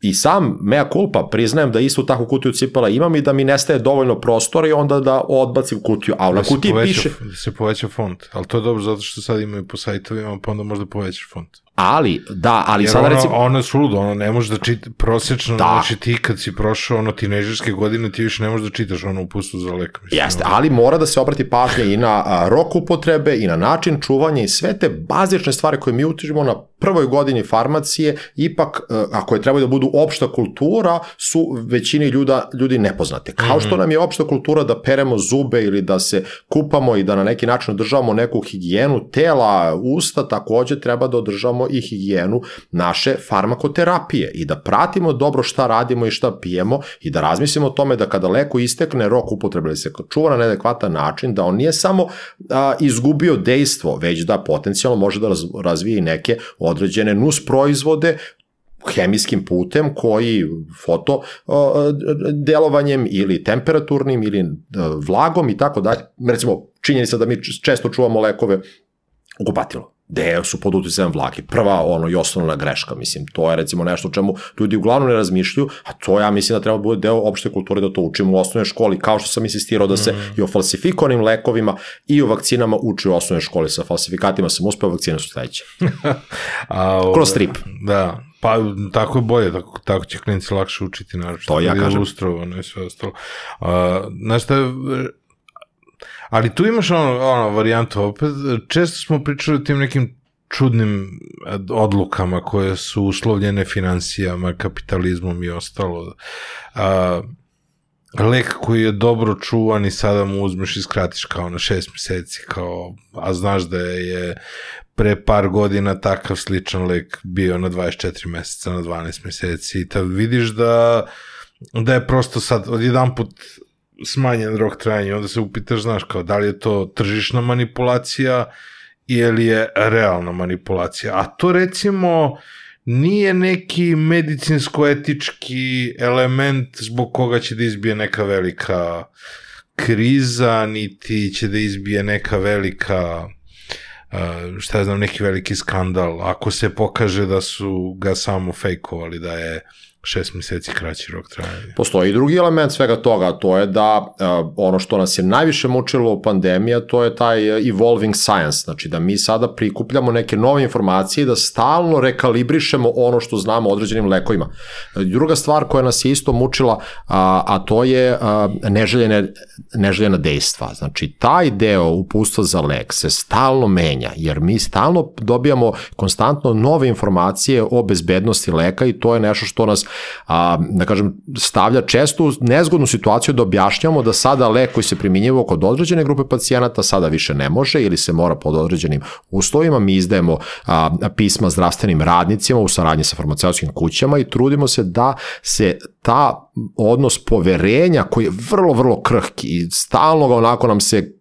[SPEAKER 1] I sam, mea culpa, priznajem da istu takvu kutiju cipela imam i da mi nestaje dovoljno prostora i onda da odbacim kutiju. A na
[SPEAKER 2] Da
[SPEAKER 1] kutiji
[SPEAKER 2] poveća-
[SPEAKER 1] piše,
[SPEAKER 2] Da se poveća font. Ali to je dobro zato što sad imaju po sajtovima, pa onda možda povećaš font.
[SPEAKER 1] Ali, da, ali
[SPEAKER 2] Jer
[SPEAKER 1] sada
[SPEAKER 2] ono,
[SPEAKER 1] recimo...
[SPEAKER 2] ono je suludo, ono ne možeš da čita, prosječno,
[SPEAKER 1] Da.
[SPEAKER 2] znači ti kad si prošao ono tinežerske godine, ti više ne možeš da čitaš ono upustu za lek. Mislim,
[SPEAKER 1] Jeste,
[SPEAKER 2] ono.
[SPEAKER 1] ali mora da se obrati pažnja i na a, rok upotrebe i na način čuvanja i sve te bazične stvari koje mi utižemo na prvoj godini farmacije, ipak, e, ako je trebaju da budu opšta kultura, su većini ljuda, ljudi nepoznate. Kao što nam je opšta kultura da peremo zube ili da se kupamo i da na neki način održavamo neku higijenu tela, usta, takođe treba da održavamo i higijenu naše farmakoterapije i da pratimo dobro šta radimo i šta pijemo i da razmislimo o tome da kada leku istekne rok upotrebe ili se čuva na neadekvatan način, da on nije samo a, izgubio dejstvo, već da potencijalno može da raz, razvije neke određene nus proizvode hemijskim putem koji foto delovanjem ili temperaturnim ili a, vlagom i tako dalje. Recimo, činjenica da mi često čuvamo lekove u kupatilu gde su pod uticajem vlage. Prva, ono, i osnovna greška, mislim, to je recimo nešto o čemu ljudi uglavnom ne razmišljaju, a to ja mislim da treba da bude deo opšte kulture da to učimo u osnovnoj školi, kao što sam insistirao da se i o falsifikovanim lekovima i o vakcinama uči u osnovnoj školi. Sa falsifikatima sam uspeo, vakcine su sledeće.
[SPEAKER 2] A, ovaj,
[SPEAKER 1] Kroz strip.
[SPEAKER 2] Da, pa tako je bolje, tako, tako će klinici lakše učiti, naravno.
[SPEAKER 1] To ja kažem.
[SPEAKER 2] Ilustrovano i sve ostalo. A, znaš šta je, ali tu imaš ono, ono varijantu opet, često smo pričali o tim nekim čudnim eh, odlukama koje su uslovljene financijama, kapitalizmom i ostalo. A, lek koji je dobro čuvan i sada mu uzmeš i skratiš kao na šest meseci, kao, a znaš da je pre par godina takav sličan lek bio na 24 meseca, na 12 meseci i tad vidiš da, da je prosto sad odjedan put smanjen rok trajanja, onda se upitaš, znaš, kao da li je to tržišna manipulacija ili je realna manipulacija. A to recimo nije neki medicinsko-etički element zbog koga će da izbije neka velika kriza, niti će da izbije neka velika uh, šta znam, neki veliki skandal, ako se pokaže da su ga samo fejkovali, da je šest meseci kraći rok trajanja.
[SPEAKER 1] Postoji i drugi element svega toga, to je da uh, ono što nas je najviše mučilo u pandemija, to je taj uh, evolving science, znači da mi sada prikupljamo neke nove informacije i da stalno rekalibrišemo ono što znamo o određenim lekovima. Druga stvar koja nas je isto mučila, a, a to je a, neželjene, neželjena dejstva. Znači, taj deo upustva za lek se stalno menja, jer mi stalno dobijamo konstantno nove informacije o bezbednosti leka i to je nešto što nas a, da kažem, stavlja često u nezgodnu situaciju da objašnjamo da sada lek koji se primjenjivo kod određene grupe pacijenata sada više ne može ili se mora pod određenim uslovima. Mi izdajemo a, pisma zdravstvenim radnicima u saradnji sa farmaceutskim kućama i trudimo se da se ta odnos poverenja koji je vrlo, vrlo krhki i stalno ga onako nam se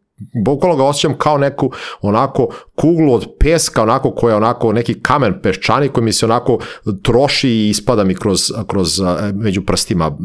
[SPEAKER 1] bukvalno ga osjećam kao neku onako kuglu od peska, onako koja je onako neki kamen peščani koji mi se onako troši i ispada mi kroz, kroz a, među prstima.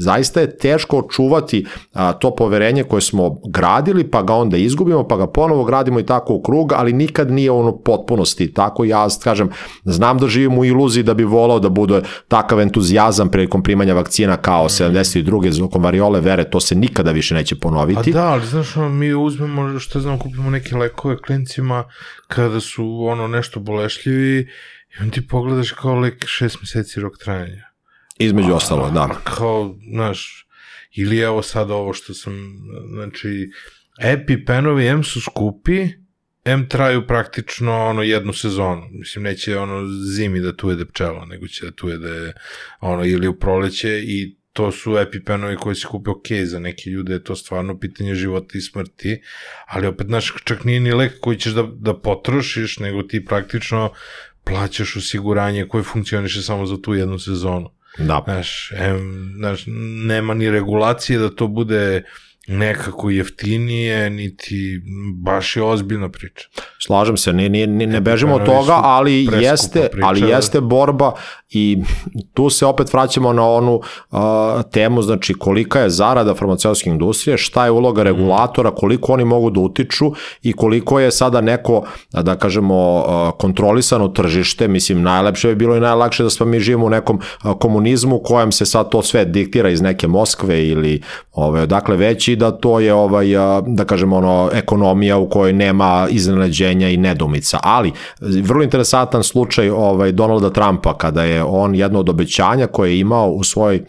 [SPEAKER 1] Zaista je teško očuvati a, to poverenje koje smo gradili, pa ga onda izgubimo, pa ga ponovo gradimo i tako u krug, ali nikad nije ono potpunosti. Tako ja, kažem, znam da živim u iluziji da bi volao da bude takav entuzijazam prilikom primanja vakcina kao 72. zvukom variole vere, to se nikada više neće
[SPEAKER 2] A
[SPEAKER 1] ponoviti.
[SPEAKER 2] da, ali znaš, mi uzmemo, što znam, kupimo neke lekove klincima kada su ono nešto bolešljivi i on ti pogledaš kao lek šest meseci rok trajanja.
[SPEAKER 1] Između ostalo, da.
[SPEAKER 2] A kao, znaš, ili evo sad ovo što sam, znači, epipenovi M su skupi, M traju praktično ono jednu sezonu. Mislim, neće ono zimi da tu jede pčela, nego će da tu jede ono ili u proleće i to su epipenovi koji se kupe ok, za neke ljude je to stvarno pitanje života i smrti, ali opet, znaš, čak nije ni lek koji ćeš da, da potrošiš, nego ti praktično plaćaš osiguranje koje funkcioniše samo za tu jednu sezonu.
[SPEAKER 1] Da.
[SPEAKER 2] Znaš, em, znaš, nema ni regulacije da to bude nekako jeftinije, niti baš je ozbiljna priča.
[SPEAKER 1] Slažem se, ne, ne, ne, ne bežimo od toga, ali jeste,
[SPEAKER 2] priča,
[SPEAKER 1] ali
[SPEAKER 2] da.
[SPEAKER 1] jeste borba i tu se opet vraćamo na onu uh, temu, znači kolika je zarada farmaceutske industrije, šta je uloga regulatora, koliko oni mogu da utiču i koliko je sada neko, da kažemo, uh, kontrolisano tržište, mislim, najlepše bi bilo i najlakše da smo mi živimo u nekom komunizmu u kojem se sad to sve diktira iz neke Moskve ili ove, odakle već i da to je ovaj, da kažemo ono, ekonomija u kojoj nema iznenađenja i nedumica. Ali, vrlo interesantan slučaj ovaj, Donalda Trumpa kada je on jedno od obećanja koje je imao u svojoj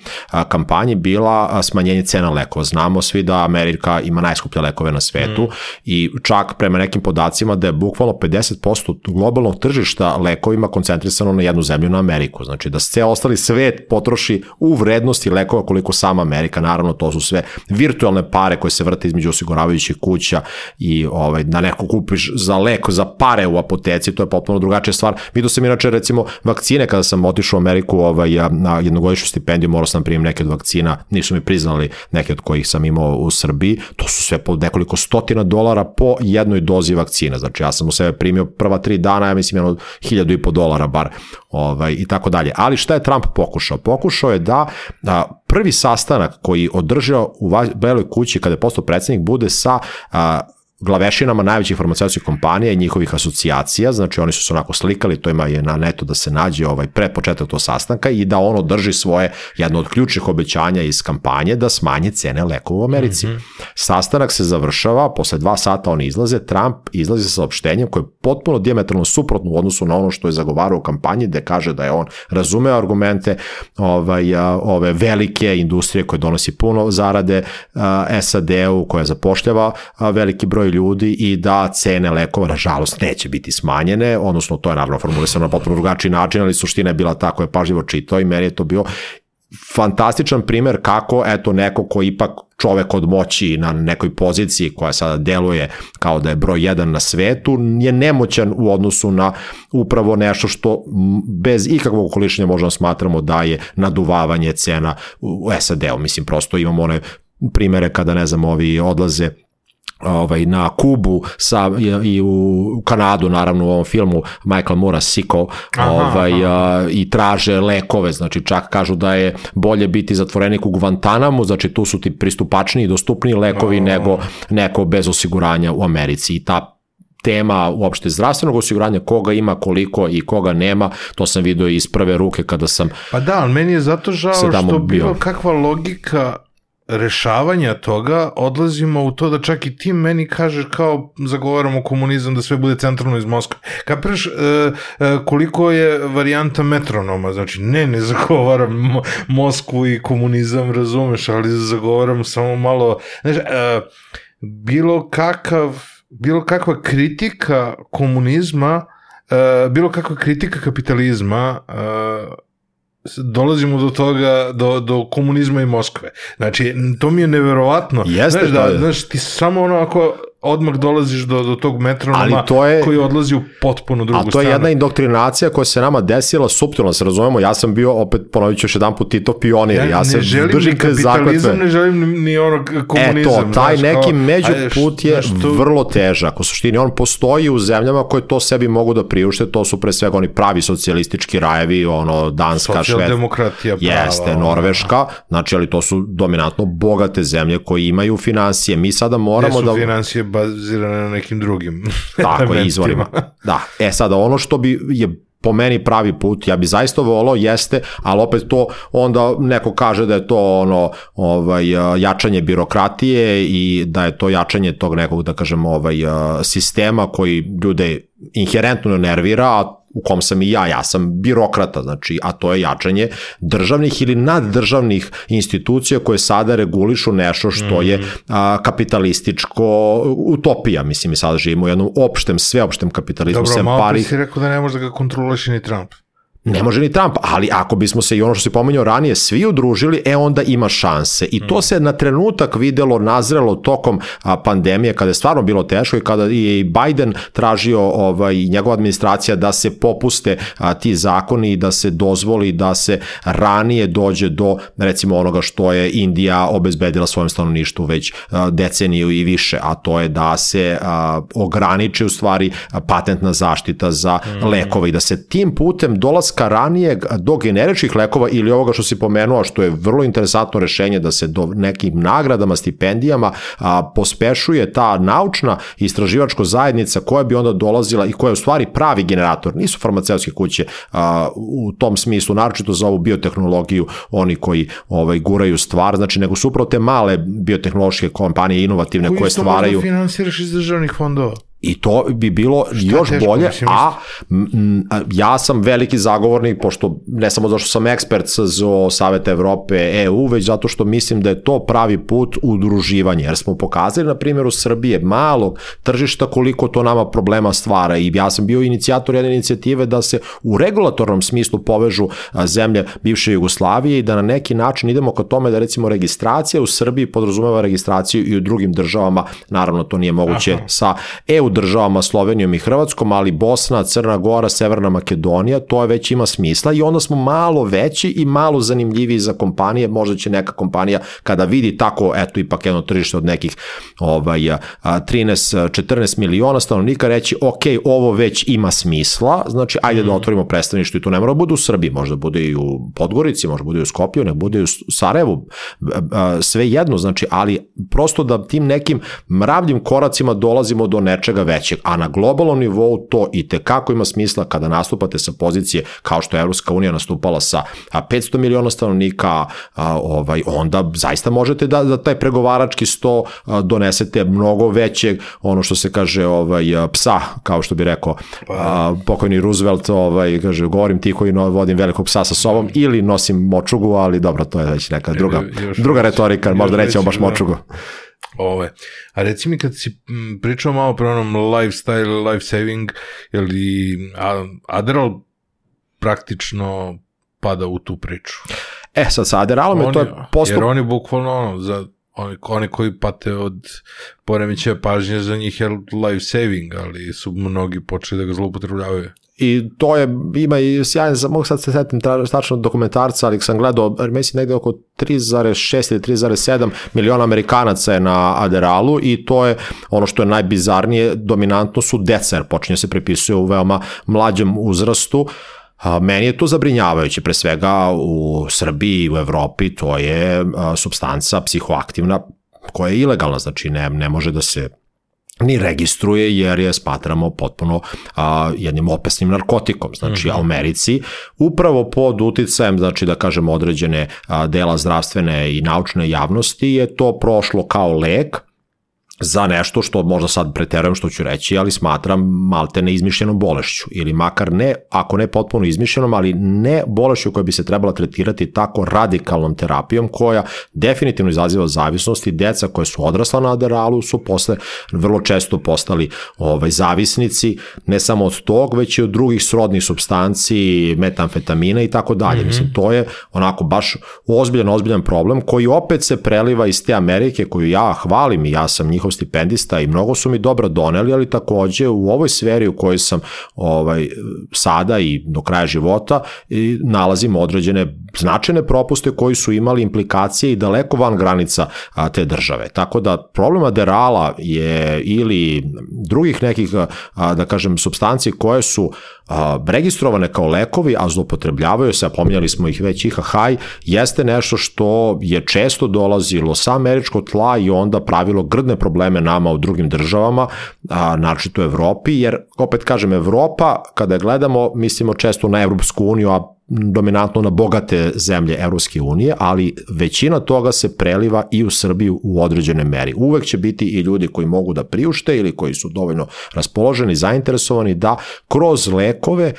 [SPEAKER 1] kampanji bila smanjenje cena lekova. Znamo svi da Amerika ima najskuplje lekove na svetu mm. i čak prema nekim podacima da je bukvalno 50% globalnog tržišta lekovima koncentrisano na jednu zemlju, na Ameriku. Znači da se ostali svet potroši u vrednosti lekova koliko sama Amerika, naravno to su sve virtualne pare koje se vrte između osiguravajućih kuća i ovaj, da neko kupiš za lek, za pare u apoteci, to je potpuno drugačija stvar. Vidio sam inače recimo vakcine kada sam otišao u Ameriku ovaj, na jednogodišnju stipendiju, morao sam da primim neke od vakcina, nisu mi priznali neke od kojih sam imao u Srbiji, to su sve po nekoliko stotina dolara po jednoj dozi vakcina, znači ja sam u sebe primio prva tri dana, ja mislim jedno hiljadu i po dolara bar ovaj, i tako dalje. Ali šta je Trump pokušao? Pokušao je da, da prvi sastanak koji održao u Beloj kući kada je postao predsednik bude sa a, glavešinama najvećih farmaceutskih kompanija i njihovih asocijacija, znači oni su se onako slikali, to ima je na netu da se nađe ovaj pre početak tog sastanka i da on održi svoje jedno od ključnih obećanja iz kampanje da smanje cene lekova u Americi. Mm -hmm. Sastanak se završava, posle dva sata oni izlaze, Trump izlazi sa saopštenjem koje je potpuno diametralno suprotno u odnosu na ono što je zagovarao u kampanji, gde kaže da je on razumeo argumente ovaj, ove velike industrije koje donosi puno zarade SAD-u, koja zapošljava veliki broj ljudi i da cene lekova, nažalost, neće biti smanjene, odnosno to je naravno formulisano na potpuno drugačiji način, ali suština je bila ta koja je pažljivo čitao i meni je to bio fantastičan primer kako eto neko ko ipak čovek od moći na nekoj poziciji koja sada deluje kao da je broj jedan na svetu je nemoćan u odnosu na upravo nešto što bez ikakvog okolišenja možemo smatramo da je naduvavanje cena u SAD-u. Mislim, prosto imamo one primere kada, ne znam, ovi odlaze ovaj, na Kubu sa, i u Kanadu, naravno u ovom filmu Michael Moore Siko ovaj, aha. i traže lekove, znači čak kažu da je bolje biti zatvorenik u Guantanamu, znači tu su ti pristupačniji i dostupniji lekovi aha. nego neko bez osiguranja u Americi i ta tema uopšte zdravstvenog osiguranja, koga ima, koliko i koga nema, to sam vidio iz prve ruke kada sam
[SPEAKER 2] Pa da, ali meni je zato žao što bilo kakva logika rešavanja toga odlazimo u to da čak i ti meni kažeš kao zagovaramo komunizam da sve bude centralno iz Moskve. Kapiraš e, e, koliko je varijanta metronoma, znači ne, ne zagovaram Mo Moskvu i komunizam, razumeš, ali zagovaram samo malo, znači, e, bilo kakav, bilo kakva kritika komunizma, e, bilo kakva kritika kapitalizma, e, dolazimo do toga, do, do komunizma i Moskve. Znači, to mi je neverovatno.
[SPEAKER 1] Jeste,
[SPEAKER 2] znaš, da, znaš, ti samo ono ako odmah dolaziš do, do tog metronoma Ali to je, koji odlazi u potpuno drugu stranu.
[SPEAKER 1] A to je jedna indoktrinacija koja se nama desila suptilno, se razumemo, ja sam bio, opet ponovit ću još jedan put, Tito pionir, ja, ja se držim
[SPEAKER 2] ni kapitalizam, ne želim ni ono komunizam.
[SPEAKER 1] E to, taj znaš, neki međuput je to... vrlo težak, u suštini on postoji u zemljama koje to sebi mogu da priušte, to su pre svega oni pravi socijalistički rajevi, ono Danska, Šved,
[SPEAKER 2] demokratija prava.
[SPEAKER 1] Jeste, Norveška, znači, ali to su dominantno bogate zemlje koji imaju financije. Mi sada moramo da...
[SPEAKER 2] financije bazirane na nekim drugim
[SPEAKER 1] Tako je, izvorima. Da. E sada, ono što bi je po meni pravi put, ja bi zaista volao, jeste, ali opet to onda neko kaže da je to ono ovaj jačanje birokratije i da je to jačanje tog nekog da kažemo ovaj sistema koji ljude inherentno nervira, a u kom sam i ja, ja sam birokrata, znači, a to je jačanje državnih ili naddržavnih institucija koje sada regulišu nešto što je mhm. a, kapitalističko utopija, mislim, mi sada živimo u jednom opštem, sveopštem kapitalizmu.
[SPEAKER 2] Dobro, malo parih... si rekao da ne može da ga kontroliš ni Trump.
[SPEAKER 1] Ne može ni Trump, ali ako bismo se i ono što se pomenuo ranije svi udružili, e onda ima šanse. I to se na trenutak videlo, nazrelo tokom pandemije, kada je stvarno bilo teško i kada je i Biden tražio ovaj, njegova administracija da se popuste a, ti zakoni i da se dozvoli da se ranije dođe do recimo onoga što je Indija obezbedila svojem stanovništvu već a, deceniju i više, a to je da se a, ograniči u stvari patentna zaštita za mm. lekove i da se tim putem dolaska ranije do generičkih lekova ili ovoga što si pomenuo, što je vrlo interesantno rešenje da se do nekim nagradama, stipendijama a, pospešuje ta naučna istraživačko zajednica koja bi onda dolazila i koja je u stvari pravi generator. Nisu farmaceutske kuće a, u tom smislu, naročito za ovu biotehnologiju, oni koji ovaj, guraju stvar, znači nego su upravo te male biotehnološke kompanije inovativne
[SPEAKER 2] Koji
[SPEAKER 1] koje
[SPEAKER 2] isto
[SPEAKER 1] stvaraju...
[SPEAKER 2] možda finansiraš iz državnih fondova.
[SPEAKER 1] I to bi bilo
[SPEAKER 2] Šta
[SPEAKER 1] još
[SPEAKER 2] teško,
[SPEAKER 1] bolje, a m, a, ja sam veliki zagovornik, pošto ne samo zato što sam ekspert za Saveta Evrope, EU, već zato što mislim da je to pravi put udruživanja, jer smo pokazali na primjeru Srbije malog tržišta koliko to nama problema stvara i ja sam bio inicijator jedne inicijative da se u regulatornom smislu povežu zemlje bivše Jugoslavije i da na neki način idemo ka tome da recimo registracija u Srbiji podrazumeva registraciju i u drugim državama, naravno to nije moguće
[SPEAKER 2] Aha.
[SPEAKER 1] sa EU državama Slovenijom i Hrvatskom, ali Bosna, Crna Gora, Severna Makedonija, to je već ima smisla i onda smo malo veći i malo zanimljiviji za kompanije, možda će neka kompanija kada vidi tako, eto ipak jedno tržište od nekih ovaj, a, 13, 14 miliona stanovnika reći, ok, ovo već ima smisla, znači ajde da otvorimo predstavništvo i to ne mora da bude u Srbiji, možda bude i u Podgorici, možda bude i u Skopju, ne bude i u Sarajevu, sve jedno, znači, ali prosto da tim nekim mravljim koracima dolazimo do nečega većeg, a na globalnom nivou to i te kako ima smisla kada nastupate sa pozicije kao što je Evropska unija nastupala sa 500 miliona stanovnika, ovaj, onda zaista možete da, da taj pregovarački sto donesete mnogo većeg, ono što se kaže ovaj, psa, kao što bi rekao a, pokojni Roosevelt, ovaj, kaže, govorim ti koji vodim velikog psa sa sobom ili nosim močugu, ali dobro, to je već neka druga, druga retorika, možda nećemo baš
[SPEAKER 2] da. Ove. A reci mi kad si pričao malo pre onom lifestyle, life saving, je li Adderall praktično pada u tu priču?
[SPEAKER 1] E, sad sa Aderalom je to je postup
[SPEAKER 2] Jer oni bukvalno ono, za oni, oni koji pate od poremećaja pažnje za njih je life saving, ali su mnogi počeli da ga zloupotrebljavaju.
[SPEAKER 1] I to je, ima i sjajan, mogu sad se setim tačno dokumentarca, ali sam gledao, mislim negde oko 3,6 ili 3,7 miliona Amerikanaca je na Aderalu i to je ono što je najbizarnije, dominantno su deca, jer počinje se prepisuje u veoma mlađem uzrastu, A, meni je to zabrinjavajuće, pre svega u Srbiji u Evropi, to je a, substanca psihoaktivna koja je ilegalna, znači ne, ne može da se ni registruje jer je smatramo potpuno a, jednim opasnim narkotikom. Znači, mm -hmm. u Americi upravo pod uticajem, znači da kažem određene a, dela zdravstvene i naučne javnosti je to prošlo kao lek za nešto što možda sad preterujem što ću reći, ali smatram malte neizmišljenom bolešću ili makar ne, ako ne potpuno izmišljenom, ali ne bolešću koja bi se trebala tretirati tako radikalnom terapijom koja definitivno izaziva zavisnost i deca koja su odrasla na Aderalu su posle vrlo često postali ovaj, zavisnici, ne samo od tog, već i od drugih srodnih substanci, metamfetamina i tako dalje. Mislim, to je onako baš ozbiljan, ozbiljan problem koji opet se preliva iz te Amerike koju ja hvalim i ja sam njihov stipendista i mnogo su mi dobro doneli, ali takođe u ovoj sferi u kojoj sam ovaj, sada i do kraja života i nalazim određene značajne propuste koji su imali implikacije i daleko van granica a, te države. Tako da problem aderala je ili drugih nekih, a, da kažem, substanci koje su registrovane kao lekovi, a zlopotrebljavaju se, a pominjali smo ih već IHH, jeste nešto što je često dolazilo sa američkog tla i onda pravilo grdne probleme nama u drugim državama, a, naročito u Evropi, jer opet kažem Evropa, kada gledamo, mislimo često na Evropsku uniju, a dominantno na bogate zemlje Evropske unije, ali većina toga se preliva i u Srbiju u određene meri. Uvek će biti i ljudi koji mogu da priušte ili koji su dovoljno raspoloženi, zainteresovani da kroz lekove,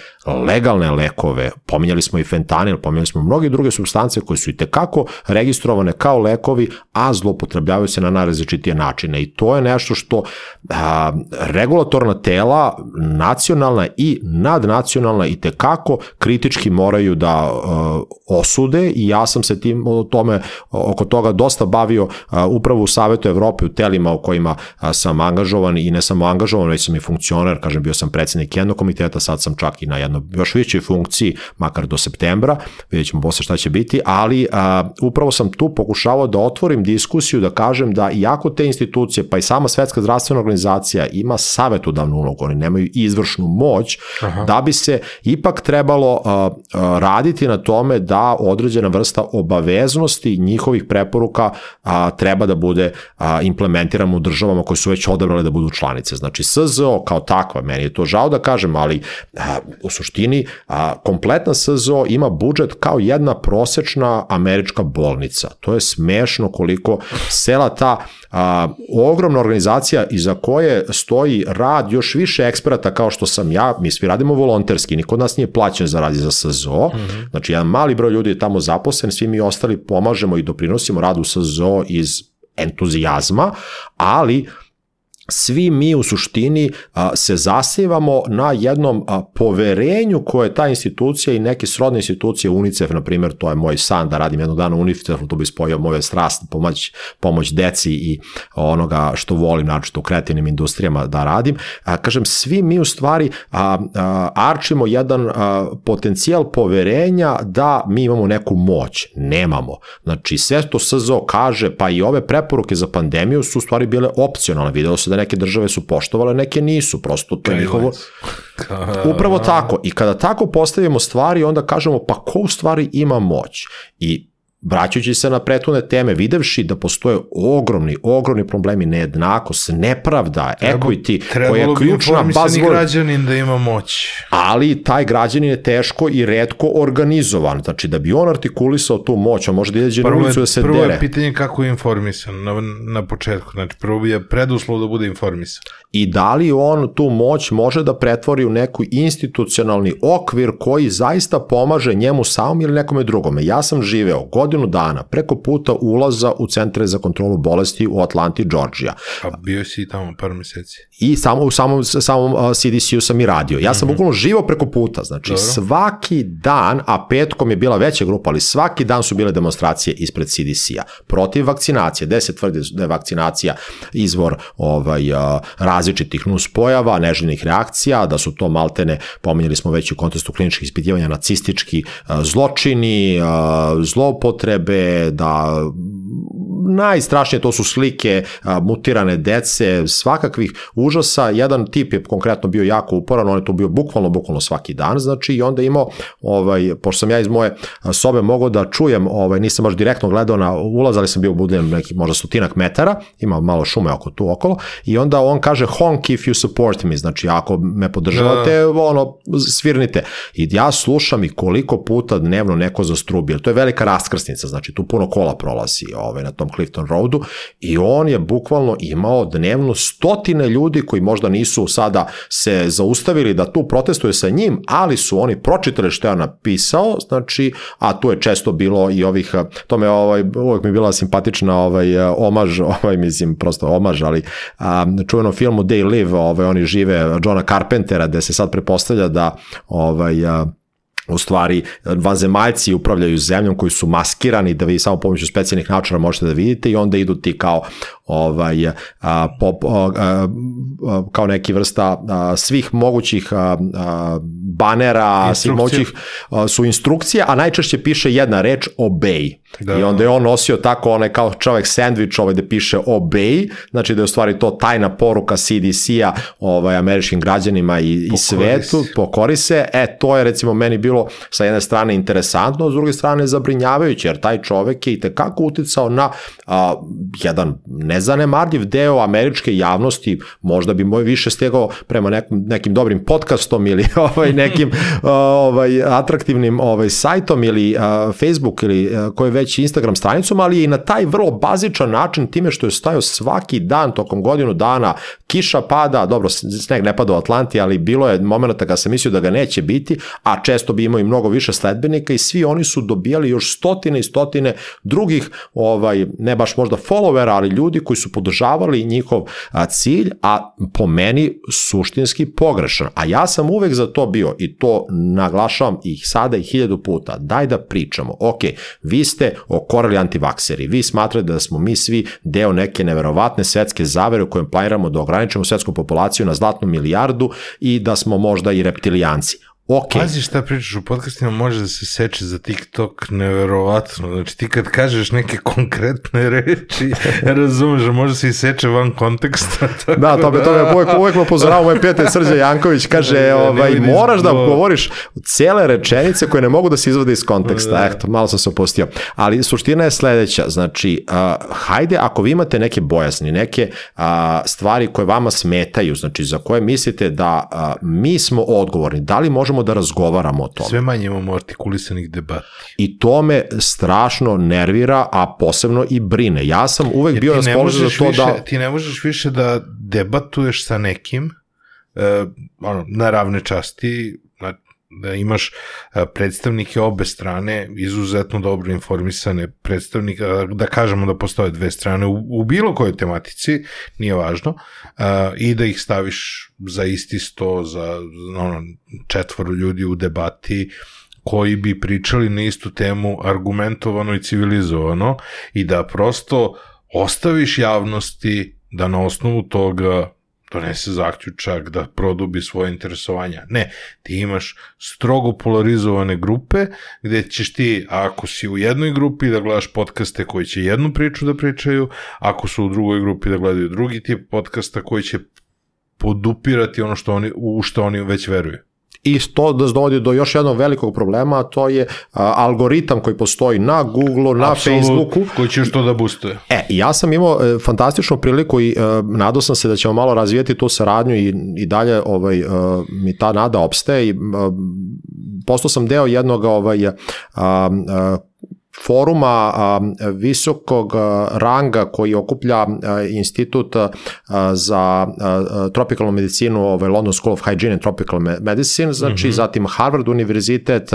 [SPEAKER 1] legalne lekove, pominjali smo i fentanil, pominjali smo mnoge druge substance koje su i tekako registrovane kao lekovi, a zlopotrebljavaju se na najrazličitije načine. I To je nešto što a, regulatorna tela, nacionalna i nadnacionalna i tekako kritički moraju da a, osude i ja sam se tim o tome oko toga dosta bavio a, upravo u Savetu Evrope u telima u kojima a, sam angažovan i ne samo angažovan, već sam i funkcioner, kažem bio sam predsednik jednog komiteta, sad sam čak i na jednoj još većoj funkciji, makar do septembra, vidjet ćemo posle šta će biti, ali a, upravo sam tu pokušavao da otvorim diskusiju, da kažem da iako te institucije, pa i sama Svetska zdravstvena organizacija ima savetodavnu ulogu, oni nemaju izvršnu moć, Aha. da bi se ipak trebalo a, a, raditi na tome da određena vrsta obaveznosti njihovih preporuka a, treba da bude a, implementirana u državama koje su već odabrale da budu članice. Znači SZO kao takva, meni je to žao da kažem, ali a, u suštini a, kompletna SZO ima budžet kao jedna prosečna američka bolnica. To je smešno koliko sela ta a, ogromna organizacija iza koje stoji rad još više eksperata kao što sam ja, mi svi radimo volonterski, niko od nas nije plaćen za radi za SZO, mm -hmm. znači jedan mali broj ljudi je tamo zaposlen, svi mi ostali pomažemo i doprinosimo radu SZO iz entuzijazma, ali svi mi u suštini a, se zasivamo na jednom a, poverenju koje ta institucija i neke srodne institucije, UNICEF, na primjer, to je moj san da radim jednog dana u UNICEF, to bi spojio moje strast, pomoć, pomoć deci i onoga što volim, naročito u kreativnim industrijama da radim. A, kažem, svi mi u stvari a, a, arčimo jedan a, potencijal poverenja da mi imamo neku moć. Nemamo. Znači, sve to SZO kaže, pa i ove preporuke za pandemiju su u stvari bile opcionalne. Video se da neke države su poštovale, neke nisu, prosto to je njihovo... Upravo tako. I kada tako postavimo stvari, onda kažemo pa ko u stvari ima moć? I vraćajući se na prethodne teme, videvši da postoje ogromni, ogromni problemi, nejednakost, nepravda, Treba, equity, koja je ključna
[SPEAKER 2] buzzword. građanin da ima moć.
[SPEAKER 1] Ali taj građanin je teško i redko organizovan. Znači, da bi on artikulisao tu moć, on može da izađe na ulicu da se
[SPEAKER 2] prvo
[SPEAKER 1] dere.
[SPEAKER 2] Prvo je pitanje kako je informisan na, na početku. Znači, prvo je preduslov da bude informisan.
[SPEAKER 1] I da li on tu moć može da pretvori u neku institucionalni okvir koji zaista pomaže njemu samom ili nekome drugome. Ja sam živeo god godinu dana preko puta ulaza u centre za kontrolu bolesti u Atlanti, Georgia.
[SPEAKER 2] A bio si tamo par meseci?
[SPEAKER 1] I samo u samom, samom CDC-u sam i radio. Ja sam mm -hmm. bukvalno živao preko puta, znači Dobro. svaki dan, a petkom je bila veća grupa, ali svaki dan su bile demonstracije ispred CDC-a protiv vakcinacije, gde se tvrdi da je vakcinacija izvor ovaj, različitih nuspojava, neželjenih reakcija, da su to maltene, pomenjali smo već u kontestu kliničkih ispitivanja, nacistički zločini, zlopot zloupotrebe, da najstrašnije to su slike a, mutirane dece, svakakvih užasa. Jedan tip je konkretno bio jako uporan, on je to bio bukvalno, bukvalno svaki dan, znači i onda imao, ovaj, pošto sam ja iz moje sobe mogao da čujem, ovaj, nisam baš direktno gledao na ulaz, ali sam bio budem neki možda stotinak metara, ima malo šume oko tu okolo, i onda on kaže honk if you support me, znači ako me podržavate, da. ono, svirnite. I ja slušam i koliko puta dnevno neko zastrubi, to je velika raskrsnica, znači tu puno kola prolazi ovaj, na tom Clifton Roadu i on je bukvalno imao dnevno stotine ljudi koji možda nisu sada se zaustavili da tu protestuju sa njim, ali su oni pročitali što je napisao, znači, a tu je često bilo i ovih, to me ovaj, uvijek mi bila simpatična ovaj, omaž, ovaj, mislim, prosto omaž, ali a, čuvenom filmu They Live, ovaj, oni žive Johna Carpentera, gde se sad prepostavlja da ovaj, a, u stvari vanzemaljci upravljaju zemljom koji su maskirani da vi samo pomoću specijalnih naučara možete da vidite i onda idu ti kao ovaj a, pop, a, a, kao neki vrsta a, svih mogućih a, a, banera, svih mogućih a, su instrukcije, a najčešće piše jedna reč obey. Da. I onda je on nosio tako onaj kao čovek sandvič ovaj da piše obey, znači da je u stvari to tajna poruka CDC-a ovaj, američkim građanima i, i svetu, pokori se. E, to je recimo meni bilo sa jedne strane interesantno, a s druge strane zabrinjavajuće, jer taj čovek je i tekako uticao na a, jedan nezanemarljiv deo američke javnosti, možda bi moj više stegao prema nekim, nekim dobrim podcastom ili ovaj, nekim ovaj, atraktivnim ovaj, sajtom ili a, Facebook ili koje već Instagram stranicom, ali i na taj vrlo bazičan način time što je stajao svaki dan tokom godinu dana, kiša pada, dobro, sneg ne pada u Atlanti, ali bilo je momenta kada sam mislio da ga neće biti, a često bi imao i mnogo više sledbenika i svi oni su dobijali još stotine i stotine drugih, ovaj, ne baš možda followera, ali ljudi koji su podržavali njihov cilj, a po meni suštinski pogrešan. A ja sam uvek za to bio i to naglašavam i sada i hiljadu puta. Daj da pričamo. Ok, vi ste okorali antivakseri, vi smatrate da smo mi svi deo neke neverovatne svetske zavere u kojem planiramo da ograničimo svetsku populaciju na zlatnu milijardu i da smo možda i reptilijanci. Ok.
[SPEAKER 2] Pazi šta pričaš u podcastima, može da se seče za TikTok neverovatno. Znači ti kad kažeš neke konkretne reči, razumeš, može se i seče van konteksta. Tako
[SPEAKER 1] Da, to me, to me uvek, uvek me upozorava moj prijatelj Srđan Janković, kaže,
[SPEAKER 2] Da, da,
[SPEAKER 1] ovaj, moraš da govoriš cele rečenice koje ne mogu da se izvode iz konteksta.
[SPEAKER 2] Da.
[SPEAKER 1] Eto, malo sam se opustio. Ali suština je sledeća, znači, a, hajde, ako vi imate neke bojasni, neke a, stvari koje vama smetaju, znači za koje mislite da a, mi smo odgovorni, da li možemo da razgovaramo o tome?
[SPEAKER 2] Sve manje imamo artikulisanih debata.
[SPEAKER 1] I to me strašno nervira, a posebno i brine. Ja sam uvek bio
[SPEAKER 2] Jer ne
[SPEAKER 1] raspoložen za to
[SPEAKER 2] više,
[SPEAKER 1] da...
[SPEAKER 2] Ti ne možeš više da debatuješ sa nekim e, ono, na ravne časti, da imaš predstavnike obe strane, izuzetno dobro informisane predstavnike, da kažemo da postoje dve strane u, u bilo kojoj tematici, nije važno, i da ih staviš za isti sto, za ono, četvoro ljudi u debati, koji bi pričali na istu temu argumentovano i civilizovano i da prosto ostaviš javnosti da na osnovu toga donese zaključak, da produbi svoje interesovanja. Ne, ti imaš strogo polarizovane grupe gde ćeš ti, ako si u jednoj grupi, da gledaš podcaste koji će jednu priču da pričaju, ako su u drugoj grupi da gledaju drugi tip podcasta koji će podupirati ono što oni, u što oni već veruju.
[SPEAKER 1] I to da dovodi do još jednog velikog problema, a to je a, algoritam koji postoji na Google, na
[SPEAKER 2] Apsolutno,
[SPEAKER 1] Facebooku.
[SPEAKER 2] Koji će još to da boostuje.
[SPEAKER 1] E, ja sam imao e, fantastičnu priliku i e, nadao sam se da ćemo malo razvijeti tu saradnju i, i dalje ovaj, e, mi ta nada opstaje i e, postao sam deo jednog ovaj, a, a, foruma visokog ranga koji okuplja institut za tropikalnu medicinu, ovaj London School of Hygiene and Tropical Me- Medicine, znači mm -hmm. zatim Harvard univerzitet,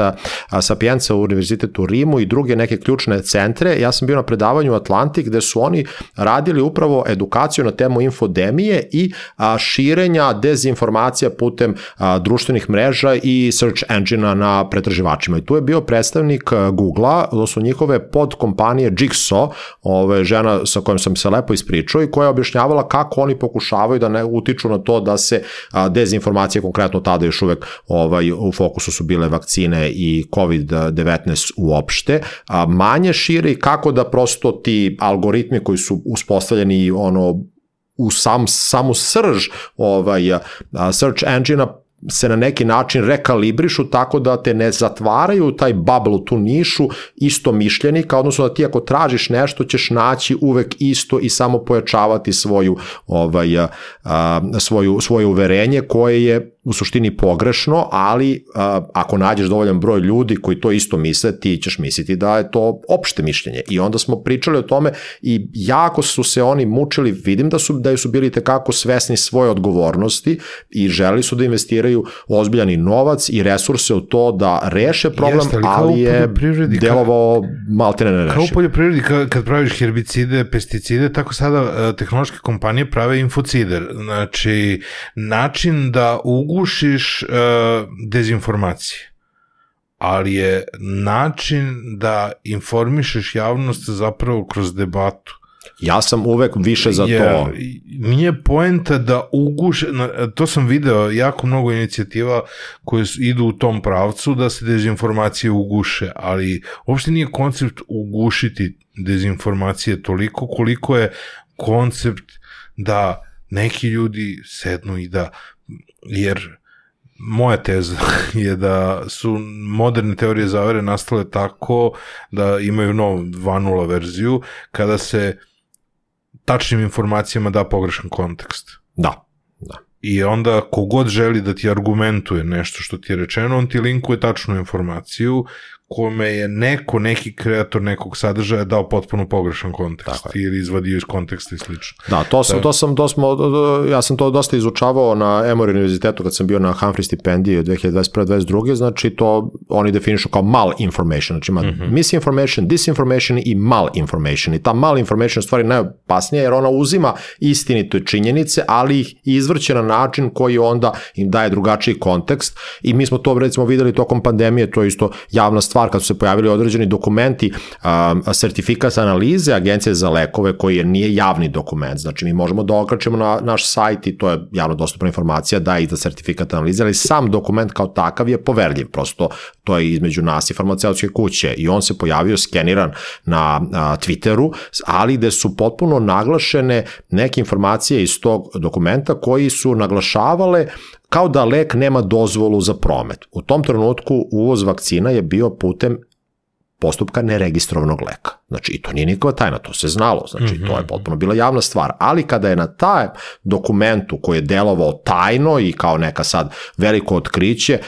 [SPEAKER 1] Sapienza univerzitet u Rimu i druge neke ključne centre. Ja sam bio na predavanju u Atlanti gde su oni radili upravo edukaciju na temu infodemije i širenja dezinformacija putem društvenih mreža i search engine-a na pretraživačima. I tu je bio predstavnik Google-a, su njihove podkompanije Jigsaw, ove, žena sa kojom sam se lepo ispričao i koja je objašnjavala kako oni pokušavaju da ne utiču na to da se a, dezinformacije, konkretno tada još uvek ovaj, u fokusu su bile vakcine i COVID-19 uopšte, a, manje šire i kako da prosto ti algoritmi koji su uspostavljeni ono u sam, samu srž ovaj, search engine-a se na neki način rekalibrišu tako da te ne zatvaraju taj bubble, u tu nišu isto mišljenika, odnosno da ti ako tražiš nešto ćeš naći uvek isto i samo pojačavati svoju, ovaj, a, svoju, svoje uverenje koje je u suštini pogrešno, ali a, ako nađeš dovoljan broj ljudi koji to isto misle, ti ćeš misliti da je to opšte mišljenje. I onda smo pričali o tome i jako su se oni mučili, vidim da su, da su bili tekako svesni svoje odgovornosti i želi su da investiraju ozbiljani novac i resurse u to da reše problem,
[SPEAKER 2] Jeste, ali
[SPEAKER 1] ali je delovao maltene ne
[SPEAKER 2] Kao u poljoprivredi, kad, praviš herbicide, pesticide, tako sada uh, tehnološke kompanije prave infocide. Znači, način da ugušiš uh, dezinformacije ali je način da informišeš javnost zapravo kroz debatu.
[SPEAKER 1] Ja sam uvek više za
[SPEAKER 2] Jer
[SPEAKER 1] to.
[SPEAKER 2] Nije poenta da uguše, na- to sam video jako mnogo inicijativa koje idu u tom pravcu da se dezinformacije uguše, ali uopšte nije koncept ugušiti dezinformacije toliko koliko je koncept da neki ljudi sednu i da, jer moja teza je da su moderne teorije zavere nastale tako da imaju novu 2.0 verziju kada se tačnim informacijama da pogrešan kontekst.
[SPEAKER 1] Da, da.
[SPEAKER 2] I onda kogod želi da ti argumentuje nešto što ti je rečeno, on ti linkuje tačnu informaciju kome je neko, neki kreator nekog sadržaja dao potpuno pogrešan kontekst ili izvadio iz konteksta i slično.
[SPEAKER 1] Da, to sam, to sam, to smo, ja sam to dosta izučavao na Emory univerzitetu kad sam bio na Humphrey stipendiji 2021-2022, znači to oni definišu kao mal information, znači ima mm -hmm. misinformation, disinformation i mal information i ta mal information stvari najopasnija jer ona uzima istinite činjenice, ali ih izvrće na način koji onda im daje drugačiji kontekst i mi smo to recimo videli tokom pandemije, to je isto javna stvar kad su se pojavili određeni dokumenti, um, sertifikat analize Agencije za lekove koji je nije javni dokument, znači mi možemo da okračemo na naš sajt i to je javno dostupna informacija da i za sertifikat analize, ali sam dokument kao takav je poverljiv, prosto to je između nas i farmaceutske kuće. I on se pojavio skeniran na a, Twitteru, ali gde su potpuno naglašene neke informacije iz tog dokumenta koji su naglašavale kao da lek nema dozvolu za promet. U tom trenutku uvoz vakcina je bio putem postupka neregistrovanog leka. Znači, i to nije nikova tajna, to se znalo, znači, mm -hmm. to je mhm. potpuno bila javna stvar. Ali kada je na taj dokumentu koji je delovao tajno i kao neka sad veliko otkriće,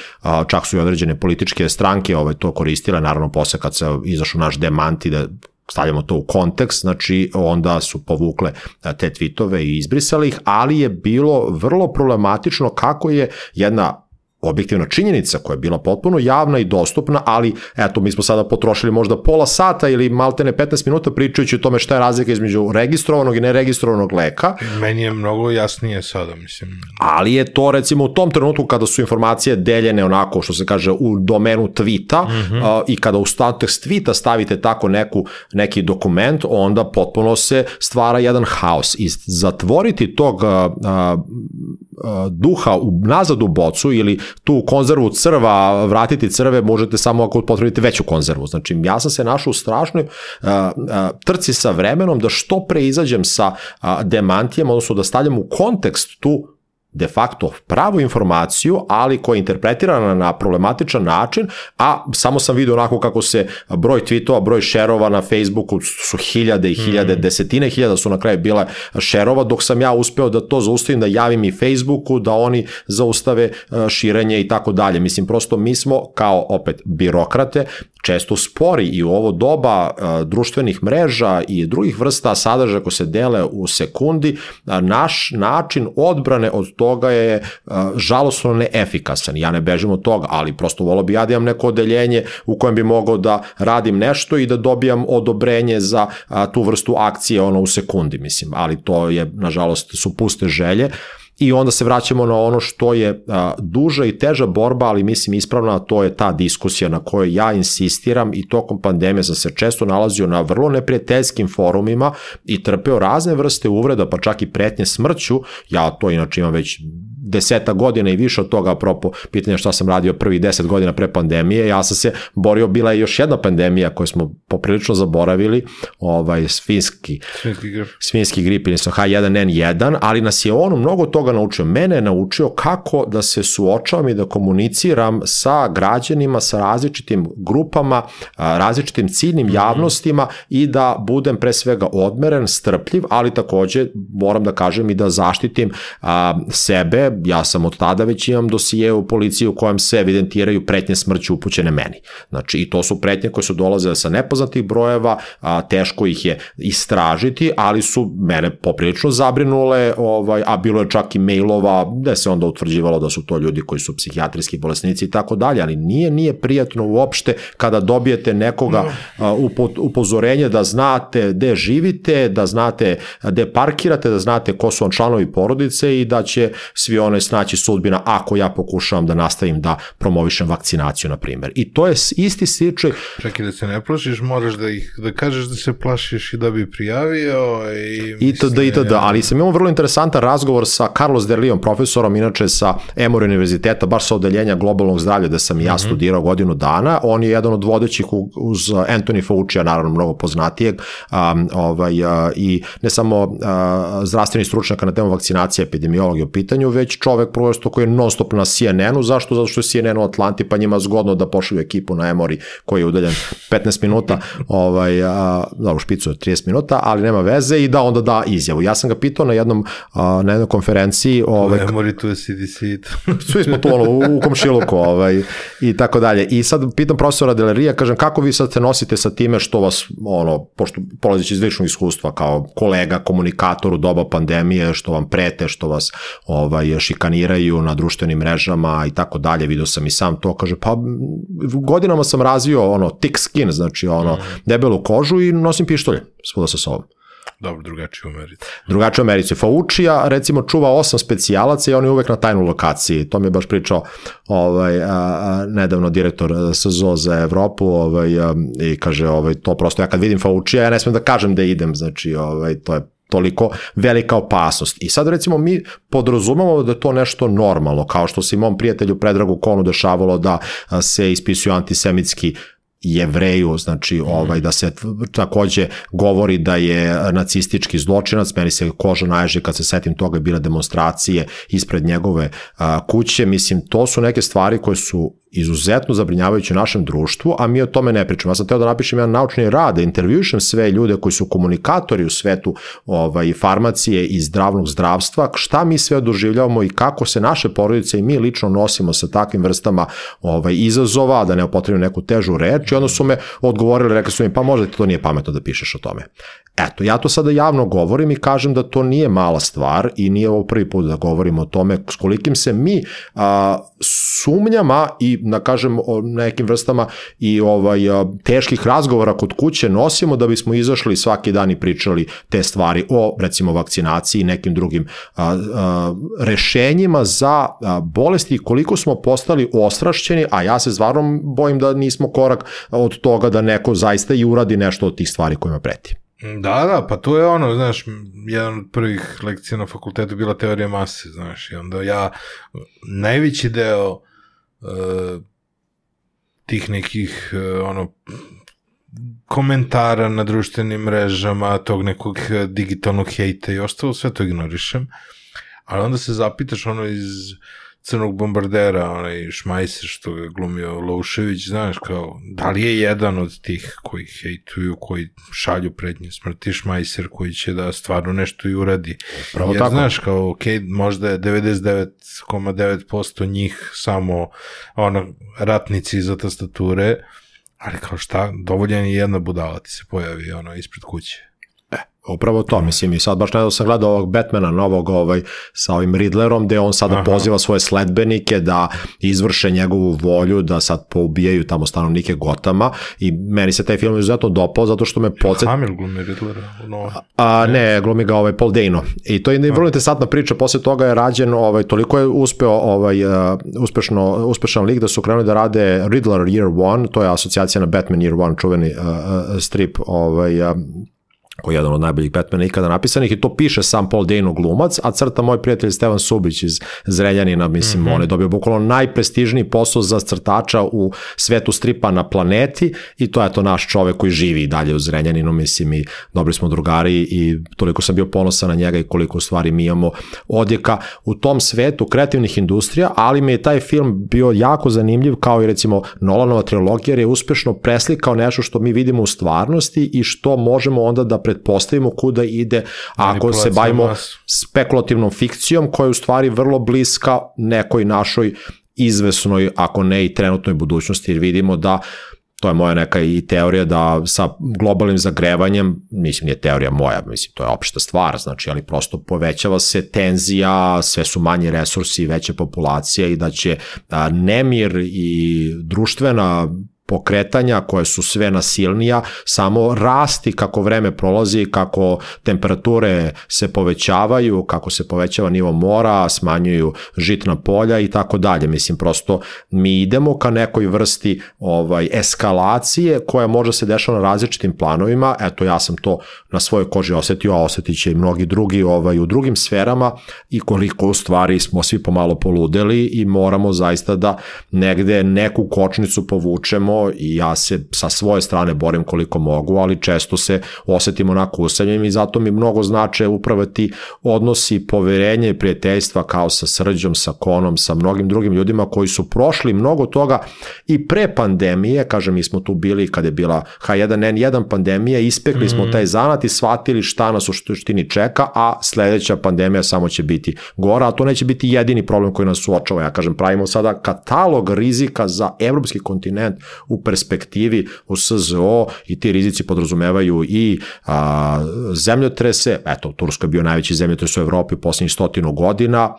[SPEAKER 1] čak su i određene političke stranke ovaj, to koristile, naravno posle kad se izašao naš demanti da stavljamo to u kontekst, znači onda su povukle te tweetove i izbrisali ih, ali je bilo vrlo problematično kako je jedna objektivna činjenica koja je bila potpuno javna i dostupna, ali eto, mi smo sada potrošili možda pola sata ili maltene 15 minuta pričajući o tome šta je razlika između registrovanog i neregistrovanog leka.
[SPEAKER 2] Meni je mnogo jasnije sada, mislim.
[SPEAKER 1] Ali je to recimo u tom trenutku kada su informacije deljene onako, što se kaže, u domenu tvita mm -hmm. uh, i kada u status tvita stavite tako neku, neki dokument, onda potpuno se stvara jedan haos. I zatvoriti tog uh, uh, duha u, nazad u bocu ili tu konzervu crva, vratiti crve možete samo ako potrebite veću konzervu. Znači, ja sam se našao u strašnoj uh, uh, trci sa vremenom da što pre izađem sa uh, demantijem, odnosno da stavljam u kontekst tu de facto pravu informaciju, ali koja je interpretirana na problematičan način, a samo sam vidio onako kako se broj tweetova, broj šerova na Facebooku su hiljade i hiljade, mm. desetine hiljada su na kraju bile šerova, dok sam ja uspeo da to zaustavim, da javim i Facebooku, da oni zaustave e, širenje i tako dalje. Mislim, prosto mi smo kao opet birokrate često spori i u ovo doba a, društvenih mreža i drugih vrsta sadržaja koje se dele u sekundi, naš način odbrane od toga je žalosno neefikasan. Ja ne bežim od toga, ali prosto volio bi ja da imam neko odeljenje u kojem bi mogao da radim nešto i da dobijam odobrenje za tu vrstu akcije ono u sekundi, mislim, ali to je, nažalost, su puste želje. I onda se vraćamo na ono što je a, duža i teža borba, ali mislim ispravna, to je ta diskusija na kojoj ja insistiram i tokom pandemije sam se često nalazio na vrlo neprijateljskim forumima i trpeo razne vrste uvreda, pa čak i pretnje smrću, ja to inače imam već deseta godina i više od toga, apropo pitanja šta sam radio prvi deset godina pre pandemije, ja sam se borio, bila je još jedna pandemija koju smo poprilično zaboravili, ovaj, svinski,
[SPEAKER 2] svinski grip,
[SPEAKER 1] svinski grip ili H1N1, ali nas je on mnogo toga naučio. Mene je naučio kako da se suočavam i da komuniciram sa građanima, sa različitim grupama, različitim ciljnim mhm. javnostima i da budem pre svega odmeren, strpljiv, ali takođe moram da kažem i da zaštitim a, sebe, ja sam od tada već imam dosije u policiji u kojem se evidentiraju pretnje smrću upućene meni. Znači, i to su pretnje koje su dolazile sa nepoznatih brojeva, a, teško ih je istražiti, ali su mene poprilično zabrinule, ovaj, a bilo je čak i mailova gde se onda utvrđivalo da su to ljudi koji su psihijatrijski bolesnici i tako dalje, ali nije, nije prijatno uopšte kada dobijete nekoga a, upozorenje da znate gde živite, da znate gde parkirate, da znate ko su vam članovi porodice i da će svi one snaći sudbina ako ja pokušavam da nastavim da promovišem vakcinaciju, na primjer. I to je isti slučaj.
[SPEAKER 2] Čekaj da se ne plašiš, moraš da ih, da kažeš da se plašiš i da bi prijavio i...
[SPEAKER 1] I to da, i to da, ali sam imao vrlo interesantan razgovor sa Carlos Derlijom, profesorom, inače sa Emory univerziteta, baš sa odeljenja globalnog zdravlja, da sam ja mm -hmm. studirao godinu dana. On je jedan od vodećih uz Anthony Fauci, naravno mnogo poznatijeg, um, ovaj, uh, i ne samo uh, zdravstveni stručnjaka na temu vakcinacije, epidemiologije u pitanju, već već čovek prosto koji je non stop na CNN-u, zašto? Zato što je CNN u Atlanti, pa njima zgodno da pošalju ekipu na Emori koji je udaljen 15 minuta, ovaj, a, da, u špicu 30 minuta, ali nema veze i da onda da izjavu. Ja sam ga pitao na jednom, a, na jednoj konferenciji, ovaj,
[SPEAKER 2] Emori tu je CDC.
[SPEAKER 1] svi smo tu ono, u, u komšiluku ovaj, i tako dalje. I sad pitam profesora Delerija, kažem, kako vi sad se nosite sa time što vas, ono, pošto polazići iz ličnog iskustva kao kolega, komunikator u doba pandemije, što vam prete, što vas ovaj, šikaniraju na društvenim mrežama i tako dalje, vidio sam i sam to, kaže, pa godinama sam razvio ono thick skin, znači ono mm. debelu kožu i nosim pištolje svuda sa sobom.
[SPEAKER 2] Dobro, drugačije u Americi.
[SPEAKER 1] Drugačije u Americi. Faučija, recimo, čuva osam specijalaca i on je uvek na tajnu lokaciji. To mi je baš pričao ovaj, a, a, nedavno direktor SZO za Evropu ovaj, a, i kaže, ovaj, to prosto, ja kad vidim Faučija, ja ne smem da kažem da idem, znači, ovaj, to je toliko velika opasnost. I sad recimo mi podrazumamo da je to nešto normalno, kao što se mom prijatelju Predragu Konu dešavalo da se ispisuju antisemitski jevreju, znači ovaj, da se takođe govori da je nacistički zločinac, meni se koža naježe kad se setim toga bile demonstracije ispred njegove a, kuće, mislim to su neke stvari koje su izuzetno zabrinjavajući u našem društvu, a mi o tome ne pričamo. Ja sam teo da napišem jedan naučni rad, da intervjušem sve ljude koji su komunikatori u svetu ovaj, farmacije i zdravnog zdravstva, šta mi sve doživljavamo i kako se naše porodice i mi lično nosimo sa takvim vrstama ovaj, izazova, da ne upotrebim neku težu reč i onda su me odgovorili, rekli su mi, pa možda to nije pametno da pišeš o tome. Eto, ja to sada javno govorim i kažem da to nije mala stvar i nije ovo prvi put da govorimo o tome s kolikim se mi a, sumnjama i da kažem o nekim vrstama i ovaj teških razgovora kod kuće nosimo da bismo izašli svaki dan i pričali te stvari o recimo vakcinaciji i nekim drugim a, a, rešenjima za a, bolesti koliko smo postali ostrašćeni, a ja se stvarno bojim da nismo korak od toga da neko zaista i uradi nešto od tih stvari kojima preti.
[SPEAKER 2] Da, da, pa to je ono, znaš, jedan od prvih lekcija na fakultetu bila teorija mase, znaš, i onda ja, najveći deo uh, tih nekih, uh, ono, komentara na društvenim mrežama, tog nekog digitalnog hejta i ostalo, sve to ignorišem, ali onda se zapitaš ono iz crnog bombardera, onaj Šmajser što ga glumio Loušević, znaš, kao, da li je jedan od tih koji hejtuju, koji šalju prednje smrti Šmajser koji će da stvarno nešto i uradi. Pravo Jer, tako. znaš, kao, ok, možda je 99,9% njih samo ono, ratnici za tastature, ali kao šta, dovoljan je jedna budala ti se pojavi ono ispred kuće.
[SPEAKER 1] Upravo to, mislim, i sad baš nedavno sam gledao ovog Batmana novog ovaj, sa ovim Riddlerom, gde on sada Aha. poziva svoje sledbenike da izvrše njegovu volju, da sad poubijaju tamo stanovnike Gotama i meni se taj film izuzetno dopao zato što me podsjet...
[SPEAKER 2] Hamil glumi Riddlera? No.
[SPEAKER 1] A, ne, glumi ga ovaj Paul Dano. I to je vrlo interesantna priča, posle toga je rađen, ovaj, toliko je uspeo ovaj, uh, uspešno, uspešan lik da su krenuli da rade Riddler Year One, to je asocijacija na Batman Year One, čuveni uh, strip ovaj, uh, koji je jedan od najboljih Batmana ikada napisanih i to piše sam Paul Dano glumac, a crta moj prijatelj Stevan Subić iz Zrenjanina, mislim, mm -hmm. on je dobio bukvalno najprestižniji posao za crtača u svetu stripa na planeti i to je to naš čovek koji živi i dalje u Zrenjaninu, mislim i dobri smo drugari i toliko sam bio ponosan na njega i koliko u stvari mi imamo odjeka u tom svetu kreativnih industrija, ali mi je taj film bio jako zanimljiv kao i recimo Nolanova trilogija jer je uspešno preslikao nešto što mi vidimo u stvarnosti i što možemo onda da pretpostavimo kuda ide ako se bavimo spekulativnom fikcijom koja je u stvari vrlo bliska nekoj našoj izvesnoj, ako ne i trenutnoj budućnosti, jer vidimo da to je moja neka i teorija da sa globalnim zagrevanjem, mislim nije teorija moja, mislim to je opšta stvar, znači ali prosto povećava se tenzija, sve su manji resursi, veća populacija i da će a, nemir i društvena pokretanja koje su sve nasilnija samo rasti kako vreme prolazi, kako temperature se povećavaju, kako se povećava nivo mora, smanjuju žitna polja i tako dalje. Mislim prosto mi idemo ka nekoj vrsti ovaj eskalacije koja može se dešava na različitim planovima. Eto ja sam to na svojoj koži osetio, a osetit će i mnogi drugi ovaj, u drugim sferama i koliko u stvari smo svi pomalo poludeli i moramo zaista da negde neku kočnicu povučemo i ja se sa svoje strane borim koliko mogu, ali često se osetimo onako usamljenim i zato mi mnogo znače upravo ti odnosi poverenja i prijateljstva kao sa Srđom, sa Konom, sa mnogim drugim ljudima koji su prošli mnogo toga i pre pandemije, kažem mi smo tu bili kad je bila H1N1 pandemija, ispekli mm. smo taj zanat i shvatili šta nas u suštini čeka, a sledeća pandemija samo će biti gora, a to neće biti jedini problem koji nas suočava. Ja kažem, pravimo sada katalog rizika za evropski kontinent u perspektivi u SZO i ti rizici podrazumevaju i a, zemljotrese, eto, Tursko je bio najveći zemljotres u Evropi poslednjih stotinu godina,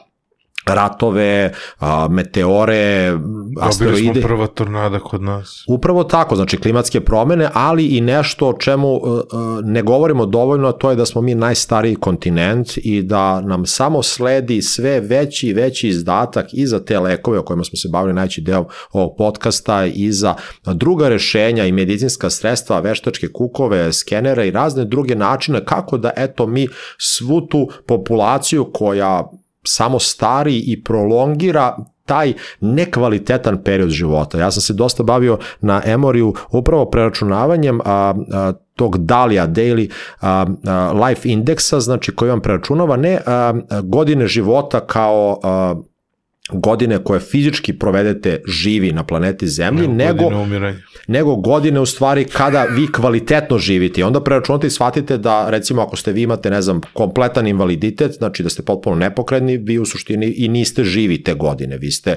[SPEAKER 1] ratove, a, meteore, asteroide.
[SPEAKER 2] Dobili smo prva tornada kod nas.
[SPEAKER 1] Upravo tako, znači klimatske promene, ali i nešto o čemu uh, ne govorimo dovoljno, to je da smo mi najstariji kontinent i da nam samo sledi sve veći i veći izdatak i za te lekove o kojima smo se bavili najći deo ovog podcasta i za druga rešenja i medicinska sredstva, veštačke kukove, skenere i razne druge načine kako da eto mi svu tu populaciju koja samo stari i prolongira taj nekvalitetan period života. Ja sam se dosta bavio na Emoriju upravo preračunavanjem a, a, tog Dalia Daily a, a, Life Indexa, znači koji vam preračunava ne a, godine života kao a, godine koje fizički provedete živi na planeti Zemlji,
[SPEAKER 2] ne,
[SPEAKER 1] nego,
[SPEAKER 2] umiranja.
[SPEAKER 1] nego godine u stvari kada vi kvalitetno živite. Onda preračunate i shvatite da, recimo, ako ste vi imate, ne znam, kompletan invaliditet, znači da ste potpuno nepokredni, vi u suštini i niste živi te godine. Vi ste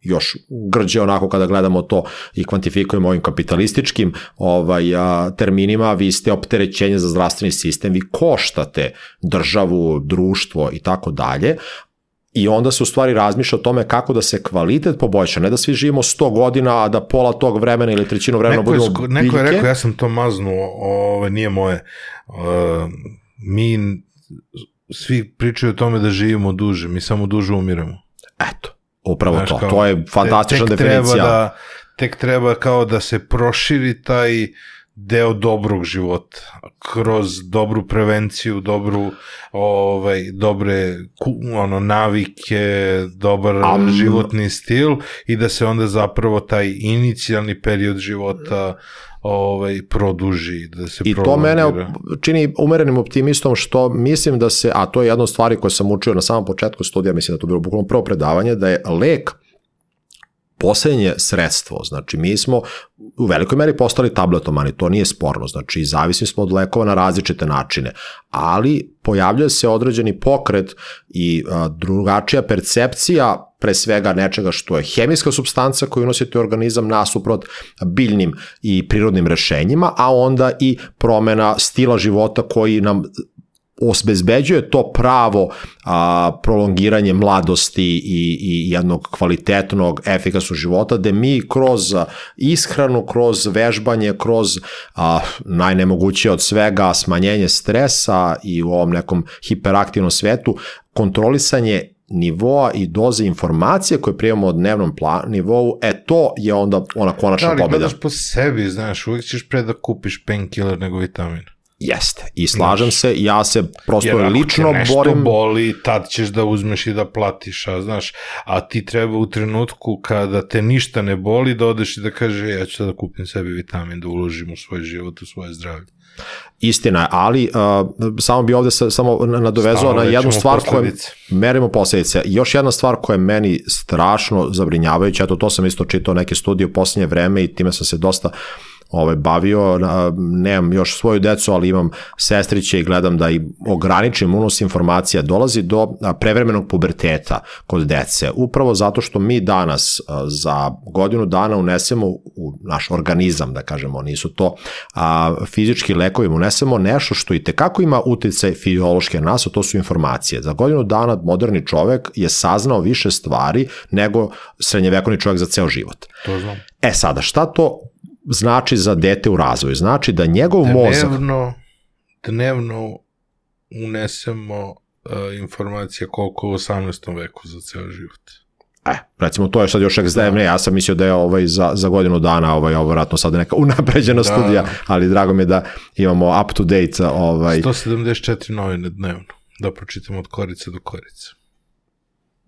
[SPEAKER 1] još grđe onako kada gledamo to i kvantifikujemo ovim kapitalističkim ovaj, a, terminima, vi ste opterećenje za zdravstveni sistem, vi koštate državu, društvo i tako dalje, I onda se u stvari razmišlja o tome kako da se kvalitet poboljša, ne da svi živimo 100 godina, a da pola tog vremena ili trećinu vremena neko budemo biljke.
[SPEAKER 2] Neko je rekao, ja sam to maznuo, ovo nije moje. Uh, mi svi pričaju o tome da živimo duže, mi samo duže umiramo.
[SPEAKER 1] Eto, upravo Znaš, to. Kao, to je fantastična tek definicija.
[SPEAKER 2] Treba da, tek treba kao da se proširi taj uh, deo dobrog života kroz dobru prevenciju, dobru ovaj dobre ono navike, dobar um, životni stil i da se onda zapravo taj inicijalni period života ovaj produži, da se
[SPEAKER 1] I to mene čini umerenim optimistom što mislim da se, a to je jedna od stvari koje sam učio na samom početku studija, mislim da to bilo bukvalno prvo predavanje, da je lek poslednje sredstvo, znači mi smo u velikoj meri postali tabletomani, to nije sporno, znači zavisni smo od lekova na različite načine, ali pojavljuje se određeni pokret i a, drugačija percepcija pre svega nečega što je hemijska substanca koju unosite u organizam nasuprot biljnim i prirodnim rešenjima, a onda i promena stila života koji nam osbezbeđuje to pravo a, prolongiranje mladosti i, i jednog kvalitetnog, efikasnog života, da mi kroz ishranu, kroz vežbanje, kroz a, najnemogućije od svega smanjenje stresa i u ovom nekom hiperaktivnom svetu, kontrolisanje nivoa i doze informacije koje prijemamo od dnevnom plan, nivou, e to je onda ona konačna pobjeda. Da, ali
[SPEAKER 2] gledaš po sebi, znaš, uvijek ćeš pre da kupiš painkiller nego vitamin.
[SPEAKER 1] Jeste. I slažem se, ja se prosto Jer lično
[SPEAKER 2] borim...
[SPEAKER 1] Jer ako
[SPEAKER 2] boli, tad ćeš da uzmeš i da platiš, a znaš, a ti treba u trenutku kada te ništa ne boli, da odeš i da kaže, ja ću da kupim sebi vitamin, da uložim u svoj život, u svoje zdravlje.
[SPEAKER 1] Istina je, ali uh, samo bi ovde sa, samo nadovezao na jednu stvar koju merimo posledice. Još jedna stvar koja je meni strašno zabrinjavajuća, eto to sam isto čitao neke studije u poslednje vreme i time sam se dosta uh, ovaj, bavio, nemam još svoju decu, ali imam sestriće i gledam da i ograničim unos informacija, dolazi do prevremenog puberteta kod dece, upravo zato što mi danas za godinu dana unesemo u naš organizam, da kažemo, nisu to a, fizički lekovi, unesemo nešto što i tekako ima uticaj fiziološke nas, to su informacije. Za godinu dana moderni čovek je saznao više stvari nego srednjevekovni čovek za ceo život.
[SPEAKER 2] To znam.
[SPEAKER 1] E sada, šta to znači za dete u razvoju? Znači da njegov dnevno, mozak...
[SPEAKER 2] Dnevno unesemo uh, informacije koliko u 18. veku za ceo život.
[SPEAKER 1] E, recimo to je sad još ekstremne, ja sam mislio da je ovaj za, za godinu dana ovaj, ovo vratno sad neka unapređena da. studija, ali drago mi je da imamo up to date ovaj...
[SPEAKER 2] 174 novine dnevno, da pročitamo od korice do korice.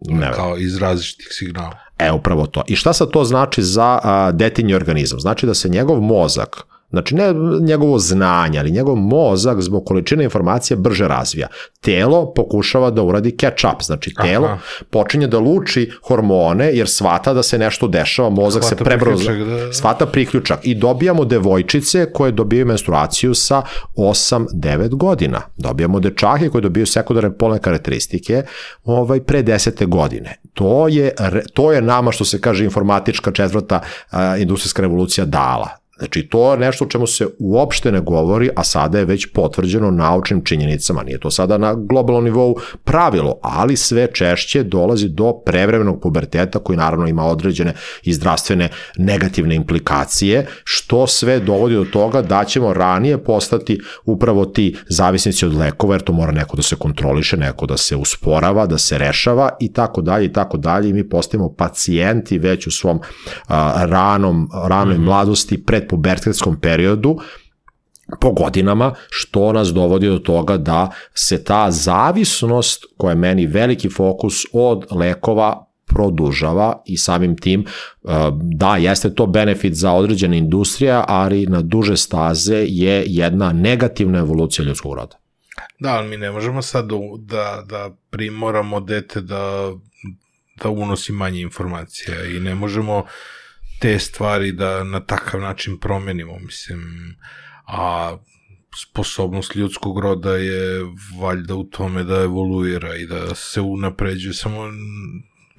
[SPEAKER 1] Ne,
[SPEAKER 2] kao iz različitih signala.
[SPEAKER 1] E, upravo to. I šta sad to znači za a, detinji organizam? Znači da se njegov mozak Znači, ne njegovo znanje, ali njegov mozak zbog količine informacije brže razvija. Telo pokušava da uradi catch up, znači telo Aha. počinje da luči hormone jer svata da se nešto dešava, mozak svata se prebrzo, da... svata priključak i dobijamo devojčice koje dobijaju menstruaciju sa 8-9 godina. Dobijamo dečake koje dobijaju sekundarne polne karakteristike ovaj, pre 10. godine. To je, to je nama, što se kaže, informatička četvrta a, industrijska revolucija dala Znači, to je nešto o čemu se uopšte ne govori, a sada je već potvrđeno naučnim činjenicama. Nije to sada na globalnom nivou pravilo, ali sve češće dolazi do prevremenog puberteta koji naravno ima određene i zdravstvene negativne implikacije, što sve dovodi do toga da ćemo ranije postati upravo ti zavisnici od lekova, jer to mora neko da se kontroliše, neko da se usporava, da se rešava i tako dalje i tako dalje i mi postajemo pacijenti već u svom a, ranom, ranoj mm -hmm. mladosti pred pubertetskom periodu po godinama, što nas dovodi do toga da se ta zavisnost, koja je meni veliki fokus od lekova, produžava i samim tim uh, da, jeste to benefit za određene industrije, ali na duže staze je jedna negativna evolucija ljudskog roda.
[SPEAKER 2] Da, ali mi ne možemo sad da, da primoramo dete da, da unosi manje informacija i ne možemo uh, te stvari da na takav način promenimo, mislim, a sposobnost ljudskog roda je valjda u tome da evoluira i da se unapređuje, samo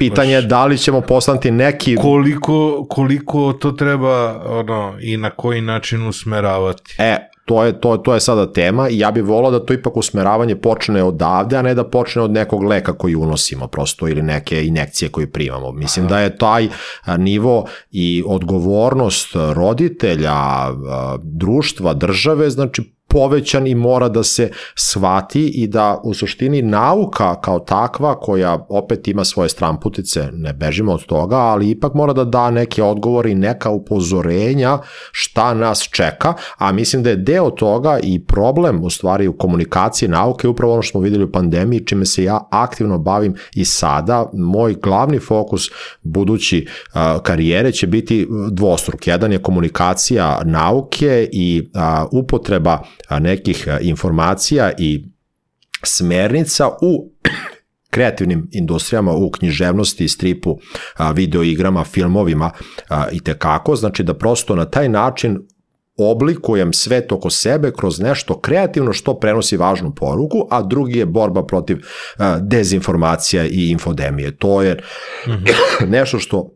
[SPEAKER 1] pitanje je da li ćemo postati neki
[SPEAKER 2] koliko koliko to treba ono i na koji način usmeravati.
[SPEAKER 1] E, to je, to, to je sada tema i ja bih volao da to ipak usmeravanje počne odavde, a ne da počne od nekog leka koji unosimo prosto ili neke inekcije koje primamo. Mislim Aha. da je taj nivo i odgovornost roditelja, društva, države, znači povećan i mora da se shvati i da u suštini nauka kao takva koja opet ima svoje stramputice, ne bežimo od toga, ali ipak mora da da neke odgovore i neka upozorenja šta nas čeka, a mislim da je deo toga i problem u stvari u komunikaciji nauke upravo ono što smo videli u pandemiji, čime se ja aktivno bavim i sada, moj glavni fokus budući karijere će biti dvostruk. Jedan je komunikacija nauke i upotreba nekih informacija i smernica u kreativnim industrijama, u književnosti, stripu, videoigrama, filmovima i tekako, znači da prosto na taj način oblikujem svet oko sebe kroz nešto kreativno što prenosi važnu poruku, a drugi je borba protiv dezinformacija i infodemije. To je mm -hmm. nešto što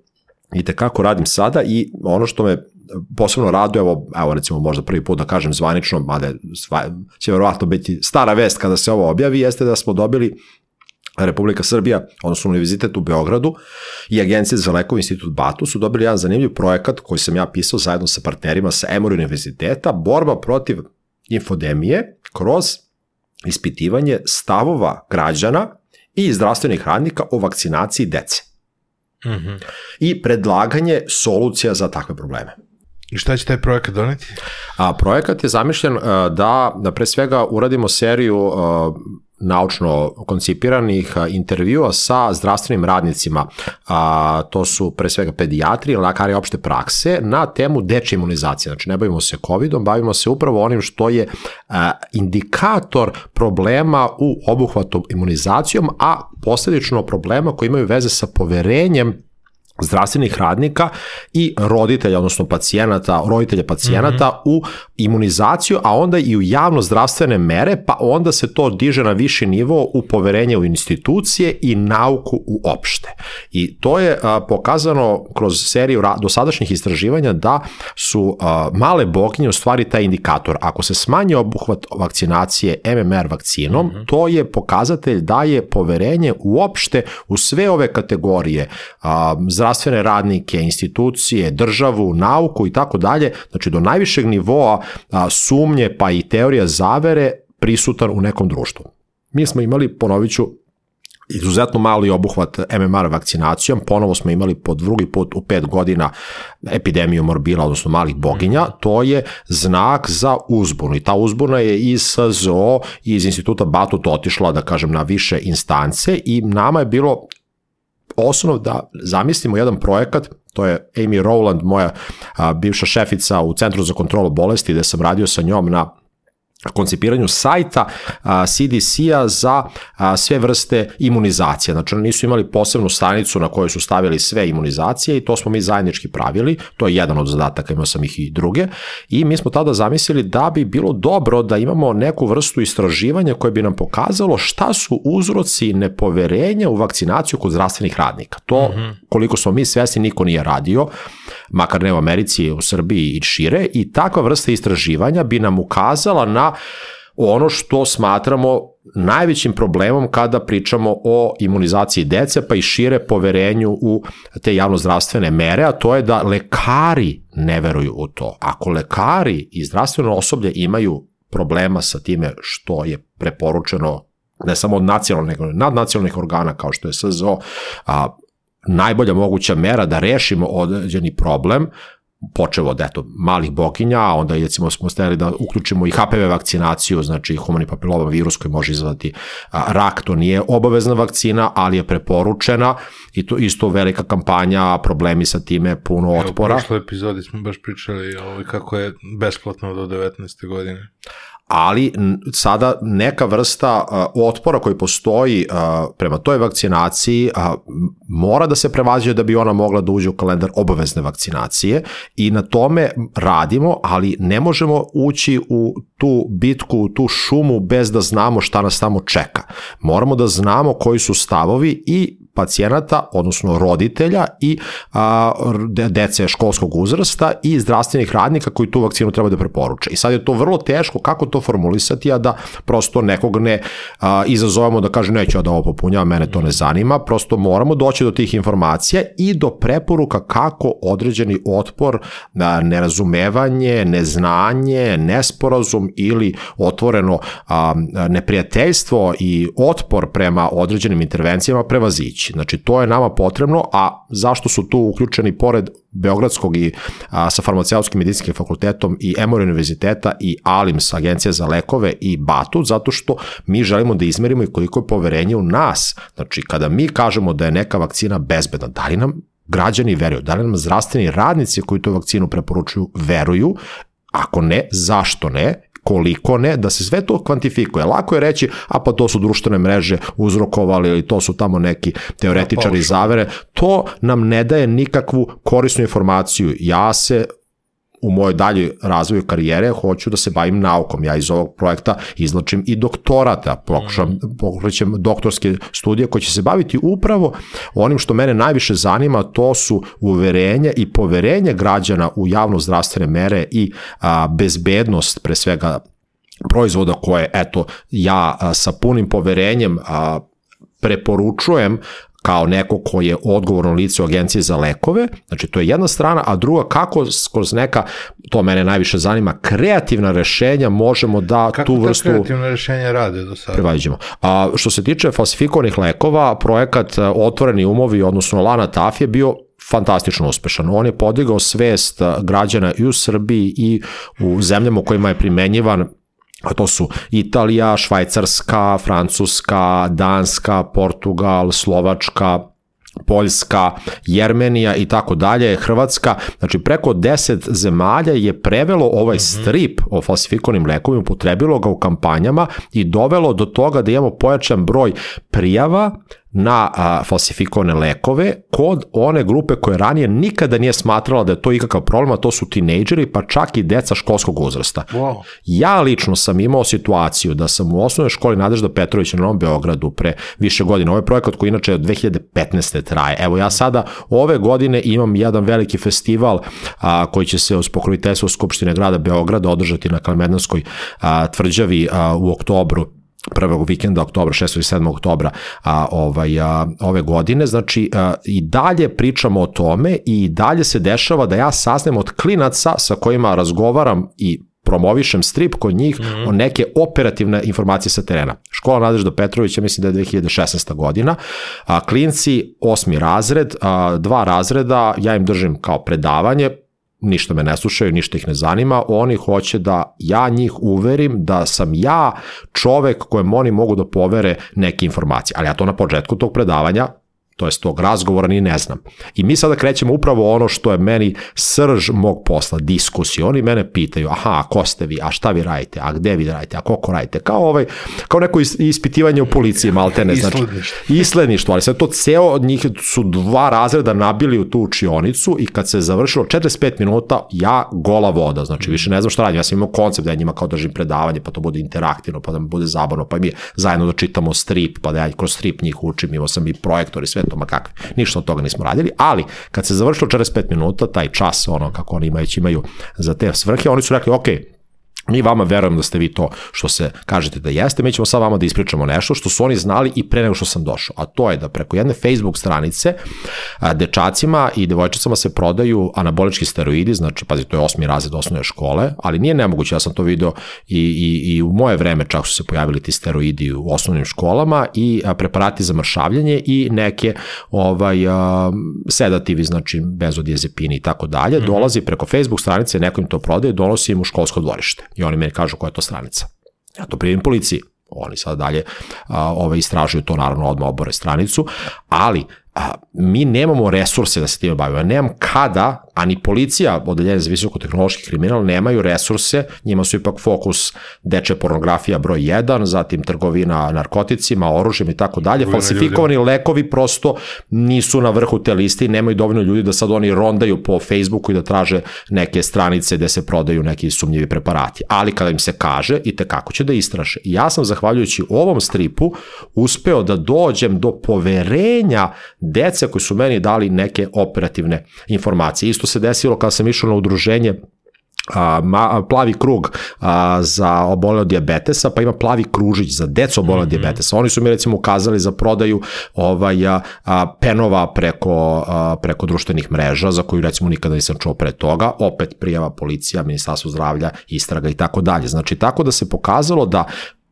[SPEAKER 1] i tekako radim sada i ono što me posebno raduje, evo, evo recimo možda prvi put da kažem zvanično, mada će verovatno biti stara vest kada se ovo objavi, jeste da smo dobili Republika Srbija, odnosno Univerzitet u Beogradu i Agencija za lekov institut Batu su dobili jedan zanimljiv projekat koji sam ja pisao zajedno sa partnerima sa Emory Univerziteta, borba protiv infodemije kroz ispitivanje stavova građana i zdravstvenih radnika o vakcinaciji dece. Mm -hmm. I predlaganje solucija za takve probleme.
[SPEAKER 2] I šta će taj projekat doneti?
[SPEAKER 1] A, projekat je zamišljen uh, da, da pre svega uradimo seriju uh, naučno koncipiranih uh, intervjua sa zdravstvenim radnicima, a, to su pre svega pedijatri, lekari opšte prakse, na temu dečje imunizacije. Znači ne bavimo se COVID-om, bavimo se upravo onim što je a, indikator problema u obuhvatu imunizacijom, a posledično problema koji imaju veze sa poverenjem zdravstvenih radnika i roditelja, odnosno pacijenata, roditelja pacijenata mm -hmm. u imunizaciju, a onda i u javno zdravstvene mere, pa onda se to diže na viši nivo u poverenje u institucije i nauku uopšte. I to je a, pokazano kroz seriju dosadašnjih istraživanja da su a, male boginje u stvari taj indikator. Ako se smanji obuhvat vakcinacije MMR vakcinom, mm -hmm. to je pokazatelj da je poverenje uopšte u sve ove kategorije a, zdravstvene radnike, institucije, državu, nauku i tako dalje, znači do najvišeg nivoa sumnje pa i teorija zavere prisutan u nekom društvu. Mi smo imali, ponovit ću, izuzetno mali obuhvat MMR vakcinacijom, ponovo smo imali po drugi put u pet godina epidemiju morbila, odnosno malih boginja, mhm. to je znak za uzbunu i ta uzbuna je iz SZO i iz instituta Batut otišla, da kažem, na više instance i nama je bilo osnov da zamislimo jedan projekat, to je Amy Rowland, moja a, bivša šefica u Centru za kontrolu bolesti, gde sam radio sa njom na koncipiranju sajta CDC-a za a, sve vrste imunizacije. Znači, oni nisu imali posebnu stranicu na kojoj su stavili sve imunizacije i to smo mi zajednički pravili. To je jedan od zadataka, imao sam ih i druge. I mi smo tada zamislili da bi bilo dobro da imamo neku vrstu istraživanja koje bi nam pokazalo šta su uzroci nepoverenja u vakcinaciju kod zdravstvenih radnika. To, -hmm. koliko smo mi svesni, niko nije radio, makar ne u Americi, u Srbiji i šire, i takva vrsta istraživanja bi nam ukazala na ono što smatramo najvećim problemom kada pričamo o imunizaciji dece, pa i šire poverenju u te javnozdravstvene mere, a to je da lekari ne veruju u to. Ako lekari i zdravstveno osoblje imaju problema sa time što je preporučeno ne samo od nacionalnih, nego nadnacionalnih organa kao što je SZO, a, najbolja moguća mera da rešimo određeni problem, počeo od eto, malih boginja, a onda recimo smo stavili da uključimo i HPV vakcinaciju, znači humani papiloma virus koji može izvati rak, to nije obavezna vakcina, ali je preporučena i to isto velika kampanja, problemi sa time, puno otpora. Evo, u
[SPEAKER 2] prošloj epizodi smo baš pričali o kako je besplatno do 19. godine
[SPEAKER 1] ali sada neka vrsta uh, otpora koji postoji uh, prema toj vakcinaciji uh, mora da se prevaziđe da bi ona mogla da uđe u kalendar obavezne vakcinacije i na tome radimo, ali ne možemo ući u tu bitku, u tu šumu bez da znamo šta nas tamo čeka. Moramo da znamo koji su stavovi i pacijenata, odnosno roditelja i a, dece školskog uzrasta i zdravstvenih radnika koji tu vakcinu treba da preporuče. I sad je to vrlo teško kako to formulisati, a da prosto nekog ne a, izazovemo da kaže neću ja da ovo popunjava, mene to ne zanima, prosto moramo doći do tih informacija i do preporuka kako određeni otpor, a, nerazumevanje, neznanje, nesporazum ili otvoreno a, neprijateljstvo i otpor prema određenim intervencijama prevazići ići. Znači, to je nama potrebno, a zašto su tu uključeni pored Beogradskog i a, sa farmaceutskim medicinskim fakultetom i Emory univerziteta i ALIMS, Agencija za lekove i BATU, zato što mi želimo da izmerimo i koliko je poverenje u nas. Znači, kada mi kažemo da je neka vakcina bezbedna, da li nam građani veruju, da li nam zdravstveni radnici koji tu vakcinu preporučuju veruju, ako ne, zašto ne? Koliko ne, da se sve to kvantifikuje. Lako je reći, a pa to su društvene mreže uzrokovali ili to su tamo neki teoretičari zavere. To nam ne daje nikakvu korisnu informaciju. Ja se u mojoj dalji razvoju karijere hoću da se bavim naukom. Ja iz ovog projekta izlačim i doktorata, pokušam, mm. pokušam doktorske studije koje će se baviti upravo onim što mene najviše zanima, to su uverenje i poverenje građana u javno zdravstvene mere i a, bezbednost pre svega proizvoda koje, eto, ja a, sa punim poverenjem a, preporučujem kao neko ko je odgovorno lice u agenciji za lekove, znači to je jedna strana, a druga kako kroz neka, to mene najviše zanima, kreativna rešenja možemo da
[SPEAKER 2] kako
[SPEAKER 1] tu vrstu...
[SPEAKER 2] Kako kreativna rešenja rade do sada?
[SPEAKER 1] Prevađemo. A, što se tiče falsifikovanih lekova, projekat e, Otvoreni umovi, odnosno Lana Taf je bio fantastično uspešan. On je podigao svest e, građana i u Srbiji i u zemljama u kojima je primenjivan a to su Italija, Švajcarska, Francuska, Danska, Portugal, Slovačka, Poljska, Jermenija i tako dalje, Hrvatska, znači preko 10 zemalja je prevelo ovaj mhm. strip o falsifikovanim lekovima, upotrebilo ga u kampanjama i dovelo do toga da imamo pojačan broj prijava na a, falsifikovane lekove kod one grupe koje ranije nikada nije smatrala da je to ikakav problem, a to su tinejdžeri, pa čak i deca školskog uzrasta.
[SPEAKER 2] Wow.
[SPEAKER 1] Ja lično sam imao situaciju da sam u osnovnoj školi Nadežda Petrovića na Novom Beogradu pre više godina, ovaj projekat koji inače od 2015. traje. Evo ja sada ove godine imam jedan veliki festival a, koji će se uz pokroviteljstvo Skupštine grada Beograda održati na Kalemednanskoj tvrđavi a, u oktobru prvog vikenda oktobra, 6. i 7. oktobra a, ovaj, a, ove godine, znači a, i dalje pričamo o tome i dalje se dešava da ja sasnem od klinaca sa kojima razgovaram i promovišem strip kod njih mm -hmm. o neke operativne informacije sa terena. Škola Nadežda Petrovića, mislim da je 2016. godina. A, klinci, osmi razred, a, dva razreda, ja im držim kao predavanje, ništa me ne slušaju, ništa ih ne zanima, oni hoće da ja njih uverim da sam ja čovek kojem oni mogu da povere neke informacije. Ali ja to na početku tog predavanja to jest tog razgovora, ni ne znam. I mi sada krećemo upravo ono što je meni srž mog posla, diskusiju. Oni mene pitaju, aha, a ko ste vi, a šta vi radite, a gde vi radite, a koliko radite, kao, ovaj, kao neko ispitivanje u policiji, maltene, znači, isledništvo, ali sad to ceo od njih su dva razreda nabili u tu učionicu i kad se završilo 45 minuta, ja gola voda, znači više ne znam šta radim, ja sam imao koncept da ja njima kao držim predavanje, pa to bude interaktivno, pa da mi bude zabavno, pa mi zajedno da čitamo strip, pa da ja kroz strip njih učim, imao sam i projektor i sve to, ma kakvi. Ništa od toga nismo radili, ali kad se završilo 45 minuta, taj čas, ono kako oni imaju, imaju za te svrhe, oni su rekli, ok, Mi vama verujemo da ste vi to što se kažete da jeste, mi ćemo sad vama da ispričamo nešto što su oni znali i pre nego što sam došao, a to je da preko jedne Facebook stranice dečacima i devojčicama se prodaju anabolički steroidi, znači, pazi, to je osmi razred osnovne škole, ali nije nemoguće, ja sam to video i, i, i u moje vreme čak su se pojavili ti steroidi u osnovnim školama i preparati za mršavljanje i neke ovaj, a, sedativi, znači benzodiazepini i tako dalje, mhm. dolazi preko Facebook stranice, neko im to prodaje, donosi im u školsko dvorište I oni meni kažu koja je to stranica. Ja to prijevim policiji. Oni sad dalje a, ove, istražuju to, naravno, odmah obore stranicu, ali a, mi nemamo resurse da se time bavimo. Ja nemam kada a ni policija, odeljenje za visokotehnološki kriminal, nemaju resurse, njima su ipak fokus deče pornografija broj 1, zatim trgovina narkoticima, oružjem i tako dalje, falsifikovani lekovi prosto nisu na vrhu te liste i nemaju dovoljno ljudi da sad oni rondaju po Facebooku i da traže neke stranice gde se prodaju neki sumnjivi preparati. Ali kada im se kaže, i te kako će da istraže. Ja sam, zahvaljujući ovom stripu, uspeo da dođem do poverenja dece koji su meni dali neke operativne informacije. Isto se desilo kada sam išao na udruženje a, ma, plavi krug a, za obole od diabetesa, pa ima plavi kružić za decu obole od mm -hmm. diabetesa. Oni su mi recimo ukazali za prodaju ovaj, a, a, penova preko, a, preko društvenih mreža, za koju recimo nikada nisam čuo pre toga, opet prijava policija, ministarstvo zdravlja, istraga i tako dalje. Znači, tako da se pokazalo da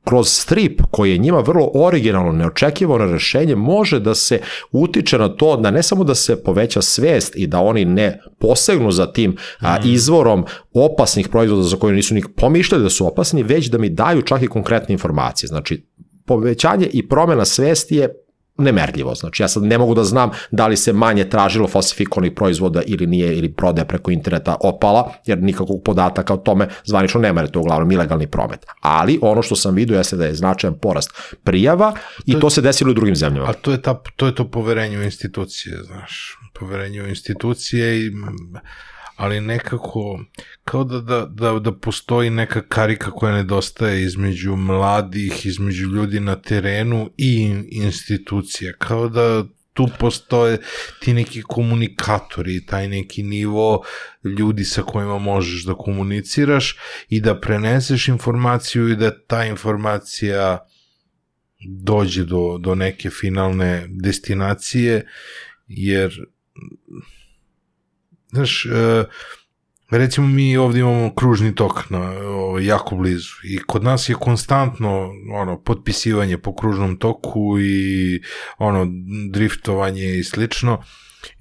[SPEAKER 1] kroz strip koji je njima vrlo originalno, neočekivano rešenje, može da se utiče na to da ne samo da se poveća svest i da oni ne posegnu za tim a, mm. izvorom opasnih proizvoda za koje nisu ni pomišljali da su opasni, već da mi daju čak i konkretne informacije. Znači, povećanje i promena svesti je nemerljivo. Znači ja sad ne mogu da znam da li se manje tražilo falsifikovanih proizvoda ili nije ili prodaja preko interneta opala, jer nikakvog podataka o tome zvanično nema, jer to je uglavnom ilegalni promet. Ali ono što sam vidio jeste da je značajan porast prijava to i to se desilo u drugim zemljama.
[SPEAKER 2] A to je, ta, to je to poverenje u institucije, znaš, poverenje u institucije i ali nekako kao da, da, da, da postoji neka karika koja nedostaje između mladih, između ljudi na terenu i institucija, kao da tu postoje ti neki komunikatori, taj neki nivo ljudi sa kojima možeš da komuniciraš i da preneseš informaciju i da ta informacija dođe do, do neke finalne destinacije, jer Znaš, e, recimo mi ovde imamo kružni tok na, o, jako blizu i kod nas je konstantno ono, potpisivanje po kružnom toku i ono, driftovanje i slično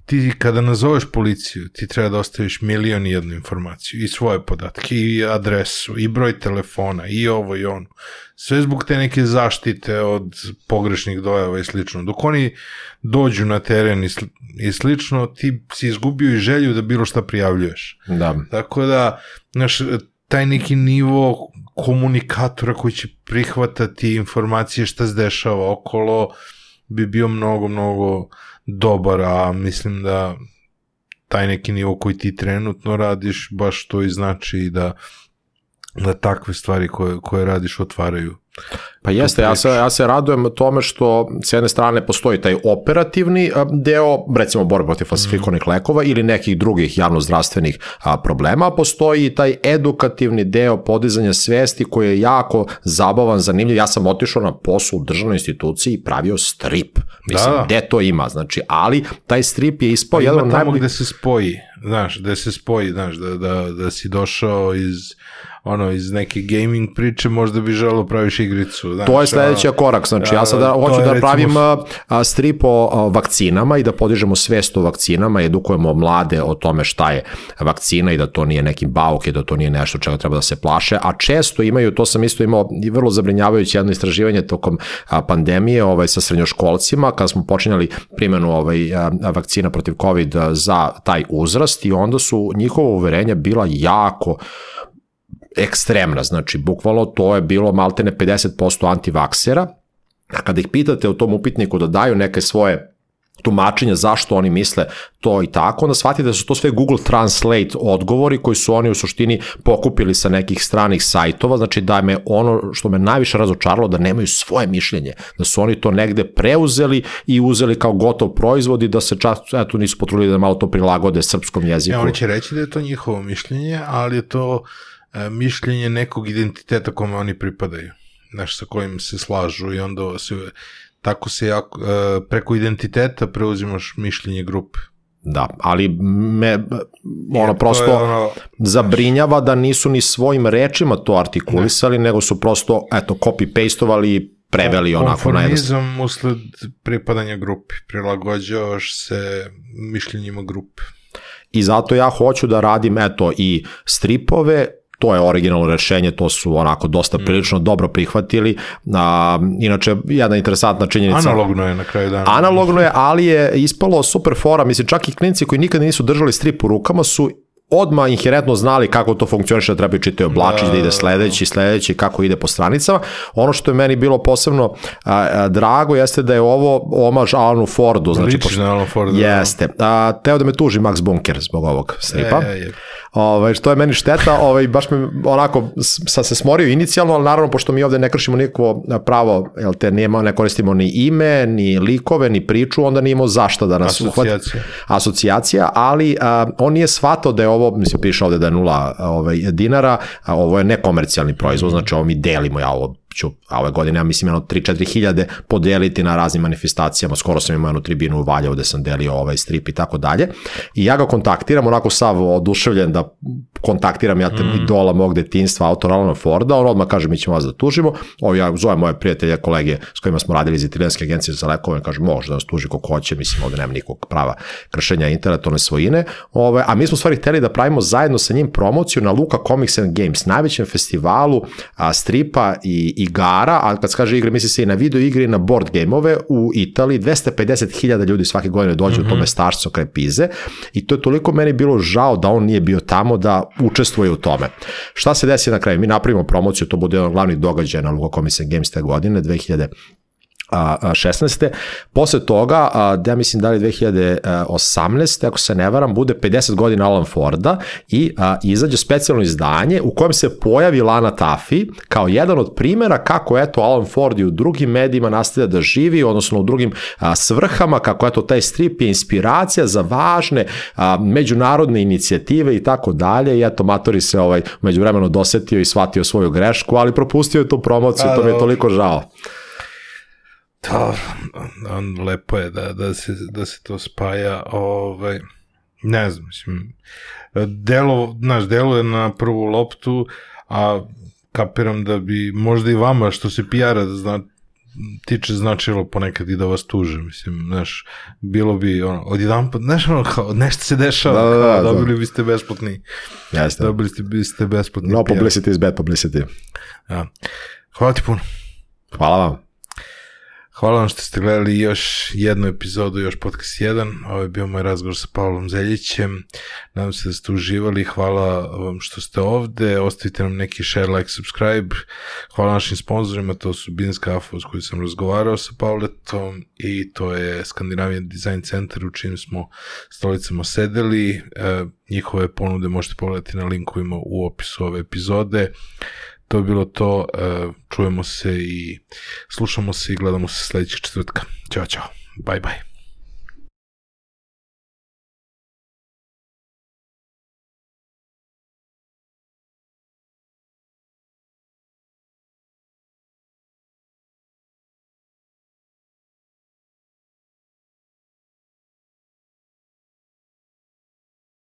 [SPEAKER 2] ti kada nazoveš policiju, ti treba da ostaviš milion i jednu informaciju i svoje podatke i adresu i broj telefona i ovo i ono. Sve zbog te neke zaštite od pogrešnih dojava i slično. Dok oni dođu na teren i, sl i slično, ti si izgubio i želju da bilo šta prijavljuješ.
[SPEAKER 1] Da.
[SPEAKER 2] Tako da, znaš, taj neki nivo komunikatora koji će prihvatati informacije šta se dešava okolo bi bio mnogo, mnogo dobar, a mislim da taj neki nivo koji ti trenutno radiš, baš to i znači da da takve stvari koje, koje radiš otvaraju
[SPEAKER 1] Pa jeste, ja se, ja se radujem tome što s jedne strane postoji taj operativni deo, recimo borba protiv falsifikovanih mm. lekova ili nekih drugih javnozdravstvenih problema, postoji i taj edukativni deo podizanja svesti koji je jako zabavan, zanimljiv. Ja sam otišao na poslu u državnoj instituciji i pravio strip. Mislim, da. gde to ima, znači, ali taj strip je ispao
[SPEAKER 2] pa
[SPEAKER 1] jedan
[SPEAKER 2] od najboljih... gde se spoji, znaš, gde se spoji, znaš, da, da, da si došao iz ono, iz neke gaming priče, možda bi želeo praviš igricu. Znaš,
[SPEAKER 1] To je sledeći korak, znači ja sada hoću da
[SPEAKER 2] recimo
[SPEAKER 1] pravim a, a, strip o a, vakcinama i da podižemo svest o vakcinama, edukujemo mlade o tome šta je vakcina i da to nije neki bauk i da to nije nešto čega treba da se plaše, a često imaju, to sam isto imao i vrlo zabrinjavajuće jedno istraživanje tokom pandemije ovaj, sa srednjoškolcima, kada smo počinjali primjenu ovaj, vakcina protiv COVID za taj uzrast i onda su njihova uverenja bila jako ekstremna, znači bukvalno to je bilo maltene 50% antivaksera, a kada ih pitate u tom upitniku da daju neke svoje tumačenja zašto oni misle to i tako, onda shvatite da su to sve Google Translate odgovori koji su oni u suštini pokupili sa nekih stranih sajtova, znači da me ono što me najviše razočaralo da nemaju svoje mišljenje, da su oni to negde preuzeli i uzeli kao gotov proizvod i da se čak, eto, nisu potrudili da malo to prilagode srpskom jeziku.
[SPEAKER 2] Ja, oni će reći da je to njihovo mišljenje, ali je to e, mišljenje nekog identiteta kome oni pripadaju. Znaš, sa kojim se slažu i onda se, tako se jako, e, preko identiteta preuzimaš mišljenje grupe.
[SPEAKER 1] Da, ali me ono
[SPEAKER 2] je
[SPEAKER 1] prosto
[SPEAKER 2] ono-
[SPEAKER 1] zabrinjava da nisu ni svojim rečima to artikulisali, nego su prosto eto copy-pastovali i preveli onako na jednostavno.
[SPEAKER 2] Usled pripadanja grupi. Prilagođavaš se mišljenjima grupe.
[SPEAKER 1] I zato ja hoću da radim eto i stripove, to je originalno rešenje, to su onako dosta
[SPEAKER 2] Mm.
[SPEAKER 1] prilično dobro prihvatili. A, inače, jedna interesantna činjenica.
[SPEAKER 2] Analogno je na kraju dana.
[SPEAKER 1] Analogno je, ali je ispalo super fora, mislim čak i klinci koji nikad nisu držali strip u rukama su odmah inherentno znali kako to funkcioniše, da trebaju čitati oblačić, da, ide sledeći, sledeći, kako ide po stranicama. Ono što je meni bilo posebno a, a, drago jeste da je ovo omaž Alanu Fordu. Znači,
[SPEAKER 2] Ličiš na Alan Forda.
[SPEAKER 1] Jeste. A, teo da me tuži Max Bunker zbog ovog stripa.
[SPEAKER 2] E, je.
[SPEAKER 1] Ovaj, što je meni šteta, ovaj, baš me onako, sam se smorio inicijalno, ali naravno, pošto mi ovde ne kršimo nikakvo pravo, jel te, nema, ne koristimo ni ime, ni likove, ni priču, onda nije imao zašto da nas uhvati
[SPEAKER 2] Asocijacija.
[SPEAKER 1] asocijacija, ali a, on nije shvatao da je ovo, mislim, piše ovde da je nula ovaj, dinara, a ovo je nekomercijalni proizvod, znači ovo mi delimo, ja ovo ću, a ove godine, ja mislim, jedno 3-4 hiljade podeliti na raznim manifestacijama, skoro sam imao jednu tribinu u Valjevu gde sam delio ovaj strip i tako dalje, i ja ga kontaktiram, onako sav oduševljen da kontaktiram ja te mm. idola mog detinstva, autora Alana Forda, on odmah kaže mi ćemo vas da tužimo, ovo ja zovem moje prijatelje, kolege s kojima smo radili iz italijanske agencije za lekove, kaže može da nas tuži ko hoće, mislim ovde nema nikog prava kršenja intelektualne svojine, ove, a mi smo stvari hteli da pravimo zajedno sa njim promociju na Luka Comics and Games, najvećem festivalu a, stripa i igara, a kad se kaže igre, misli se i na video igre i na board gameove u Italiji, 250.000 ljudi svake godine dođe mm -hmm. u to mestarstvo kraj Pize i to je toliko meni bilo žao da on nije bio tamo da učestvuje u tome. Šta se desi na kraju? Mi napravimo promociju, to bude jedan od glavnih događaja na Luka Comics and Games te godine, 2000 a, a, 16. Posle toga, da ja mislim da li 2018. ako se ne varam, bude 50 godina Alan Forda i izađe specijalno izdanje u kojem se pojavi Lana Taffy kao jedan od primera kako eto Alan Ford i u drugim medijima nastavlja da živi, odnosno u drugim svrhama, kako eto taj strip je inspiracija za važne međunarodne inicijative i tako dalje i eto Matori se ovaj međuvremeno dosetio i shvatio svoju grešku, ali propustio je tu promociju,
[SPEAKER 2] A,
[SPEAKER 1] to mi je
[SPEAKER 2] dobro.
[SPEAKER 1] toliko žao.
[SPEAKER 2] Da, on, lepo je da, da, se, da se to spaja, ovaj, ne znam, mislim, delo, znaš, delo je na prvu loptu, a kapiram da bi možda i vama što se PR-a da zna, tiče značilo ponekad i da vas tuže, mislim, znaš, bilo bi ono, odjedan put, znaš, ono, kao, nešto se dešava,
[SPEAKER 1] Da, da, da,
[SPEAKER 2] kao,
[SPEAKER 1] da.
[SPEAKER 2] dobili biste besplatni,
[SPEAKER 1] Jeste.
[SPEAKER 2] dobili ste, biste besplatni
[SPEAKER 1] No
[SPEAKER 2] PR.
[SPEAKER 1] publicity is bad publicity.
[SPEAKER 2] Ja. Hvala ti puno.
[SPEAKER 1] Hvala vam.
[SPEAKER 2] Hvala vam što ste gledali još jednu epizodu, još podcast 1. Ovo je bio moj razgovor sa Pavlom Zeljićem. Nadam se da ste uživali. Hvala vam što ste ovde. Ostavite nam neki share, like, subscribe. Hvala našim sponsorima, to su Beans Cafe s kojim sam razgovarao sa Pavletom i to je Scandinavian Design Center u čim smo stolicama sedeli. E, njihove ponude možete pogledati na linkovima u opisu ove epizode. To je bilo to. e, Čujemo se i slušamo se i gledamo se sledećeg četvrtka. Ćao, čao. Bye, bye.